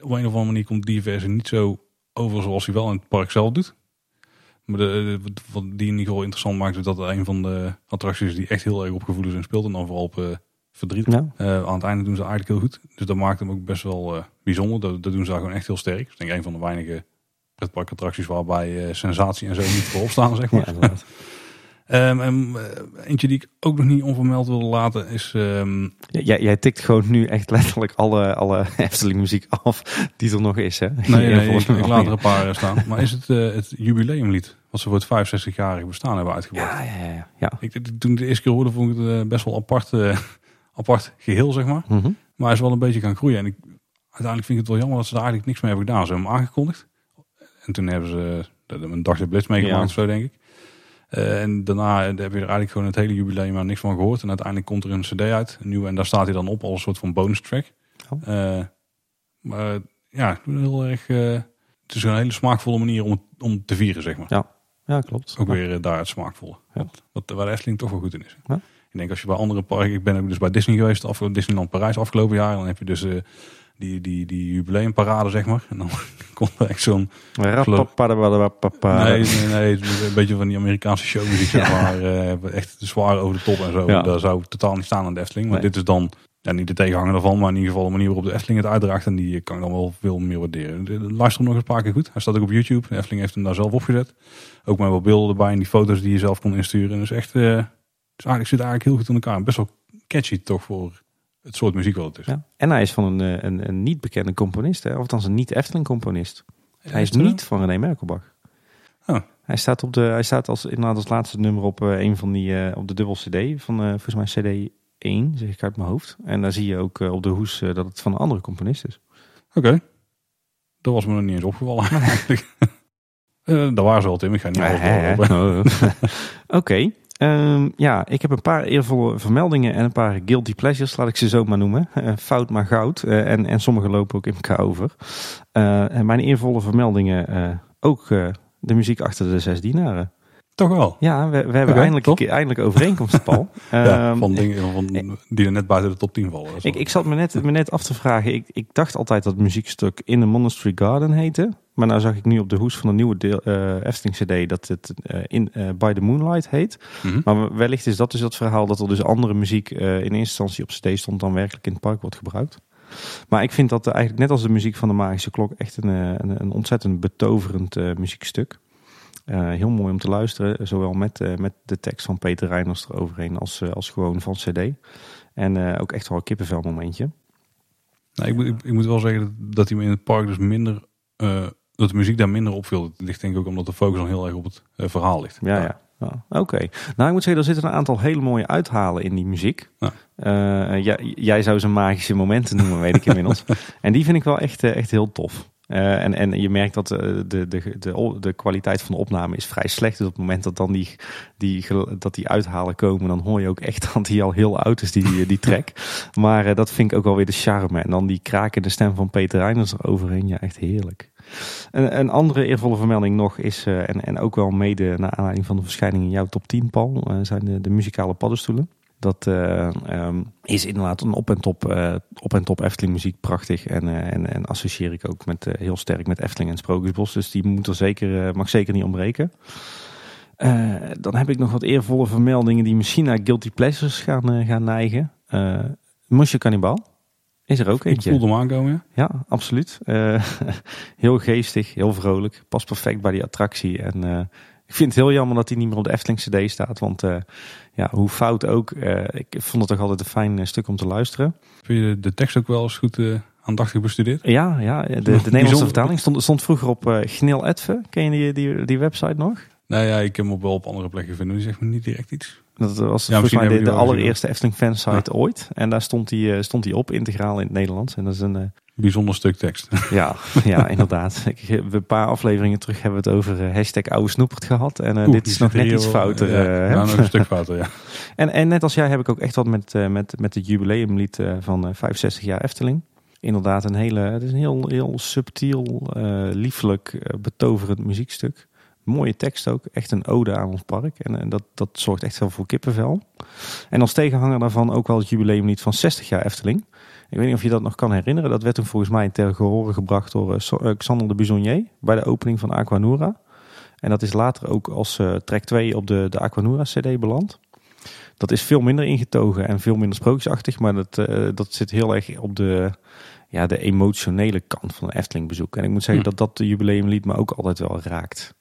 op een of andere manier komt die versie niet zo over zoals hij wel in het park zelf doet. Maar de, de- wat die in ieder geval interessant maakt, is dat het een van de attracties die echt heel erg op gevoelens in speelt. En dan vooral op verdriet. Ja. Aan het einde doen ze eigenlijk heel goed. Dus dat maakt hem ook best wel bijzonder. Dat, dat doen ze daar gewoon echt heel sterk. Is denk ik een van de weinige pretparkattracties waarbij eh, sensatie en zo niet voorop staan, zeg ja, maar. inderdaad. Ehm, en eh, eentje die ik ook nog niet onvermeld wilde laten is... ehm, Ja, jij, jij tikt gewoon nu echt letterlijk alle, alle Efteling muziek af die er nog is. Hè? nee, nee, ik, ik laat er een paar eh, staan. Maar is het eh, het jubileumlied wat ze voor het 65-jarig bestaan hebben uitgebracht? Ja, ja, ja. ja. Ik, toen ik de eerste keer hoorde, vond ik het best wel apart, apart geheel, zeg maar. Mhm. Maar hij is wel een beetje gaan groeien. En ik, uiteindelijk vind ik het wel jammer dat ze daar eigenlijk niks mee hebben gedaan. Ze hebben hem aangekondigd. En toen hebben ze een dag de blitz meegemaakt, Ja. zo denk ik. Eh, en daarna heb je er eigenlijk gewoon het hele jubileum maar niks van gehoord. En uiteindelijk komt er een cd uit, een nieuwe. En daar staat hij dan op als een soort van bonus track. Oh. Eh, maar ja, heel erg... eh, het is een hele smaakvolle manier om, het, om te vieren, zeg maar. Ja, klopt. Ook weer daar het smaakvolle. Ja. Wat, waar de Efteling toch wel goed in is. Ja. Ik denk als je bij andere parken... Ik ben ook dus bij Disney geweest, af, Disneyland Parijs afgelopen jaar. Dan heb je dus die, die, die jubileumparade, zeg maar. En dan komt er echt zo'n... Nee, nee, nee. Een beetje van die Amerikaanse showmuziek, zeg maar. eh, echt zwaar over de top en zo. Ja. Daar zou totaal niet staan aan de Efteling. Maar Nee. dit is dan... Ja, niet de tegenhanger daarvan, maar in ieder geval de manier waarop de Efteling het uitdraagt. En die kan ik dan wel veel meer waarderen. De- de- Luister hem nog een paar keer goed. Hij staat ook op YouTube. De Efteling heeft hem daar zelf opgezet. Ook met wat beelden erbij en die foto's die je zelf kon insturen. En dus echt, eh, dus eigenlijk zit eigenlijk heel goed in elkaar. Best wel catchy toch voor het soort muziek wat het is. Ja. En hij is van een, eh, een, een niet bekende componist, hè? of althans een niet Efteling componist. Hij is niet van René Merkelbach. Oh. Hij staat, op de, hij staat als, inderdaad als laatste nummer op eh, een van die, eh, op de dubbel CD van eh, volgens mij CD 1, zeg ik uit mijn hoofd. En daar zie je ook op de hoes dat het van een andere componist is. Oké. Dat was me nog niet eens opgevallen eigenlijk. Daar waren ze wel, Tim. Ik ga niet alles Hè, doorlopen. hè? Ehm, ja, ik heb een paar eervolle vermeldingen en een paar guilty pleasures, laat ik ze zo maar noemen. Eh, fout maar goud. Eh, en, en sommige lopen ook in elkaar over. Eh, en mijn eervolle vermeldingen, ook de muziek achter de zes dienaren. Toch wel. Ja, we, we hebben Oké, eindelijk, top. keer, eindelijk overeenkomsten, Paul. Ja, Ehm, van dingen van, die er net buiten de top 10 vallen. Dat ik, ik zat me net, me net af te vragen. Ik, ik dacht altijd dat het muziekstuk In the Monastery Garden heette. Maar nou zag ik nu op de hoes van de nieuwe deel, eh Efteling CD dat het eh, in, eh, By the Moonlight heet. Mhm. Maar wellicht is dat dus het verhaal dat er dus andere muziek in eerste instantie op CD stond dan werkelijk in het park wordt gebruikt. Maar ik vind dat eigenlijk net als de muziek van de Magische Klok echt een, een, een ontzettend betoverend muziekstuk. Eh, heel mooi om te luisteren, zowel met, eh, met de tekst van Peter Reiners eroverheen als, eh, als gewoon van CD. En ook echt wel een kippenvel momentje. Nou, ik, moet, ik, ik moet wel zeggen dat, dat hij me in het park dus minder... dat de muziek daar minder opviel. Het ligt denk ik ook omdat de focus dan heel erg op het verhaal ligt. Ja, ja. ja. Oké. Nou, ik moet zeggen, er zitten een aantal hele mooie uithalen in die muziek. Ja. Ja, jij zou ze magische momenten noemen, weet ik inmiddels. en die vind ik wel echt, echt heel tof. Eh, en, en je merkt dat eh, de, de, de, de kwaliteit van de opname is vrij slecht. Dus op het moment dat dan die, die, dat die uithalen komen, dan hoor je ook echt dat hij al heel oud is, die, die track. Maar eh, dat vind ik ook wel weer de charme. En dan die krakende stem van Peter Reiners eroverheen. Ja, echt heerlijk. Een, een andere eervolle vermelding nog is, en, en ook wel mede naar aanleiding van de verschijning in jouw top 10, Paul, zijn de, de muzikale paddenstoelen. Dat eh, ehm, is inderdaad een op en top, eh, op en top Efteling muziek prachtig. En, eh, en, en associeer ik ook met, heel sterk met Efteling en Sprookjesbos. Dus die moet er zeker, mag zeker niet ontbreken. Dan heb ik nog wat eervolle vermeldingen die misschien naar Guilty Pleasures gaan, gaan neigen. Monsieur Cannibal is er ook Ik eentje. voelde hem aankomen. ja. Ja, absoluut. Heel geestig, heel vrolijk. Past perfect bij die attractie. En ik vind het heel jammer dat hij niet meer op de Efteling CD staat. Want eh, ja, hoe fout ook. eh, ik vond het toch altijd een fijn eh, stuk om te luisteren. Vind je de, tekst ook wel eens goed aandachtig bestudeerd? Ja, ja de, de Nederlandse vertaling stond, stond vroeger op eh Gnil Edve. Ken je die, die, die website nog? Nou ja, ik heb hem op wel op andere plekken gevonden. Die zegt me niet direct iets. Dat was Ja, volgens mij de, allereerste Efteling fansite ooit. En daar stond hij stond hij op, integraal in het Nederlands. En dat is een, Bijzonder stuk tekst. Ja, ja inderdaad. Ik, we- een paar afleveringen terug hebben we het over eh, hashtag oude snoepert gehad. En eh, Oeh, dit is nog net iets fouter. Ja, eh, nog een stuk fouter, ja. en, en net als jij heb ik ook echt wat met, eh, met, met het jubileumlied eh, van eh, 65 jaar Efteling. Inderdaad, een hele, het is een heel, heel subtiel, eh, lieflijk, eh, betoverend muziekstuk. Mooie tekst ook, echt een ode aan ons park. En, en dat, dat zorgt echt wel voor kippenvel. En als tegenhanger daarvan ook wel het jubileumlied van 60 jaar Efteling. Ik weet niet of je dat nog kan herinneren. Dat werd toen volgens mij ter gehore gebracht door eh, eh, Xander de Bisonnier bij de opening van Aquanura. En dat is later ook als eh, track 2 op de, de Aquanura CD beland. Dat is veel minder ingetogen en veel minder sprookjesachtig. Maar dat, dat zit heel erg op de, ja, de emotionele kant van een Efteling bezoek. En ik moet zeggen Hm. dat dat de jubileumlied me ook altijd wel raakt.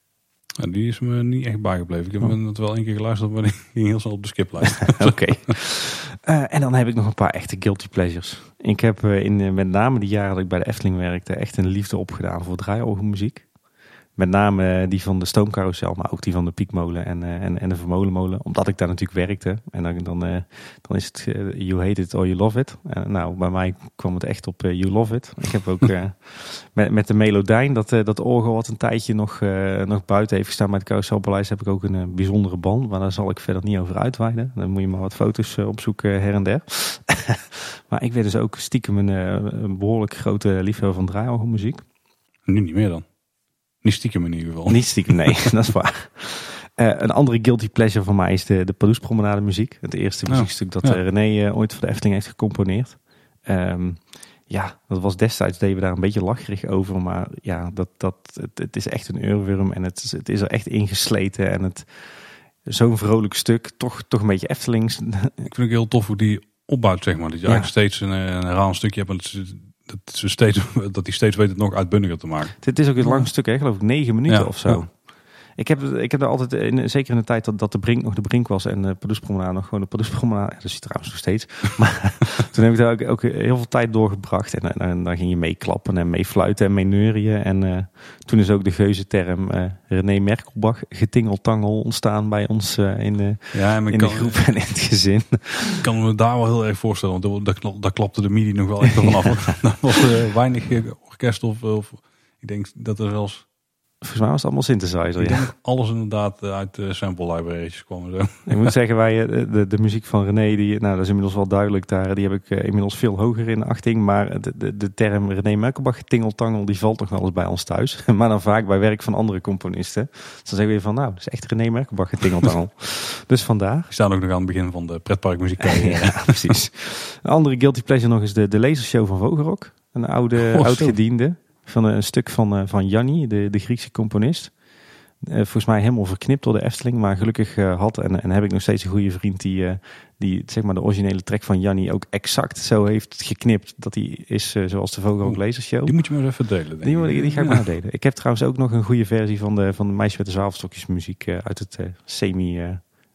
Die is me niet echt bijgebleven. Ik heb Oh. hem het wel één keer geluisterd, maar die ging heel snel op de skiplijst. Oké. En dan heb ik nog een paar echte guilty pleasures. Ik heb eh, in eh, met name die jaren dat ik bij de Efteling werkte echt een liefde opgedaan voor draaiorgelmuziek. Met name die van de Stoomcarousel, maar ook die van de Piekmolen en, eh, en, en de Vermolenmolen. Omdat ik daar natuurlijk werkte. En dan, dan, eh, dan is het eh, you hate it or you love it. Nou, bij mij kwam het echt op you love it. Ik heb ook met, met de Melodijn, dat, dat orgel wat een tijdje nog, nog buiten heeft gestaan bij het Carouselpaleis, heb ik ook een bijzondere band. Maar daar zal ik verder niet over uitweiden. Dan moet je maar wat foto's opzoeken her en der. maar ik werd dus ook stiekem een, een behoorlijk grote liefhebber van draaiorgelmuziek. nu niet meer dan. Niet stiekem in ieder geval. Niet stiekem, nee, dat is waar. Eh, een andere guilty pleasure van mij is de, de Pardoespromenade muziek. Het eerste Oh, muziekstuk dat ja. eh, René eh, ooit voor de Efteling heeft gecomponeerd. Ehm, ja, dat was destijds, deden we daar een beetje lacherig over. Maar ja, dat, dat, het, het is echt een oorworm en het, is- het is er echt ingesleten. En het zo'n vrolijk stuk, toch, toch een beetje Eftelings. Ik vind het heel tof hoe die opbouwt, zeg maar. Dat je Ja. eigenlijk steeds een, een herhalend stukje hebt. Ze, dat ze steeds, dat die steeds weet het nog uitbundiger te maken. Het is ook een lang stuk, hè, geloof ik, negen minuten Ja, of zo. Ik heb, ik heb er altijd, in, zeker in de tijd dat, dat de Brink nog de Brink was en de Pardoespromenade nog gewoon de Pardoespromenade. Ja, dat hij trouwens nog steeds. Maar toen heb ik daar ook, ook heel veel tijd doorgebracht. En, en, en dan ging je mee klappen en mee fluiten en mee neurien. En eh, toen is ook de geuzenterm eh René Merkelbach getingeltangel ontstaan bij ons eh, in, de, Ja, in kan, de groep en in het gezin. ik kan me daar wel heel erg voorstellen. Want daar, daar, daar klapte de midi nog wel echt ervan af. Daar was eh, weinig eh, orkest of, of... Ik denk dat er zelfs... Volgens mij was het allemaal synthesizer. Ik Ja. denk alles inderdaad eh, uit de sample libraries kwam. Zo. Ik moet zeggen, wij, eh, de, de muziek van René, die, nou, dat is inmiddels wel duidelijk daar. Die heb ik eh, inmiddels veel hoger in de achting. Maar de, de, de term René Merkelbach, tingeltangel, die valt nog wel eens bij ons thuis. Maar dan vaak bij werk van andere componisten. Dus dan zeggen we weer van, nou, dat is echt René Merkelbach, tingeltangel. dus vandaar. Die staan ook nog aan het begin van de pretparkmuziek. Ja, precies. Een andere guilty pleasure nog is de, de lasershow van Vogelrok. Een oude, Oh, oud gediende. Van een stuk van, eh, van Janni, de, de Griekse componist. Eh, volgens mij helemaal verknipt door de Efteling. Maar gelukkig eh, had en, en heb ik nog steeds een goede vriend die, eh, die zeg maar, de originele track van Janni ook exact zo heeft geknipt. Dat die is eh, zoals de Oeh, Lasershow. Die moet je maar even delen. Die, ik. die, die ga ik Ja. maar delen. Ik heb trouwens ook nog een goede versie van de, van de Meisje met de Zwavelstokjes muziek eh, uit het eh, semi eh,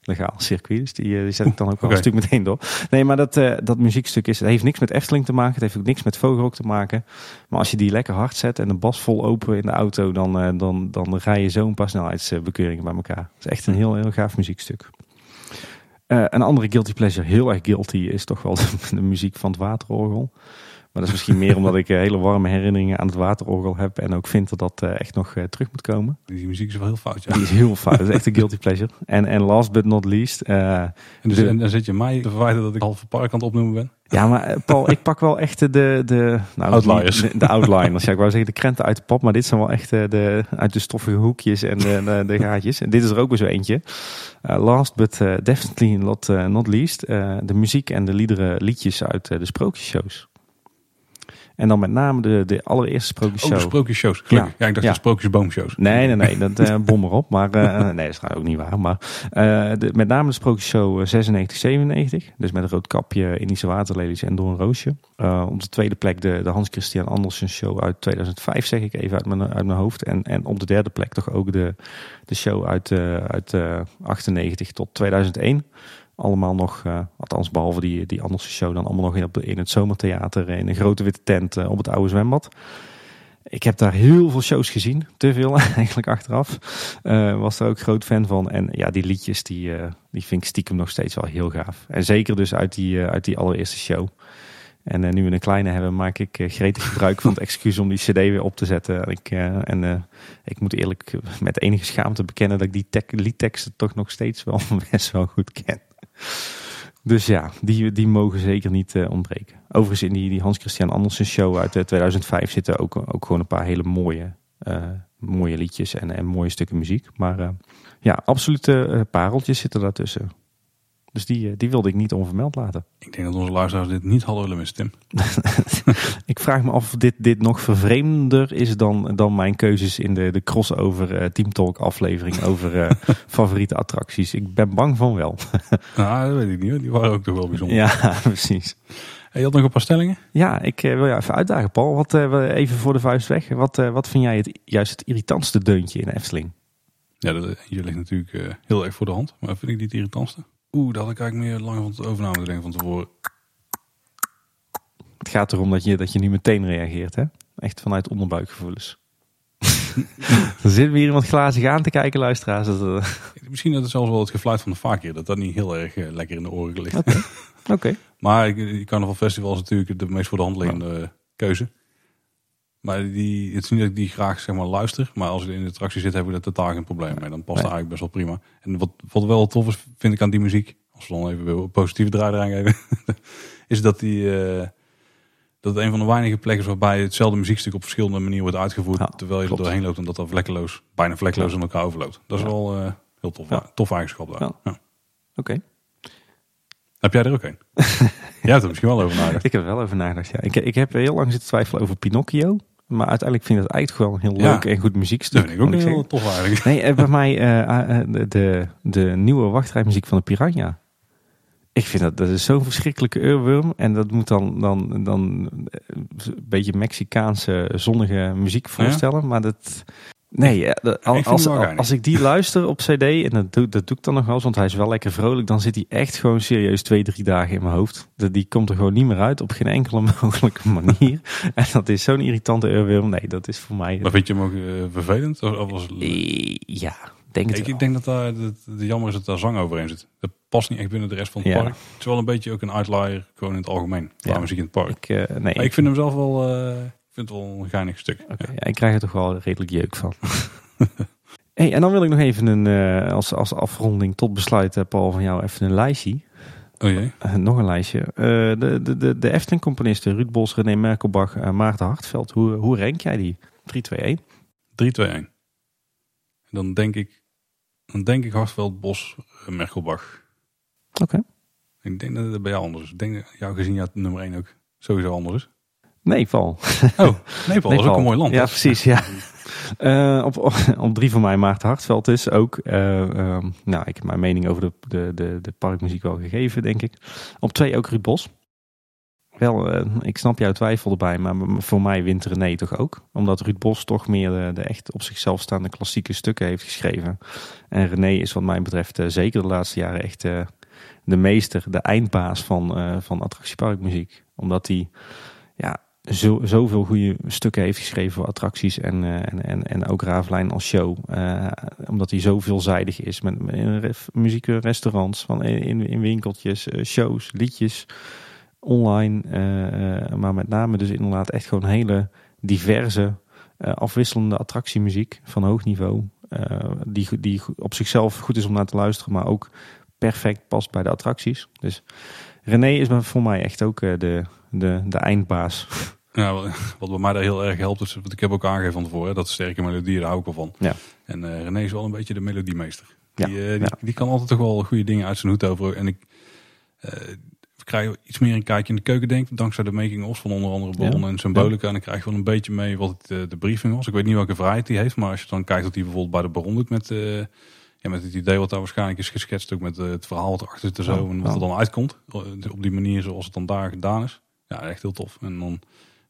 legaal circuit. Dus die, eh, die zet ik dan ook wel een stuk meteen door. Nee, maar dat, eh, dat muziekstuk is, het heeft niks met Efteling te maken. Het heeft ook niks met Vogelrok te maken. Maar als je die lekker hard zet en de bas vol open in de auto, dan, eh, dan, dan rij je zo'n paar snelheidsbekeuringen bij elkaar. Het is echt een heel, heel gaaf muziekstuk. Een andere guilty pleasure, heel erg guilty, is toch wel de, de muziek van het waterorgel. Maar dat is misschien meer omdat ik eh, hele warme herinneringen aan het waterorgel heb. En ook vind dat dat eh, echt nog eh, terug moet komen. Die muziek is wel heel fout, ja. Die is heel fout. Dat is echt een guilty pleasure. En, en last but not least. En, dus, de- en dan zit je mij te verwijten dat ik half park aan het opnoemen ben. ja, maar Paul, ik pak wel echt de... de, nou, Outliers. De, de outliners. Ja, ik wou zeggen de krenten uit de pap. Maar dit zijn wel echt de, uit de stoffige hoekjes en de, de, de gaatjes. En dit is er ook weer zo eentje. Last but definitely not, not least. de muziek en de liederen, liedjes uit de sprookjesshows. En dan met name de, de allereerste Oh, sprookjesshow. de sprookjesshows. Gelukkig. Ja, ik dacht Ja. de sprookjesboomshows. Nee, nee, nee, dat eh bom erop. Maar eh, nee, dat is trouwens ook niet waar. Maar eh, de, met name de sprookjesshow eh, 96, 97. Dus met een rood kapje, Indische waterlelies en door een roosje. Eh, op de tweede plek de, de Hans Christian Andersen show uit 2005, zeg ik even uit mijn, uit mijn hoofd. En, en op de derde plek toch ook de, de show uit, eh, uit eh 98 tot 2001. Allemaal nog, eh, althans behalve die, die Andersen show, dan allemaal nog in, op in het zomertheater. In een grote witte tent eh, op het oude zwembad. Ik heb daar heel veel shows gezien. Te veel eigenlijk achteraf. Eh, was daar ook groot fan van. En ja, die liedjes, die, die vind ik stiekem nog steeds wel heel gaaf. En zeker dus uit die, uit die allereerste show. En nu we een kleine hebben, maak ik gretig gebruik van het excuus om die cd weer op te zetten. En ik, en, ik moet eerlijk met enige schaamte bekennen dat ik die tek- liedteksten toch nog steeds wel best wel goed ken. Dus ja, die, die mogen zeker niet eh, ontbreken. Overigens in die, die Hans Christian Andersen show uit eh, 2005 zitten ook, ook gewoon een paar hele mooie, eh, mooie liedjes en, en mooie stukken muziek. Maar eh, ja, absolute eh, pareltjes zitten daartussen. Dus die, eh, die wilde ik niet onvermeld laten. Ik denk dat onze luisteraars dit niet hadden willen missen, Tim. Ik vraag me af of dit, dit nog vervreemder is dan, dan mijn keuzes in de, de crossover eh, Team Talk aflevering over eh, favoriete attracties. Ik ben bang van wel. Nou, dat weet ik niet. hoor. Die waren ook toch wel bijzonder. Ja, precies. Hey, je had nog een paar stellingen? Ja, ik wil je even uitdagen, Paul. Wat, even voor de vuist weg. Wat, wat vind jij het, juist het irritantste deuntje in de Efteling? Ja, dat eentje ligt natuurlijk heel erg voor de hand. Maar vind ik niet het irritantste? Oeh, daar had ik eigenlijk meer lang van het overname denken van tevoren. Het gaat erom dat je, dat je nu meteen reageert, hè? Echt vanuit onderbuikgevoelens. Dan zitten we hier iemand glazig aan te kijken, luisteraars. Dat, eh, Misschien dat het zelfs wel het gefluit van de vaakkeer. Dat dat niet heel erg eh, lekker in de oren ligt. Oké. Oké. Maar ik- die Carnaval Festival is natuurlijk de meest voor de hand liggende keuze. Maar die, het is niet dat ik die graag zeg maar, luister. Maar als ik in de attractie zit, heb ik daar totaal geen probleem mee. Dan past het eigenlijk best wel prima. En wat, wat wel tof is, vind ik aan die muziek. Als we dan even een positieve draai eraan geven. is dat die... eh, dat het een van de weinige plekken is waarbij hetzelfde muziekstuk op verschillende manieren wordt uitgevoerd. Ja, terwijl je klopt. er doorheen loopt en dat dat vlekkeloos, bijna vlekkeloos in elkaar overloopt. Dat is Ja. wel eh, heel tof. Ja. Tof eigenschap daar. Oké. Heb jij er ook een? jij hebt er misschien wel over nagedacht. Ik heb er wel over nagedacht. Ja. Ik, ik heb heel lang zitten twijfelen over Pinocchio. Maar uiteindelijk vind ik het eigenlijk wel een heel Ja. leuk en goed muziekstuk. Dat vind ik ook heel zeggen. tof eigenlijk. Nee, eh, bij mij eh, eh, de, de, nieuwe wachtrijmuziek van de Piranha. Ik vind dat, dat is zo'n verschrikkelijke oorworm. En dat moet dan, dan, dan een beetje Mexicaanse zonnige muziek voorstellen. Maar dat... Nee, hem als, als, ik die luister op cd, en dat doe, dat doe ik dan nog wel eens, want hij is wel lekker vrolijk, dan zit hij echt gewoon serieus twee, drie dagen in mijn hoofd. Dat, die komt er gewoon niet meer uit, op geen enkele mogelijke manier. En dat is zo'n irritante oorworm. Nee, dat is voor mij... Maar vind je hem ook eh, vervelend? Of, of was Eh, Ja, denk het ik, wel. ik denk dat daar dat, de jammer is dat daar zang overheen zit. Dat past niet echt binnen de rest van het Ja. park. Het is wel een beetje ook een outlier, gewoon in het algemeen. Ja. muziek in het park. Ik, eh, nee, Maar ik vind hem zelf wel, eh, vind het wel een geinig stuk. Ja. ja, ik krijg er toch wel redelijk jeuk van. hey, en dan wil ik nog even een, eh, als, als afronding tot besluit, eh, Paul, van jou even een lijstje. Oh jee. Eh, nog een lijstje. Eh, de, de, de, de Efteling-componisten Ruud Bos, René Merkelbach, eh, Maarten Hartveld. Hoe, hoe rank jij die? 3, 2, 1. 3, 2, 1. En dan denk ik, dan denk ik Hartveld, Bos, Merkelbach. Oké. Ik denk dat het bij jou anders is. Ik denk dat jou gezien jou nummer 1 ook sowieso anders is. Nee, Paul. Oh, Nepal, dat is ook een mooi land. Ja, precies. Ja. Eh, op, op drie van mij Maarten Hartveld dus ook. Eh, ehm, nou, ik heb mijn mening over de, de, de, de parkmuziek wel gegeven, denk ik. Op twee ook Ruud Bos. wel, eh, ik snap jouw twijfel erbij, maar voor mij wint René toch ook. Omdat Ruud Bos toch meer de, de echt op zichzelf staande klassieke stukken heeft geschreven. En René is wat mij betreft zeker de laatste jaren echt de meester, de eindbaas van, van attractieparkmuziek. Omdat hij zo, zoveel goede stukken heeft geschreven voor attracties en, eh, en, en, en ook Ravelijn als show. Eh, omdat hij zo veelzijdig is met, met muziekrestaurants, van in, in, in winkeltjes, eh, shows, liedjes, online. eh, eh, maar met name dus inderdaad echt gewoon hele diverse, eh, afwisselende attractiemuziek van hoog niveau. eh, die, die op zichzelf goed is om naar te luisteren, maar ook perfect past bij de attracties. Dus René is voor mij echt ook eh, de, de, de eindbaas. Ja, wat- wat bij mij daar heel erg helpt, is, want ik heb ook aangegeven van tevoren, hè, dat sterke melodieën, daar hou ik wel van. Ja. En eh, René is wel een beetje de melodiemeester. Ja, eh, die, ja. die kan altijd toch wel goede dingen uit zijn hoed over. En ik eh, we krijgen iets meer een kijkje in de keuken, denk ik, dankzij de making-ofs van onder andere. Bon en Symbolica. En dan krijg je wel een beetje mee wat het, de briefing was. Ik weet niet welke vrijheid die heeft, maar als je dan kijkt wat hij bijvoorbeeld bij de Baron doet met, ja, met het idee wat daar waarschijnlijk is geschetst, ook met het verhaal wat erachter zit en zo, en wat er dan uitkomt, op die manier zoals het dan daar gedaan is. Ja, echt heel tof. En dan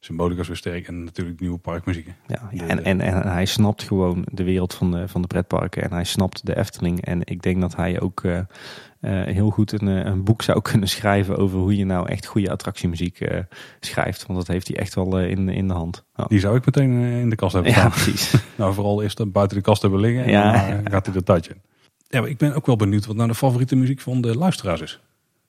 Symbolica is weer sterk en natuurlijk nieuwe parkmuziek. Ja, ja, De- en, en, en hij snapt gewoon de wereld van de, van de pretparken en hij snapt de Efteling. En ik denk dat hij ook eh, eh, heel goed een, eh, een boek zou kunnen schrijven over hoe je nou echt goede attractiemuziek schrijft. Want dat heeft hij echt wel in, in de hand. Ja, Die zou ik meteen in de kast hebben ja staan. precies. Nou, vooral eerst dan buiten de kast hebben liggen en Ja. dan gaat hij er touch in. Ja, maar ik ben ook wel benieuwd wat nou de favoriete muziek van de luisteraars is.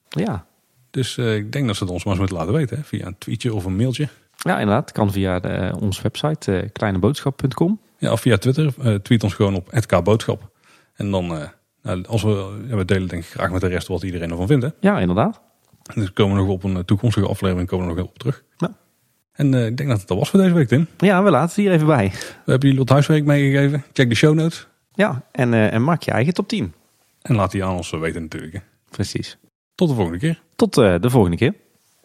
Ja. Dus ik denk dat ze het ons maar eens moeten laten weten. Hè? Via een tweetje of een mailtje. Ja, inderdaad. Kan via de, eh, onze website eh, kleineboodschap.com. Ja, of via Twitter. Eh, tweet ons gewoon op @kboodschap. En dan, nou, als we, ja, we delen denk ik graag met de rest wat iedereen ervan vindt. Hè? Ja, inderdaad. Dus komen we nog op een toekomstige aflevering komen we nog op terug. Ja. En ik denk dat het al was voor deze week, Tim. Ja, we laten het hier even bij. We hebben jullie wat huiswerk meegegeven. Check de show notes. Ja, en, en maak je eigen top 10. En laat die aan ons weten natuurlijk. Hè. Precies. Tot de volgende keer. Tot de volgende keer.